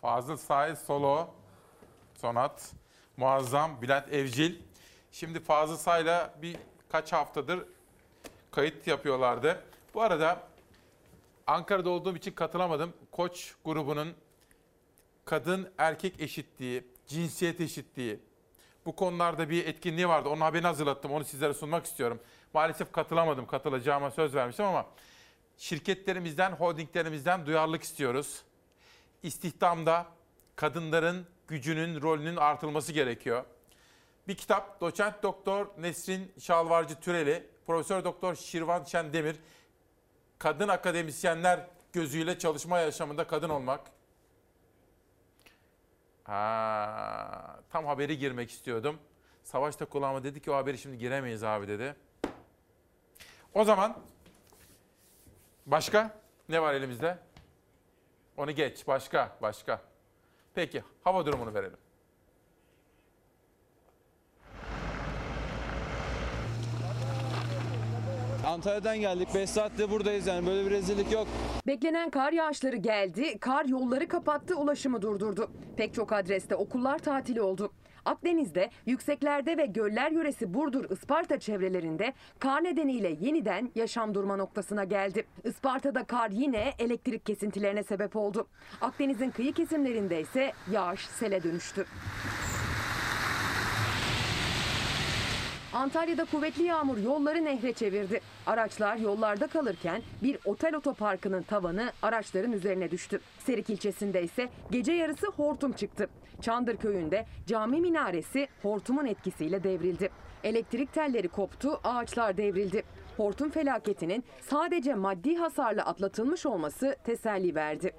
Fazıl Say solo sonat muazzam Bülent Evcil. Şimdi Fazıl Say'la bir kaç haftadır kayıt yapıyorlardı. Bu arada Ankara'da olduğum için katılamadım. Koç grubunun kadın erkek eşitliği, cinsiyet eşitliği bu konularda bir etkinliği vardı. Onun haberini hazırlattım. Onu sizlere sunmak istiyorum. Maalesef katılamadım. Katılacağıma söz vermiştim ama şirketlerimizden, holdinglerimizden duyarlılık istiyoruz. İstihdamda kadınların gücünün, rolünün artılması gerekiyor. Bir kitap doçent doktor Nesrin Şalvarcı Türeli, profesör doktor Şirvan Şendemir, kadın akademisyenler gözüyle çalışma yaşamında kadın olmak. Ha, tam haberi girmek istiyordum. Savaş da kulağıma dedi ki o haberi şimdi giremeyiz abi dedi. O zaman başka ne var elimizde? Onu geç. Başka, başka. Peki, hava durumunu verelim. Antalya'dan geldik. 5 saatte buradayız yani böyle bir rezillik yok. Beklenen kar yağışları geldi, kar yolları kapattı, ulaşımı durdurdu. Pek çok adreste okullar tatili oldu. Akdeniz'de, yükseklerde ve göller yöresi Burdur, Isparta çevrelerinde kar nedeniyle yeniden yaşam durma noktasına geldi. Isparta'da kar yine elektrik kesintilerine sebep oldu. Akdeniz'in kıyı kesimlerinde ise yağış sele dönüştü. Antalya'da kuvvetli yağmur yolları nehre çevirdi. Araçlar yollarda kalırken bir otel otoparkının tavanı araçların üzerine düştü. Serik ilçesinde ise gece yarısı hortum çıktı. Çandır köyünde cami minaresi hortumun etkisiyle devrildi. Elektrik telleri koptu, ağaçlar devrildi. Hortum felaketinin sadece maddi hasarla atlatılmış olması teselli verdi.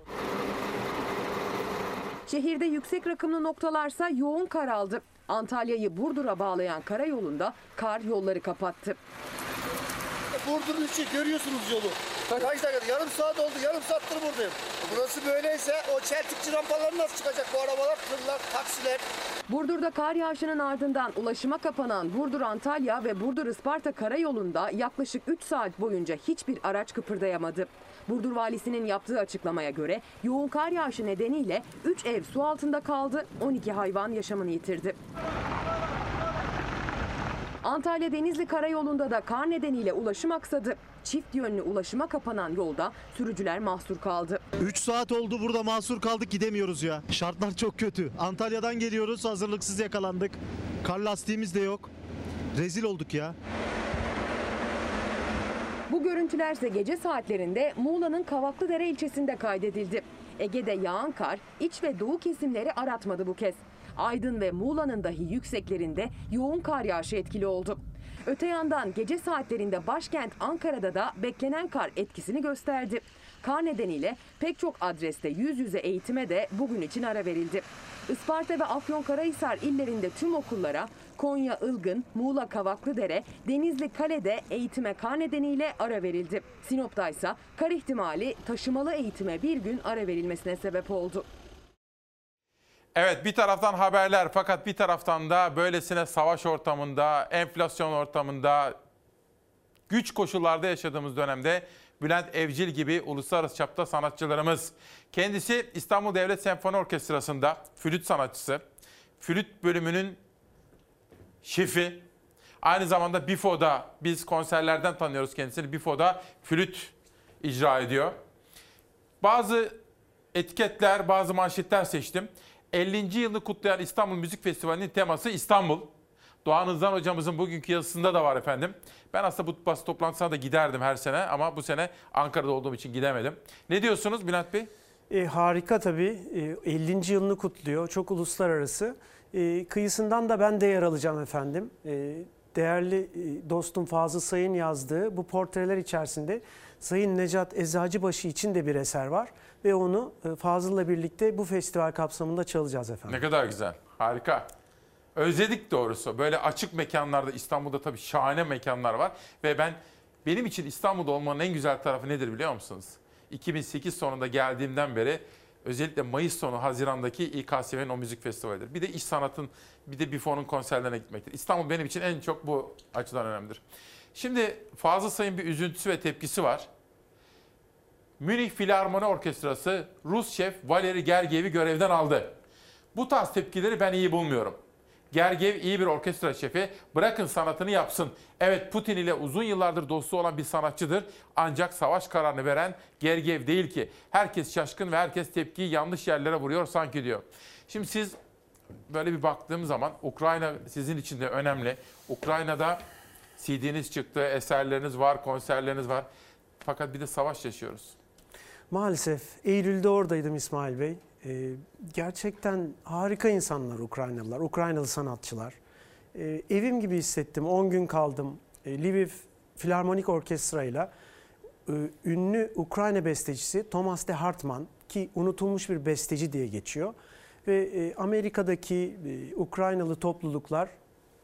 Şehirde yüksek rakımlı noktalarsa yoğun kar aldı. Antalya'yı Burdur'a bağlayan karayolunda kar yolları kapattı. Burdur'un içi görüyorsunuz yolu. Kaç dakika? Yarım saat oldu. Yarım saattir buradayım. Burası böyleyse o çeltikçi rampaları nasıl çıkacak bu arabalar, tırlar, taksiler? Burdur'da kar yağışının ardından ulaşıma kapanan Burdur-Antalya ve Burdur-Isparta karayolunda yaklaşık 3 saat boyunca hiçbir araç kıpırdayamadı. Burdur valisinin yaptığı açıklamaya göre yoğun kar yağışı nedeniyle 3 ev su altında kaldı, 12 hayvan yaşamını yitirdi. Antalya Denizli Karayolu'nda da kar nedeniyle ulaşım aksadı. Çift yönlü ulaşıma kapanan yolda sürücüler mahsur kaldı. 3 saat oldu burada mahsur kaldık gidemiyoruz ya. Şartlar çok kötü. Antalya'dan geliyoruz hazırlıksız yakalandık. Kar lastiğimiz de yok. Rezil olduk ya. Bu görüntüler ise gece saatlerinde Muğla'nın Kavaklıdere ilçesinde kaydedildi. Ege'de yağan kar iç ve doğu kesimleri aratmadı bu kez. Aydın ve Muğla'nın dahi yükseklerinde yoğun kar yağışı etkili oldu. Öte yandan gece saatlerinde başkent Ankara'da da beklenen kar etkisini gösterdi. Kar nedeniyle pek çok adreste yüz yüze eğitime de bugün için ara verildi. Isparta ve Afyonkarahisar illerinde tüm okullara, Konya Ilgın, Muğla Kavaklıdere, Denizli Kale'de eğitime kar nedeniyle ara verildi. Sinop'ta ise kar ihtimali taşımalı eğitime bir gün ara verilmesine sebep oldu. Evet bir taraftan haberler fakat bir taraftan da böylesine savaş ortamında, enflasyon ortamında, güç koşullarda yaşadığımız dönemde Bülent Evcil gibi uluslararası çapta sanatçılarımız. Kendisi İstanbul Devlet Senfoni Orkestrası'nda flüt sanatçısı. Flüt bölümünün şefi. Aynı zamanda BIFO'da biz konserlerden tanıyoruz kendisini. BIFO'da flüt icra ediyor. Bazı etiketler, bazı manşetler seçtim. 50. yılını kutlayan İstanbul Müzik Festivali'nin teması İstanbul. Doğan Hızlan hocamızın bugünkü yazısında da var efendim. Ben aslında bu basın toplantısına da giderdim her sene ama bu sene Ankara'da olduğum için gidemedim. Ne diyorsunuz Bülent Bey? E, harika tabii. E, 50. yılını kutluyor. Çok uluslararası. E, kıyısından da ben de yer alacağım efendim. E, değerli dostum Fazıl Say'ın yazdığı bu portreler içerisinde Sayın Necat Eczacıbaşı için de bir eser var. Ve onu e, Fazıl'la birlikte bu festival kapsamında çalacağız efendim. Ne kadar güzel. Harika. Özledik doğrusu. Böyle açık mekanlarda İstanbul'da tabii şahane mekanlar var. Ve ben benim için İstanbul'da olmanın en güzel tarafı nedir biliyor musunuz? 2008 sonunda geldiğimden beri özellikle Mayıs sonu Haziran'daki İKSV'nin o müzik festivalidir. Bir de iş sanatın bir de BİFO'nun konserlerine gitmektir. İstanbul benim için en çok bu açıdan önemlidir. Şimdi Fazıl Say'ın bir üzüntüsü ve tepkisi var. Münih Filarmoni Orkestrası Rus şef Valeri Gergiev'i görevden aldı. Bu tarz tepkileri ben iyi bulmuyorum. Gergiev iyi bir orkestra şefi. Bırakın sanatını yapsın. Evet Putin ile uzun yıllardır dostu olan bir sanatçıdır. Ancak savaş kararını veren Gergiev değil ki. Herkes şaşkın ve herkes tepkiyi yanlış yerlere vuruyor sanki diyor. Şimdi siz böyle bir baktığım zaman Ukrayna sizin için de önemli. Ukrayna'da CD'niz çıktı, eserleriniz var, konserleriniz var. Fakat bir de savaş yaşıyoruz. Maalesef Eylül'de oradaydım İsmail Bey. Ee, gerçekten harika insanlar Ukraynalılar, Ukraynalı sanatçılar. Ee, evim gibi hissettim. 10 gün kaldım. Ee, Lviv Filarmonik Orkestra ile e, ünlü Ukrayna bestecisi Thomas de Hartmann ki unutulmuş bir besteci diye geçiyor. Ve e, Amerika'daki e, Ukraynalı topluluklar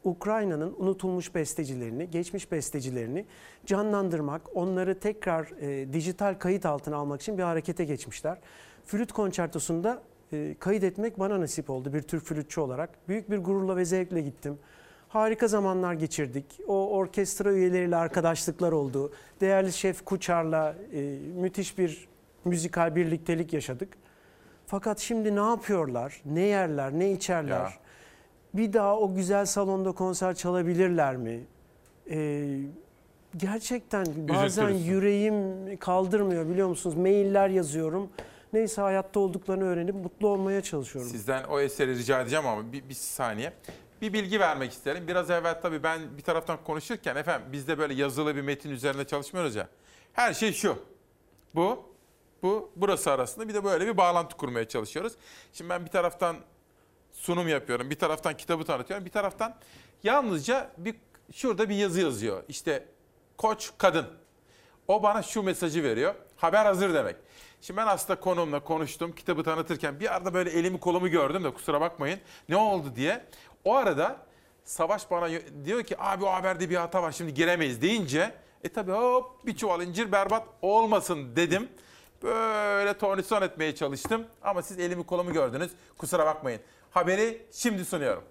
Ukrayna'nın unutulmuş bestecilerini, geçmiş bestecilerini canlandırmak, onları tekrar e, dijital kayıt altına almak için bir harekete geçmişler. Flüt konçertosunda e, kayıt etmek bana nasip oldu bir Türk flütçü olarak. Büyük bir gururla ve zevkle gittim. Harika zamanlar geçirdik. O orkestra üyeleriyle arkadaşlıklar oldu. Değerli şef Kuçar'la e, müthiş bir müzikal birliktelik yaşadık. Fakat şimdi ne yapıyorlar? Ne yerler, ne içerler? Ya. Bir daha o güzel salonda konser çalabilirler mi? Ee, gerçekten bazen yüreğim kaldırmıyor biliyor musunuz? Mailler yazıyorum. Neyse hayatta olduklarını öğrenip mutlu olmaya çalışıyorum. Sizden o eseri rica edeceğim ama bir, bir saniye. Bir bilgi vermek isterim. Biraz evvel tabii ben bir taraftan konuşurken efendim biz de böyle yazılı bir metin üzerinde çalışmıyoruz ya. Her şey şu. Bu, bu, burası arasında bir de böyle bir bağlantı kurmaya çalışıyoruz. Şimdi ben bir taraftan sunum yapıyorum, bir taraftan kitabı tanıtıyorum, bir taraftan yalnızca bir şurada bir yazı yazıyor. İşte koç kadın. O bana şu mesajı veriyor. Haber hazır demek. Şimdi ben aslında konuğumla konuştum. Kitabı tanıtırken bir arada böyle elimi kolumu gördüm de kusura bakmayın. Ne oldu diye. O arada Savaş bana diyor ki abi o haberde bir hata var şimdi giremeyiz deyince e tabi hop bir çuval incir berbat olmasın dedim. Böyle tornison etmeye çalıştım ama siz elimi kolumu gördünüz. Kusura bakmayın. Haberi şimdi sunuyorum.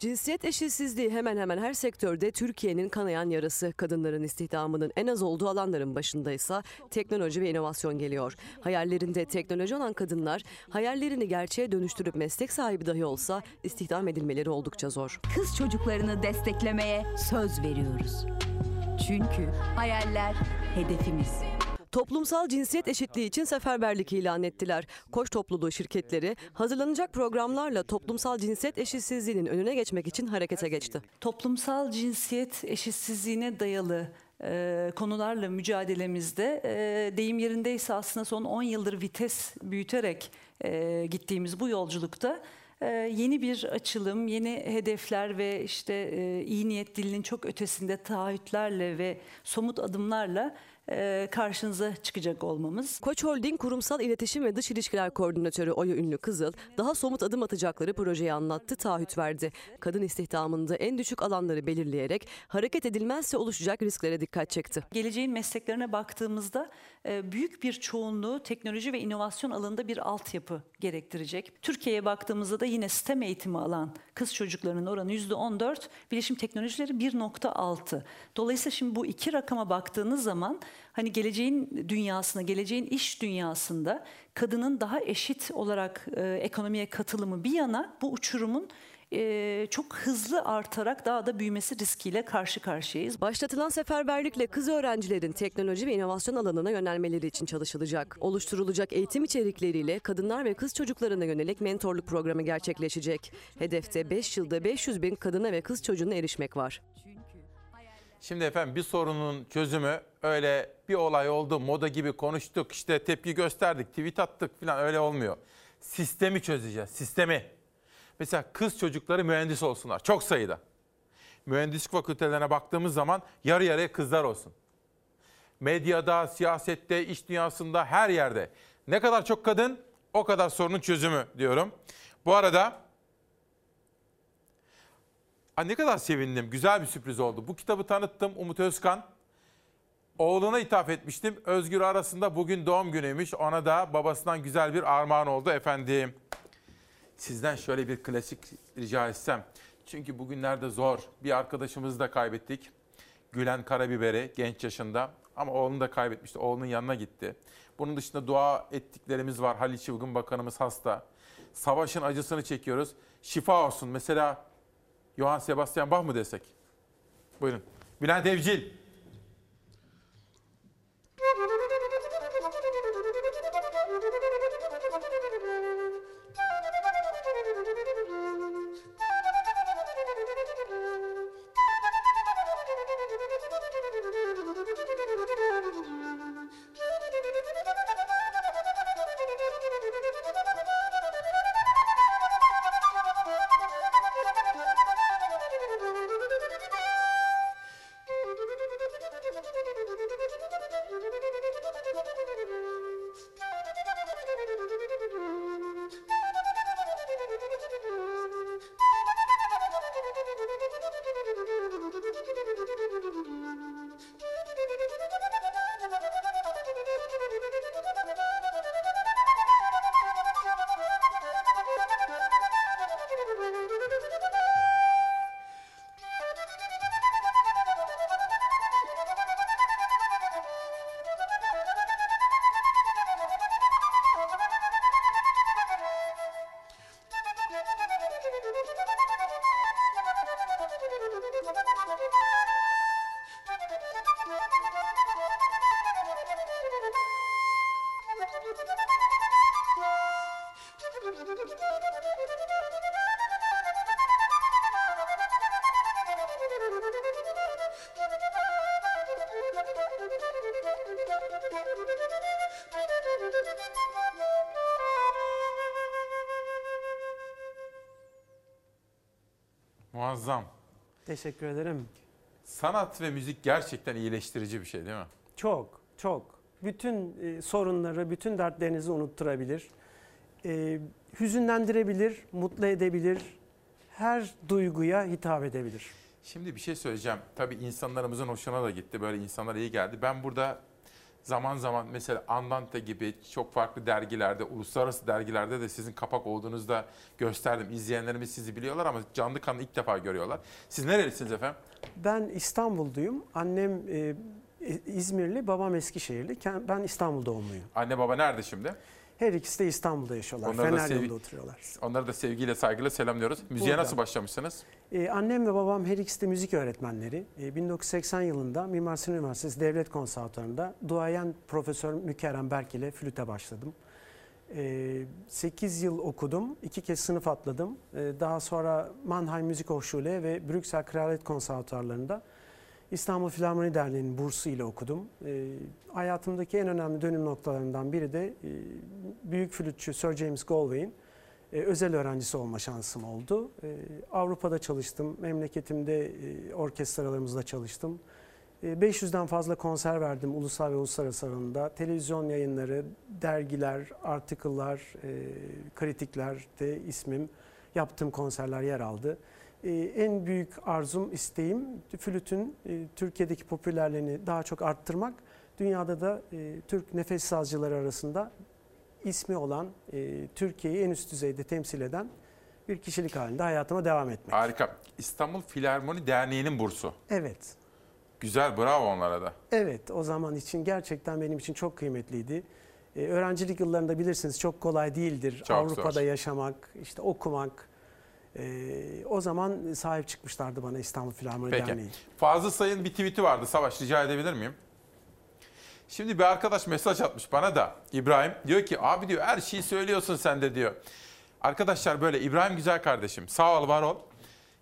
Cinsiyet eşitsizliği hemen hemen her sektörde Türkiye'nin kanayan yarası. Kadınların istihdamının en az olduğu alanların başındaysa teknoloji ve inovasyon geliyor. Hayallerinde teknoloji olan kadınlar hayallerini gerçeğe dönüştürüp meslek sahibi dahi olsa istihdam edilmeleri oldukça zor. Kız çocuklarını desteklemeye söz veriyoruz. Çünkü hayaller hedefimiz. Toplumsal cinsiyet eşitliği için seferberlik ilan ettiler. Koç topluluğu şirketleri hazırlanacak programlarla toplumsal cinsiyet eşitsizliğinin önüne geçmek için harekete geçti. Toplumsal cinsiyet eşitsizliğine dayalı e, konularla mücadelemizde e, deyim yerindeyse aslında son 10 yıldır vites büyüterek e, gittiğimiz bu yolculukta e, yeni bir açılım, yeni hedefler ve işte e, iyi niyet dilinin çok ötesinde taahhütlerle ve somut adımlarla karşınıza çıkacak olmamız. Koç Holding Kurumsal İletişim ve Dış İlişkiler Koordinatörü Oya Ünlü Kızıl, daha somut adım atacakları projeyi anlattı, taahhüt verdi. Kadın istihdamında en düşük alanları belirleyerek hareket edilmezse oluşacak risklere dikkat çekti. Geleceğin mesleklerine baktığımızda büyük bir çoğunluğu teknoloji ve inovasyon alanında bir altyapı gerektirecek. Türkiye'ye baktığımızda da yine STEM eğitimi alan kız çocuklarının oranı %14, bilişim teknolojileri 1.6. Dolayısıyla şimdi bu iki rakama baktığınız zaman hani geleceğin dünyasında, geleceğin iş dünyasında kadının daha eşit olarak e, ekonomiye katılımı bir yana bu uçurumun e, çok hızlı artarak daha da büyümesi riskiyle karşı karşıyayız. Başlatılan seferberlikle kız öğrencilerin teknoloji ve inovasyon alanına yönelmeleri için çalışılacak. Oluşturulacak eğitim içerikleriyle kadınlar ve kız çocuklarına yönelik mentorluk programı gerçekleşecek. Hedefte 5 yılda 500 bin kadına ve kız çocuğuna erişmek var. Şimdi efendim bir sorunun çözümü öyle bir olay oldu moda gibi konuştuk işte tepki gösterdik tweet attık falan öyle olmuyor. Sistemi çözeceğiz sistemi. Mesela kız çocukları mühendis olsunlar çok sayıda. Mühendislik fakültelerine baktığımız zaman yarı yarıya kızlar olsun. Medyada, siyasette, iş dünyasında her yerde ne kadar çok kadın o kadar sorunun çözümü diyorum. Bu arada Ay ne kadar sevindim. Güzel bir sürpriz oldu. Bu kitabı tanıttım Umut Özkan. Oğluna ithaf etmiştim. Özgür arasında bugün doğum günüymüş. Ona da babasından güzel bir armağan oldu efendim. Sizden şöyle bir klasik rica etsem. Çünkü bugünlerde zor. Bir arkadaşımızı da kaybettik. Gülen Karabiber'i genç yaşında ama oğlunu da kaybetmişti. Oğlunun yanına gitti. Bunun dışında dua ettiklerimiz var. Halil Çılgın Bakanımız hasta. Savaşın acısını çekiyoruz. Şifa olsun. Mesela Johann Sebastian Bach mı desek? Buyurun. Bülent Evcil. Teşekkür ederim. Sanat ve müzik gerçekten iyileştirici bir şey değil mi? Çok, çok. Bütün e, sorunları, bütün dertlerinizi unutturabilir. E, hüzünlendirebilir, mutlu edebilir. Her duyguya hitap edebilir. Şimdi bir şey söyleyeceğim. Tabii insanlarımızın hoşuna da gitti. Böyle insanlara iyi geldi. Ben burada zaman zaman mesela Andante gibi çok farklı dergilerde, uluslararası dergilerde de sizin kapak olduğunuzda gösterdim. İzleyenlerimiz sizi biliyorlar ama canlı kanlı ilk defa görüyorlar. Siz nerelisiniz efendim? Ben İstanbulluyum. Annem e, İzmirli, babam Eskişehirli. Ben İstanbul doğumluyum. Anne baba nerede şimdi? Her ikisi de İstanbul'da yaşıyorlar. Onları Fener sev- yolunda oturuyorlar. Onları da sevgiyle, saygıyla selamlıyoruz. Müziğe Burada. nasıl başlamışsınız? Ee, annem ve babam her ikisi de müzik öğretmenleri. Ee, 1980 yılında Mimar Sinan Üniversitesi Devlet Konservatuvarı'nda duayen Profesör Mükerrem Berk ile flüte başladım. Ee, 8 yıl okudum, iki kez sınıf atladım. Ee, daha sonra Mannheim Müzik Hochschule ve Brüksel Kraliyet Konservatuvarlarında İstanbul Filarmoni Derneği'nin bursu ile okudum. Ee, hayatımdaki en önemli dönüm noktalarından biri de e, büyük flütçü Sir James Galway'in e, özel öğrencisi olma şansım oldu. E, Avrupa'da çalıştım, memleketimde e, orkestralarımızda çalıştım. E, 500'den fazla konser verdim ulusal ve uluslararası alanında. Televizyon yayınları, dergiler, artikıllar, e, kritiklerde ismim, yaptığım konserler yer aldı. E, en büyük arzum, isteğim flütün e, Türkiye'deki popülerliğini daha çok arttırmak. Dünyada da e, Türk nefes sazcıları arasında ismi olan, e, Türkiye'yi en üst düzeyde temsil eden bir kişilik halinde hayatıma devam etmek. Harika. İstanbul Filarmoni Derneği'nin bursu. Evet. Güzel, bravo onlara da. Evet, o zaman için gerçekten benim için çok kıymetliydi. Ee, öğrencilik yıllarında bilirsiniz çok kolay değildir. Çok Avrupa'da zor. yaşamak, işte okumak. Ee, o zaman sahip çıkmışlardı bana İstanbul Filarmoni Peki. Derneği. Fazıl Say'ın bir tweet'i vardı. Savaş rica edebilir miyim? Şimdi bir arkadaş mesaj atmış bana da. İbrahim diyor ki abi diyor her şeyi söylüyorsun sen de diyor. Arkadaşlar böyle İbrahim güzel kardeşim sağ ol var ol.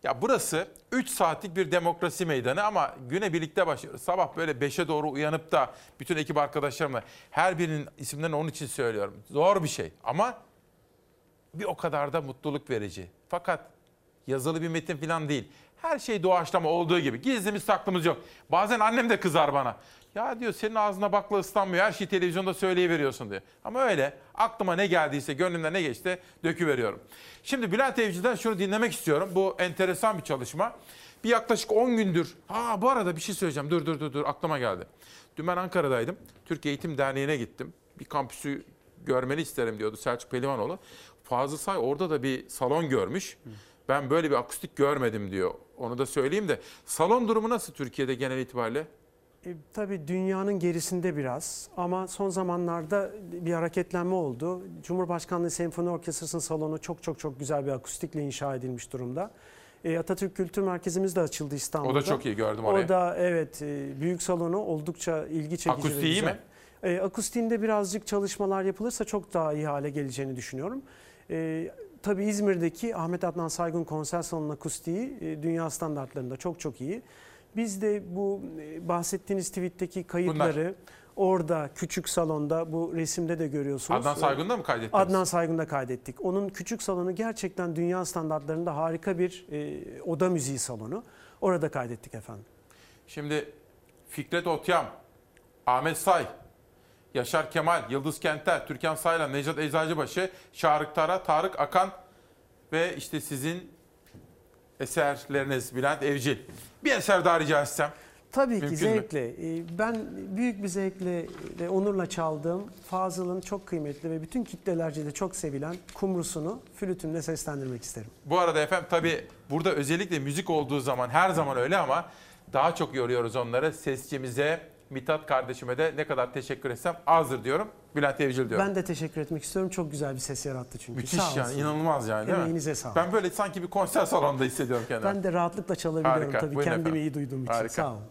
Ya burası 3 saatlik bir demokrasi meydanı ama güne birlikte başlıyoruz. Sabah böyle 5'e doğru uyanıp da bütün ekip arkadaşlarımla her birinin isimlerini onun için söylüyorum. Zor bir şey ama bir o kadar da mutluluk verici. Fakat yazılı bir metin falan değil. Her şey doğaçlama olduğu gibi. Gizlimiz saklımız yok. Bazen annem de kızar bana. Ya diyor senin ağzına bakla ıslanmıyor. Her şeyi televizyonda söyleyiveriyorsun diyor. Ama öyle. Aklıma ne geldiyse, gönlümden ne geçti döküveriyorum. Şimdi Bülent Evci'den şunu dinlemek istiyorum. Bu enteresan bir çalışma. Bir yaklaşık 10 gündür. Ha bu arada bir şey söyleyeceğim. Dur dur dur dur aklıma geldi. Dün ben Ankara'daydım. Türkiye Eğitim Derneği'ne gittim. Bir kampüsü görmeni isterim diyordu Selçuk Pelivanoğlu. Fazıl Say orada da bir salon görmüş. Ben böyle bir akustik görmedim diyor. Onu da söyleyeyim de. Salon durumu nasıl Türkiye'de genel itibariyle? E, tabii dünyanın gerisinde biraz ama son zamanlarda bir hareketlenme oldu. Cumhurbaşkanlığı Senfoni Orkestrası'nın salonu çok çok çok güzel bir akustikle inşa edilmiş durumda. E, Atatürk Kültür Merkezimiz de açıldı İstanbul'da. O da çok iyi, gördüm orayı. O da evet e, büyük salonu oldukça ilgi çekici ve Akustiği iyi güzel. mi? E, akustiğinde birazcık çalışmalar yapılırsa çok daha iyi hale geleceğini düşünüyorum. E, tabii İzmir'deki Ahmet Adnan Saygun Konser Salonu akustiği e, dünya standartlarında çok çok iyi. Biz de bu e, bahsettiğiniz tweet'teki kayıtları orada küçük salonda bu resimde de görüyorsunuz. Adnan Saygun'da mı kaydettiniz? Adnan Saygun'da kaydettik. Onun küçük salonu gerçekten dünya standartlarında harika bir e, oda müziği salonu. Orada kaydettik efendim. Şimdi Fikret Otyam, Ahmet Say, Yaşar Kemal, Yıldız Kenter, Türkan Saylan, Nejat Eczacıbaşı, Şarık Tara, Tarık Akan ve işte sizin eserleriniz Bülent Evcil. Bir eser daha rica etsem. Tabii ki Mümkün mü? zevkle. E, Ben büyük bir zevkle ve onurla çaldığım Fazıl'ın çok kıymetli ve bütün kitlelerce de çok sevilen kumrusunu flütümle seslendirmek isterim. Bu arada efendim tabii burada özellikle müzik olduğu zaman her zaman öyle ama daha çok yoruyoruz onları. Sesçimize, Mithat kardeşime de ne kadar teşekkür etsem azdır diyorum. Bülent Evcil diyorum. Ben de teşekkür etmek istiyorum. Çok güzel bir ses yarattı çünkü. Müthiş Sağ yani olsun. inanılmaz yani değil mi? Emeğinize sağlık. Ben böyle sanki bir konser salonunda hissediyorum kendimi. Ben de rahatlıkla çalabiliyorum Harika. tabii Buyurun kendimi efendim. iyi duyduğum için. Harika. Sağ olun.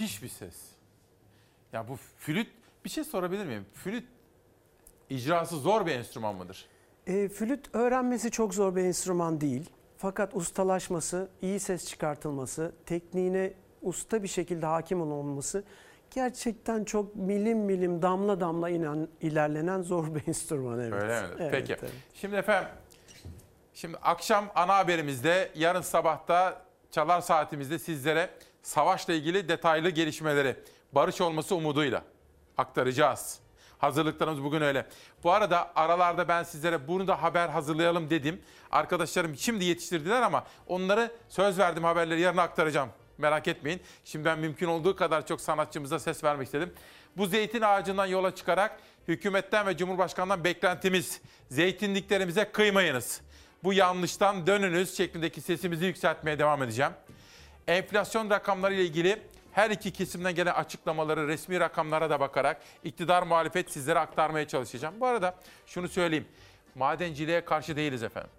Müthiş bir ses. Ya bu flüt bir şey sorabilir miyim? Flüt icrası zor bir enstrüman mıdır? E, flüt öğrenmesi çok zor bir enstrüman değil. Fakat ustalaşması, iyi ses çıkartılması, tekniğine usta bir şekilde hakim olunması gerçekten çok milim milim damla damla inen, ilerlenen zor bir enstrüman. Evet. Öyle mi? Evet, Peki. evet. Şimdi efendim, şimdi akşam ana haberimizde, yarın sabahta çalar saatimizde sizlere savaşla ilgili detaylı gelişmeleri barış olması umuduyla aktaracağız. Hazırlıklarımız bugün öyle. Bu arada aralarda ben sizlere bunu da haber hazırlayalım dedim. Arkadaşlarım şimdi yetiştirdiler ama onları söz verdim haberleri yarın aktaracağım. Merak etmeyin. Şimdi ben mümkün olduğu kadar çok sanatçımıza ses vermek istedim. Bu zeytin ağacından yola çıkarak hükümetten ve Cumhurbaşkanı'ndan beklentimiz zeytinliklerimize kıymayınız. Bu yanlıştan dönünüz şeklindeki sesimizi yükseltmeye devam edeceğim. Enflasyon rakamları ile ilgili her iki kesimden gelen açıklamaları resmi rakamlara da bakarak iktidar muhalefet sizlere aktarmaya çalışacağım. Bu arada şunu söyleyeyim. Madenciliğe karşı değiliz efendim.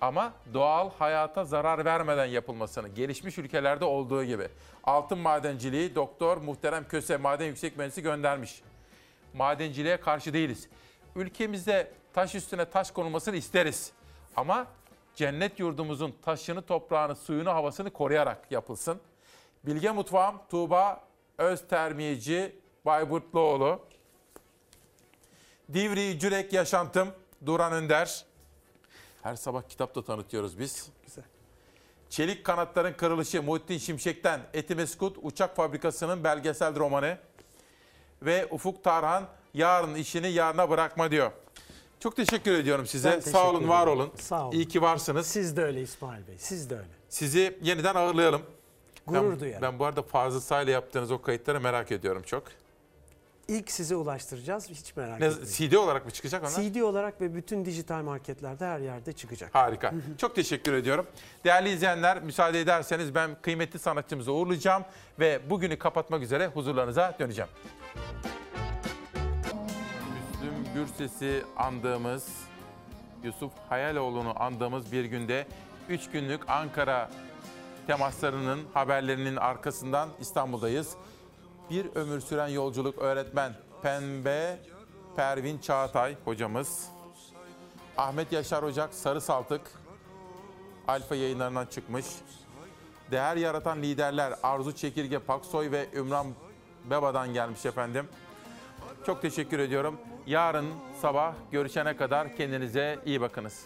Ama doğal hayata zarar vermeden yapılmasını gelişmiş ülkelerde olduğu gibi. Altın madenciliği Doktor Muhterem Köse Maden Yüksek Mühendisi göndermiş. Madenciliğe karşı değiliz. Ülkemizde taş üstüne taş konulmasını isteriz. Ama cennet yurdumuzun taşını, toprağını, suyunu, havasını koruyarak yapılsın. Bilge Mutfağım Tuğba Öztermiyeci Bayburtluoğlu. Divri Cürek Yaşantım Duran Önder. Her sabah kitap da tanıtıyoruz biz. Güzel. Çelik Kanatların Kırılışı Muhittin Şimşek'ten Etimeskut Uçak Fabrikası'nın belgesel romanı. Ve Ufuk Tarhan yarın işini yarına bırakma diyor. Çok teşekkür ediyorum size. Ben teşekkür Sağ olun, var ederim. olun. Sağ olun. İyi ki varsınız. Siz de öyle İsmail Bey, siz de öyle. Sizi yeniden ağırlayalım. Gurur ben, duyarım. Ben bu arada Fazıl Say'la yaptığınız o kayıtları merak ediyorum çok. İlk size ulaştıracağız, hiç merak Ne, etmeyin. CD olarak mı çıkacak onlar? CD olarak ve bütün dijital marketlerde her yerde çıkacak. Harika. Çok teşekkür ediyorum. Değerli izleyenler müsaade ederseniz ben kıymetli sanatçımızı uğurlayacağım ve bugünü kapatmak üzere huzurlarınıza döneceğim. Gürses'i andığımız, Yusuf Hayaloğlu'nu andığımız bir günde 3 günlük Ankara temaslarının haberlerinin arkasından İstanbul'dayız. Bir ömür süren yolculuk öğretmen Pembe Pervin Çağatay hocamız. Ahmet Yaşar Ocak Sarı Saltık Alfa yayınlarından çıkmış. Değer yaratan liderler Arzu Çekirge Paksoy ve Ümran Beba'dan gelmiş efendim. Çok teşekkür ediyorum. Yarın sabah görüşene kadar kendinize iyi bakınız.